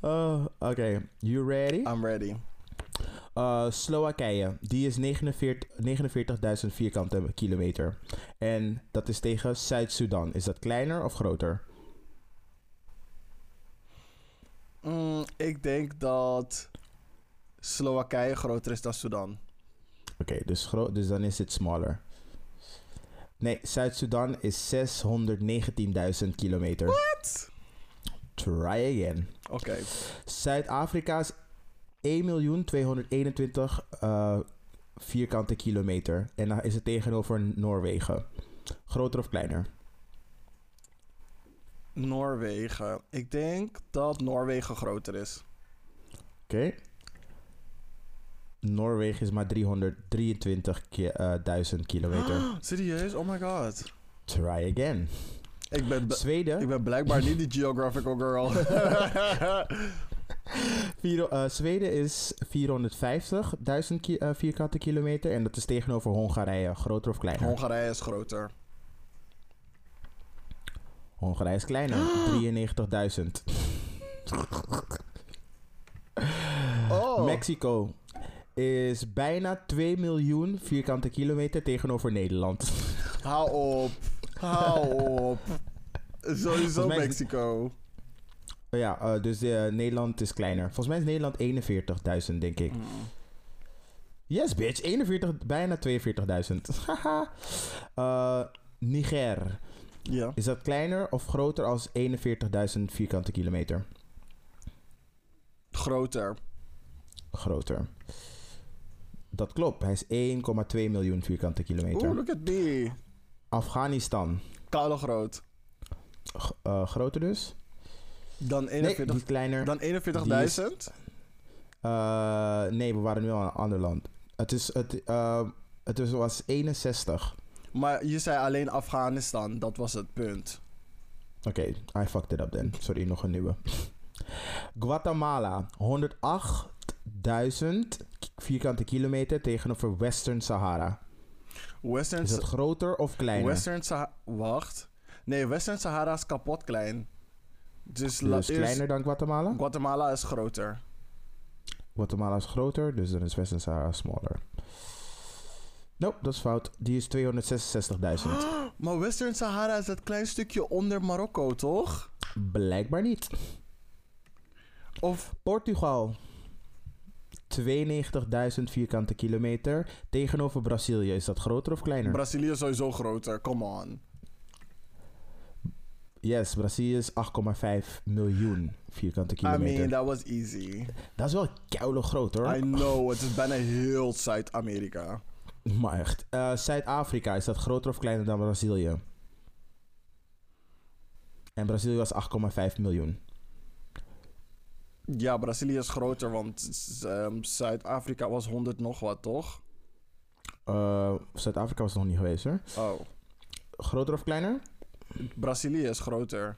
Oh, Oké, you ready? I'm ready. Uh, Slowakije, die is 49 49.000 vierkante kilometer. En dat is tegen Zuid-Soedan. Is dat kleiner of groter? Mm, ik denk dat Slowakije groter is dan Sudan. Oké, dus, gro- dus dan is het smaller. Nee, Zuid-Soedan is 619.000 kilometer. What? Try again. Oké. Zuid-Afrika is 1.221 uh, vierkante kilometer. En dan is het tegenover Noorwegen. Groter of kleiner? Noorwegen. Ik denk dat Noorwegen groter is. Oké. Noorwegen is maar 323.000 kilometer. [gasps] Serieus? Oh my god. Try again. Ik ben, Zweden, ik ben blijkbaar niet die geographical girl. [laughs] vier, eh, Zweden is 450.000 ki- eh, vierkante kilometer. En dat is tegenover Hongarije. Groter of kleiner? Hongarije is groter. Hongarije is kleiner. [gasps] 93.000. Oh. Mexico is bijna 2 miljoen vierkante kilometer tegenover Nederland. Hou op. Hou op. Sowieso Volgens mij is- Mexico. ja, eh, dus eh, Nederland is kleiner. Volgens mij is Nederland 41.000, denk ik. Mm. Yes, bitch. 41, bijna 42.000. [laughs] Haha. Eh, Niger. Ja. Is dat kleiner of groter als 41.000 vierkante kilometer? Groter. Groter. Dat klopt. Hij is 1,2 miljoen vierkante kilometer. Oeh, look at me. Afghanistan. Koude groot. G- eh, groter dus? Dan Nee, 41 die kleiner. Dan 41.000? Eh, nee, we waren nu al in een ander land. Het, is, het, eh, het is, was 61. Maar je zei alleen Afghanistan. Dat was het punt. Oké, I fucked it up then. Sorry, nog een nieuwe. Guatemala, 108.000 vierkante kilometer tegenover Western Sahara. Western, Is het groter of kleiner? Western Sahara... Wacht. Nee, Western Sahara is kapot klein. Dus, dus kleiner dan Guatemala? Guatemala is groter. Guatemala is groter, dus dan is Western Sahara smaller. Nope, dat is fout. Die is 266.000. [gasps] Maar Western Sahara is dat klein stukje onder Marokko, toch? Blijkbaar niet. Of Portugal. 92.000 vierkante kilometer. Tegenover Brazilië. Is dat groter of kleiner? Brazilië is sowieso groter. Come on. yes, Brazilië is 8,5 miljoen vierkante I kilometer. mean, that was easy. Dat is wel koude groot hoor. I know, het is bijna heel Zuid-Amerika. Maar echt. Eh, Zuid-Afrika, is dat groter of kleiner dan Brazilië? En Brazilië was 8,5 miljoen. Ja, Brazilië is groter, want ehm, Zuid-Afrika was 100 nog wat, toch? Eh, Zuid-Afrika was nog niet geweest hoor. Oh. Groter of kleiner? Brazilië is groter.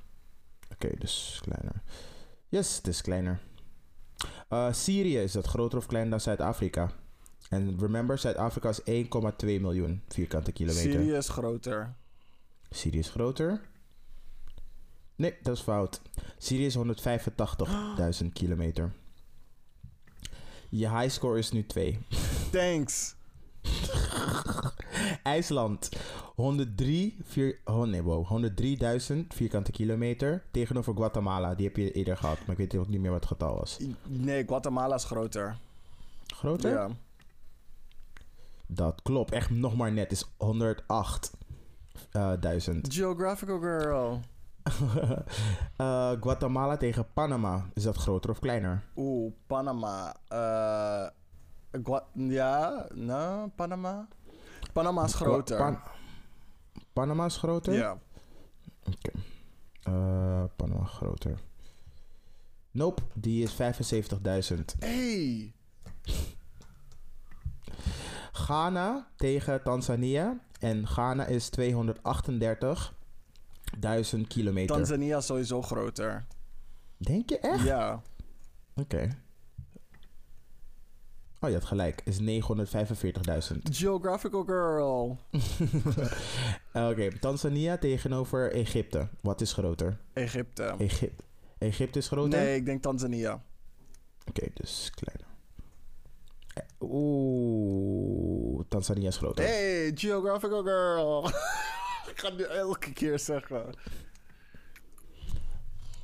Oké, dus kleiner. Yes, het is kleiner. Eh, Syrië, is dat groter of kleiner dan Zuid-Afrika? En remember, Zuid-Afrika is 1,2 miljoen vierkante kilometer. Syrië is groter. Syrië is groter. Nee, dat is fout. Syrië is 185.000 kilometer. Je highscore is nu 2. Thanks. [laughs] IJsland, 103, vier, oh nee, wow, 103.000 vierkante kilometer tegenover Guatemala. Die heb je eerder gehad, maar ik weet ook niet meer wat het getal was. Nee, Guatemala is groter. Groter? Ja. Dat klopt, echt nog maar net. is 108.000. Geographical girl. [laughs] Eh, Guatemala tegen Panama. Is dat groter of kleiner? Oeh, Panama. Gua- ja, nou, Panama. Panama is groter. Pan- Panama is groter? ja. Eh, Panama groter. Nope, die is 75.000. Hey. Ghana tegen Tanzania. En Ghana is 238.000 kilometer. Tanzania is sowieso groter. Denk je echt? Ja. Oké. Oh, je had gelijk. Is 945.000. Geographical girl. [laughs] Oké, Tanzania tegenover Egypte. Wat is groter? Egypte. Egypte. Egypte is groter? Nee, ik denk Tanzania. Oké, dus kleiner. Eh, Oeh, Tanzania is groter. Hey, geographical girl. [laughs] [laughs] ik ga het nu elke keer zeggen.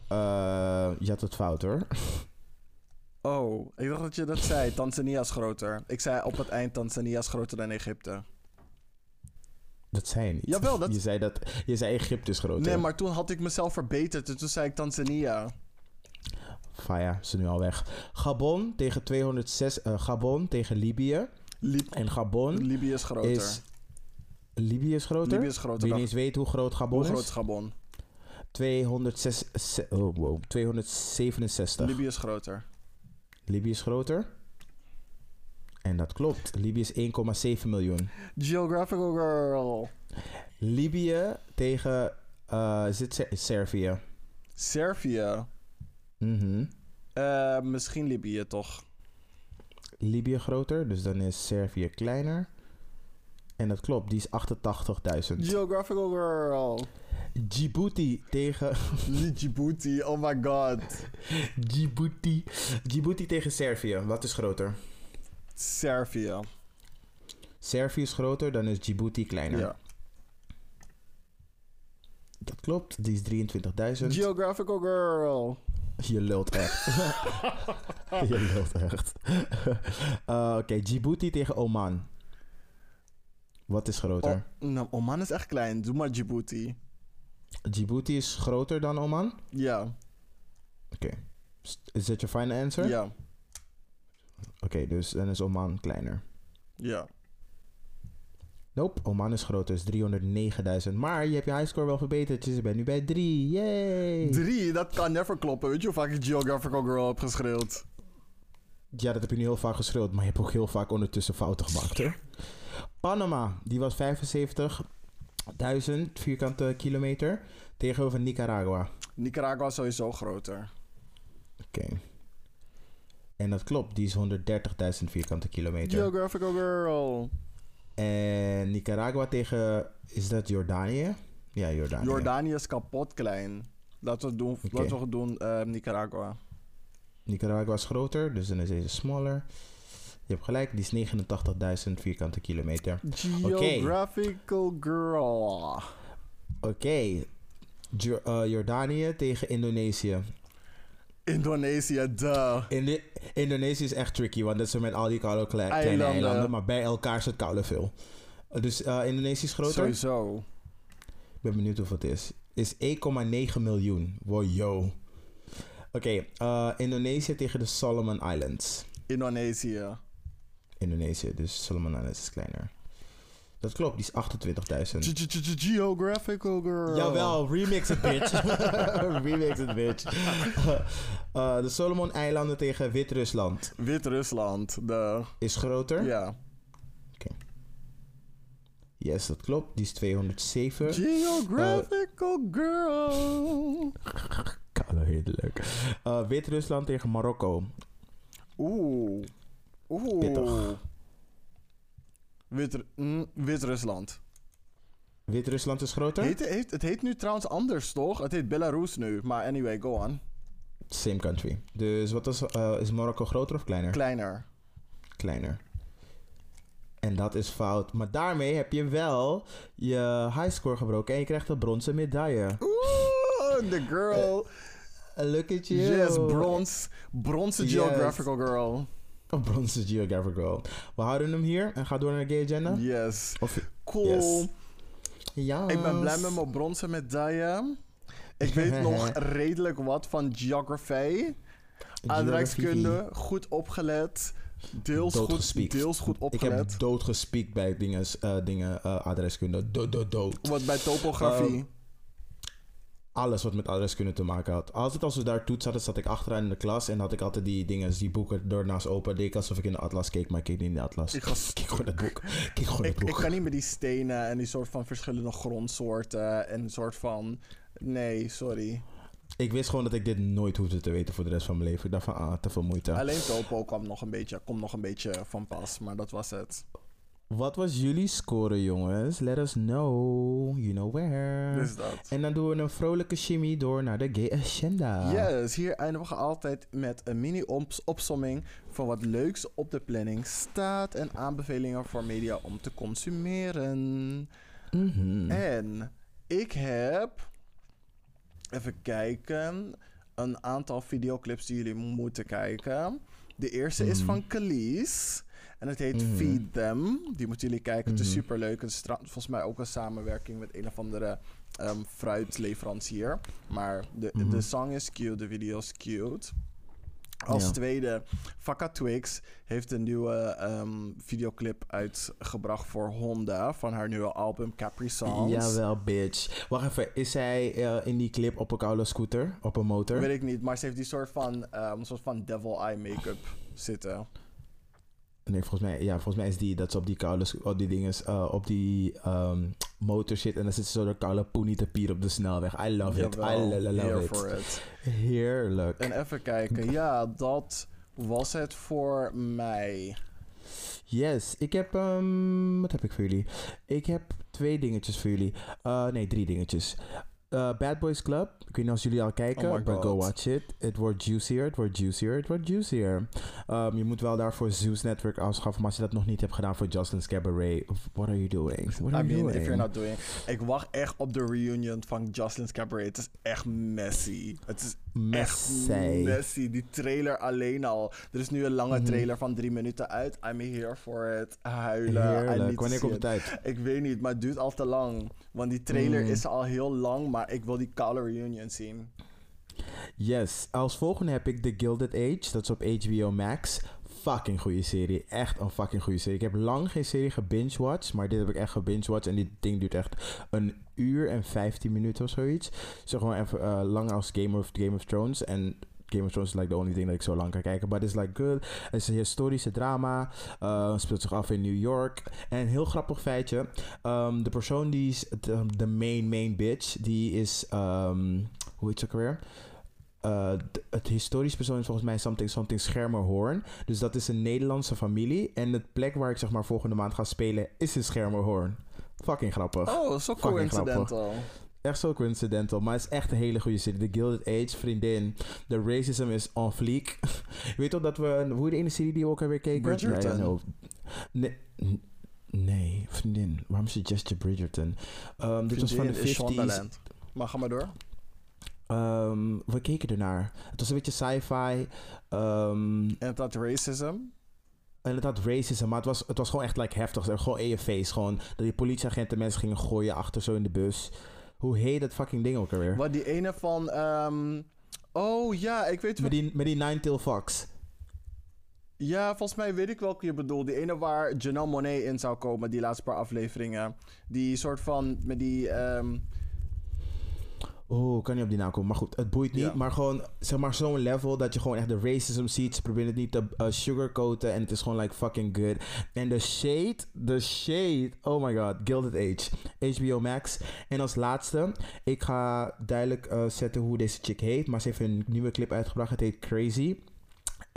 Eh, je had het fout hoor. [laughs] Oh, ik dacht dat je dat zei. Tanzania is groter. Ik zei op het eind Tanzania is groter dan Egypte. Dat zei je niet. Jawel, dat- Je zei, dat, je zei Egypte is groter. Nee, maar toen had ik mezelf verbeterd. En toen zei ik Tanzania. Faya, is nu al weg. Gabon tegen 206. eh, Gabon tegen Libië. Lib- En Gabon Libië is groter. is. Libië is groter? Libië is groter Wie niet weet hoe groot Gabon Hoe groot is? is Gabon? 206, se- oh, wow, 267. Libië is groter. Libië is groter. En dat klopt. Libië is 1,7 miljoen. Geographical girl. Libië tegen. Ser- Servië? Servië. Mhm. Eh, misschien Libië toch? Libië groter, dus dan is Servië kleiner. En dat klopt, die is 88.000. Geographical girl. Djibouti tegen. [laughs] Djibouti, oh my god. Djibouti. Djibouti tegen Servië. Wat is groter? Servië. Servië is groter, dan is Djibouti kleiner. Ja. Dat klopt, die is 23.000. Geographical girl. [laughs] Je lult echt. [laughs] je lult echt. Eh, Oké, Djibouti tegen Oman. Wat is groter? Oh, nou, Oman is echt klein. Doe maar Djibouti. Djibouti is groter dan Oman? Ja. Oké. Is that your final answer? Ja. Oké, dus dan is Oman kleiner. Ja. Nope, Oman is groter, is 309.000. Maar je hebt je highscore wel verbeterd, dus je bent nu bij 3. Yay! Drie, dat kan never kloppen. Weet je hoe vaak ik Geographical Girl heb geschreeuwd? Ja, dat heb je nu heel vaak geschreeuwd, maar je hebt ook heel vaak ondertussen fouten gemaakt hoor. Panama, die was 75.000 vierkante kilometer tegenover Nicaragua. Nicaragua is sowieso groter. Oké. En dat klopt, die is 130.000 vierkante kilometer. Geographical Girl. En Nicaragua tegen, is dat Jordanië? Ja, Jordanië. Jordanië is kapot klein. Laten we doen, laten we doen eh, Nicaragua. Nicaragua is groter, dus dan is deze smaller. Je hebt gelijk, die is 89.000 vierkante kilometer. Geographical Girl. Oké. Jo- eh, Jordanië tegen Indonesië. Indonesië, duh. Indi- Indonesië is echt tricky, want dat is met al die koude kle- kleine Eilanden. eilanden. Maar bij elkaar is het koude veel. Dus eh, Indonesië is groter. Sowieso. Ik ben benieuwd hoeveel het is. Is 1,9 miljoen. Wow, yo. Oké, eh, Indonesië tegen de Solomon Islands. Indonesië. Indonesië, dus Solomon Islands is kleiner. Dat klopt, die is 28.000. Ge- ge- ge- Geographical Girl. Jawel, remix it, bitch. [laughs] remix it, bitch. Eh, de Solomon-eilanden tegen Wit-Rusland Wit-Rusland. De... is groter. Ja. Yes, dat klopt. Die is 207. Geographical Girl. [laughs] Koude heerlijk. Eh, Wit-Rusland tegen Marokko. Oeh. Oeh. Pittig. Wit- mm, Wit-Rusland. Wit-Rusland is groter? Heet, heet, het heet nu trouwens anders, toch? Het heet Belarus nu. Maar anyway, go on. Same country. Dus wat is, eh, is Marokko groter of kleiner? Kleiner. kleiner. En dat is fout. Maar daarmee heb je wel je highscore gebroken en je krijgt een bronzen medaille. Oeh, the girl. Uh, Look at you. Yes, brons. Bronzen Yes. Geographical Girl. Een bronzen geographic girl. We houden hem hier en gaan door naar de gay agenda. Yes. Of, Cool. Yes. ja. Ik ben blij met mijn bronzen medaille. Ik weet [laughs] nog redelijk wat van geography. Aardrijkskunde, goed opgelet. Deels goed, deels goed Ik opgelet. heb doodgespiekt bij dingen, eh, dingen eh, adreskunde. Dood, dood, dood. Wat bij topografie. Ehm, Alles wat met adreskunde te maken had. Altijd als we daar toets hadden, zat ik achteraan in de klas. En had ik altijd die dingen, die boeken door naast open. Deed ik alsof ik in de atlas keek, maar ik keek niet in de atlas. ik, ga, [laughs] Kijk gewoon het boek. Kijk gewoon het ik, ik boek. kan niet met die stenen en die soort van verschillende grondsoorten. En een soort van. Nee, sorry. Ik wist gewoon dat ik dit nooit hoefde te weten voor de rest van mijn leven. Ik dacht van, ah, te veel moeite. Alleen topo kwam nog een beetje, komt nog een beetje van pas, maar dat was het. Wat was jullie score, jongens? Let us know. You know where. Dus dat. En dan doen we een vrolijke shimmy door naar de gay agenda. Yes, hier eindigen we altijd met een mini-opsomming van wat leuks op de planning staat en aanbevelingen voor media om te consumeren. Mhm. En ik heb, even kijken, een aantal videoclips die jullie moeten kijken. De eerste is Mhm. van Khalees. En het heet Mhm. Feed Them. Die moeten jullie kijken. Het is Mhm. super leuk. Het is volgens mij ook een samenwerking met een of andere ehm, fruitleverancier. Maar de, Mhm. de song is cute, de video is cute. Als Ja. tweede, Fakka Twix heeft een nieuwe ehm, videoclip uitgebracht voor Honda van haar nieuwe album Capri Songs. Jawel, bitch. Wacht even, is zij eh, in die clip op een koude scooter? Op een motor? Weet ik niet, maar ze heeft die soort van, ehm, soort van devil eye make-up zitten. Nee, volgens mij, ja, volgens mij is die dat ze op die koude, op die dinges, eh, op die ehm, motor zit en dan zit ze zo de koude poenie te pier op de snelweg. I love it. I lo- lo- love it. for it. Heerlijk. En even kijken, ja, dat was het voor mij. Yes, ik heb, ehm, wat heb ik voor jullie? Ik heb twee dingetjes voor jullie. Eh, nee, drie dingetjes. Eh, Bad Boys Club. Ik weet niet of jullie al kijken, Oh but go watch it. Het wordt juicier, het wordt juicier, het wordt juicier. Ehm, je moet wel daarvoor Zeus Network afschaffen, maar als je dat nog niet hebt gedaan voor Jocelyn's Cabaret, what are you doing? What I are you mean, doing? if you're not doing... Ik wacht echt op de reunion van Jocelyn's Cabaret. Het is echt messy. Het is echt Messy. messy. Die trailer alleen al. Er is nu een lange Mhm. trailer van drie minuten uit. I'm here for it. Huilen. Heerlijk. Wanneer komt het it. uit? Ik weet niet, maar het duurt al te lang. Want die trailer Mm. is al heel lang, maar ik wil die Kale Reunion zien. Yes. Als volgende heb ik The Gilded Age. Dat is op HBO Max. Fucking goede serie. Echt een fucking goede serie. Ik heb lang geen serie gebinge-watched. Maar dit heb ik echt gebinge-watched. En dit ding duurt echt een uur en 15 minuten of zoiets. Zo gewoon even eh, lang als Game of, Game of Thrones. En Game of Thrones is like the only thing dat ik zo lang kan kijken. But it's like good. Het is een historische drama. Uh, speelt zich af in New York. En een heel grappig feitje. Um, de persoon die is de, main, main bitch. Die is... Um, hoe heet ze ook weer? Uh, d- het historisch persoon is volgens mij something, something Schermerhorn. Dus dat is een Nederlandse familie. En de plek waar ik zeg maar volgende maand ga spelen is in Schermerhorn. Fucking grappig. Oh, zo Fucking coincidental. Echt zo coincidental. Maar het is echt een hele goede serie. The Gilded Age, vriendin. De racism is on fleek. [laughs] Je weet toch dat we... Hoe heet de ene serie die we ook hebben gekeken? Bridgerton. Ja, ja, no. nee, vriendin. Waarom suggest je Bridgerton? Um, dit was van de Vriendin is 50s. Shondaland. Maar ga maar door. Ehm, we keken ernaar. Het was een beetje sci-fi. ehm, En dat racism. en het had racism, maar het was, het was gewoon echt like, heftig. Er Gewoon EFV's. Gewoon dat die politieagenten mensen gingen gooien achter zo in de bus. Hoe heet dat fucking ding ook alweer? Wat die ene van... ehm, oh ja, ik weet Met die, met die Nine-Tail Fox. Ja, volgens mij weet ik welke je bedoelt. Die ene waar Janelle Monet in zou komen, die laatste paar afleveringen. Die soort van met die. Oh, kan niet op die naam komen. Maar goed, het boeit niet. Ja. Maar gewoon, zeg maar, zo'n level dat je gewoon echt de racism ziet. Ze proberen het niet te uh, sugarcoaten. En het is gewoon like fucking good. En de shade, de shade. Oh my god, Gilded Age. HBO Max. En als laatste, ik ga duidelijk uh, zetten hoe deze chick heet. Maar ze heeft een nieuwe clip uitgebracht. Het heet Crazy.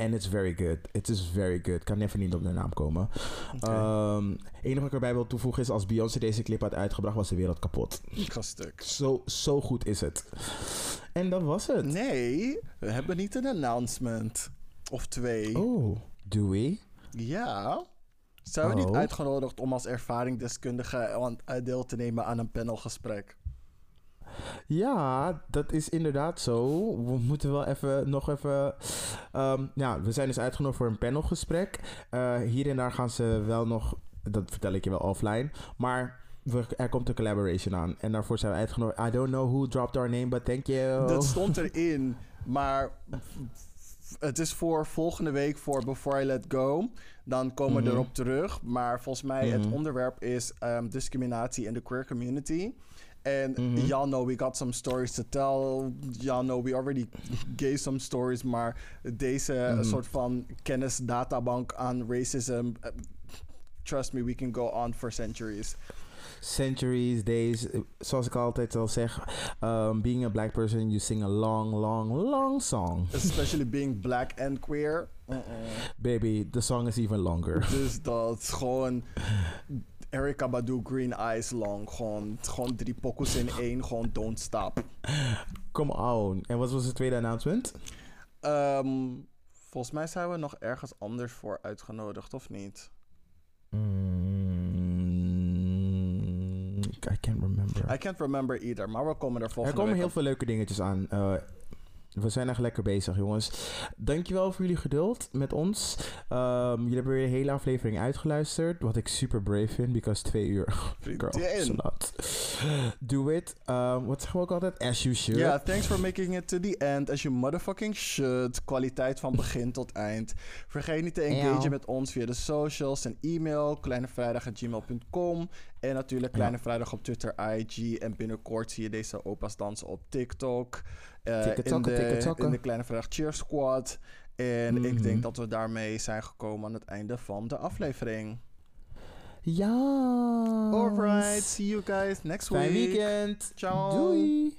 And it's very good. It is very good. Ik kan even niet op de naam komen. Oké. Um, het enige wat ik erbij wil toevoegen is... als Beyoncé deze clip had uitgebracht... was de wereld kapot. ik ga stuk. Zo, zo goed is het. En dat was het. Nee, we hebben niet een announcement. Of twee. Oh, do we? Ja. Zijn we niet Oh. uitgenodigd om als ervaringsdeskundige aan- eh, deel te nemen aan een panelgesprek? Ja, dat is inderdaad zo. We moeten wel even, nog even... ehm, ja, we zijn dus uitgenodigd voor een panelgesprek. Eh, hier en daar gaan ze wel nog... Dat vertel ik je wel offline. Maar we, er komt een collaboration aan. En daarvoor zijn we uitgenodigd. I don't know who dropped our name, but thank you. Dat [laughs] stond erin, maar het is voor volgende week voor Before I Let Go. Dan komen we Mhm. erop terug. Maar volgens mij het Mhm. onderwerp is ehm, discriminatie in de queer community. En Mhm. y'all know we got some stories to tell. Y'all know we already gave some stories. Maar deze Mhm. soort van kennisdatabank aan racism... eh, Trust me, we can go on for centuries. Centuries, days. eh, Zoals ik altijd al zeg. um, being a black person, you sing a long, long, long song. Especially [laughs] being black and queer. Uh-uh. Baby, the song is even longer. Dus dat is gewoon [laughs] Erica Badu Green Eyes long. Gewoon, gewoon drie pokkels in één. Gewoon don't stop. Come on. En wat was het tweede announcement? Ehm, volgens mij zijn we nog ergens anders voor uitgenodigd, of niet? Mm, I can't remember. I can't remember either, maar we komen er er volgende komen week heel op. veel leuke dingetjes aan. Eh, we zijn echt lekker bezig, jongens. Dankjewel voor jullie geduld met ons. Ehm, jullie hebben weer een hele aflevering uitgeluisterd. Wat ik super brave vind, because twee uur. [laughs] Girl, slut. Do it. Um, wat zeggen we ook altijd? As you should. Ja, thanks for making it to the end. As you motherfucking should. Kwaliteit van begin tot eind. Vergeet niet te engagen Eeuw. met ons via de socials en e-mail. kleinevrijdag.gmail.com En natuurlijk Kleine Vrijdag op Twitter, IG. En binnenkort zie je deze opa's dansen op TikTok. Eh, in, de, in de Kleine Vrijdag Cheer Squad. En ik Mhm. denk dat we daarmee zijn gekomen aan het einde van de aflevering. Ja. Alright, see you guys next week. Fijn weekend. Ciao. Doei.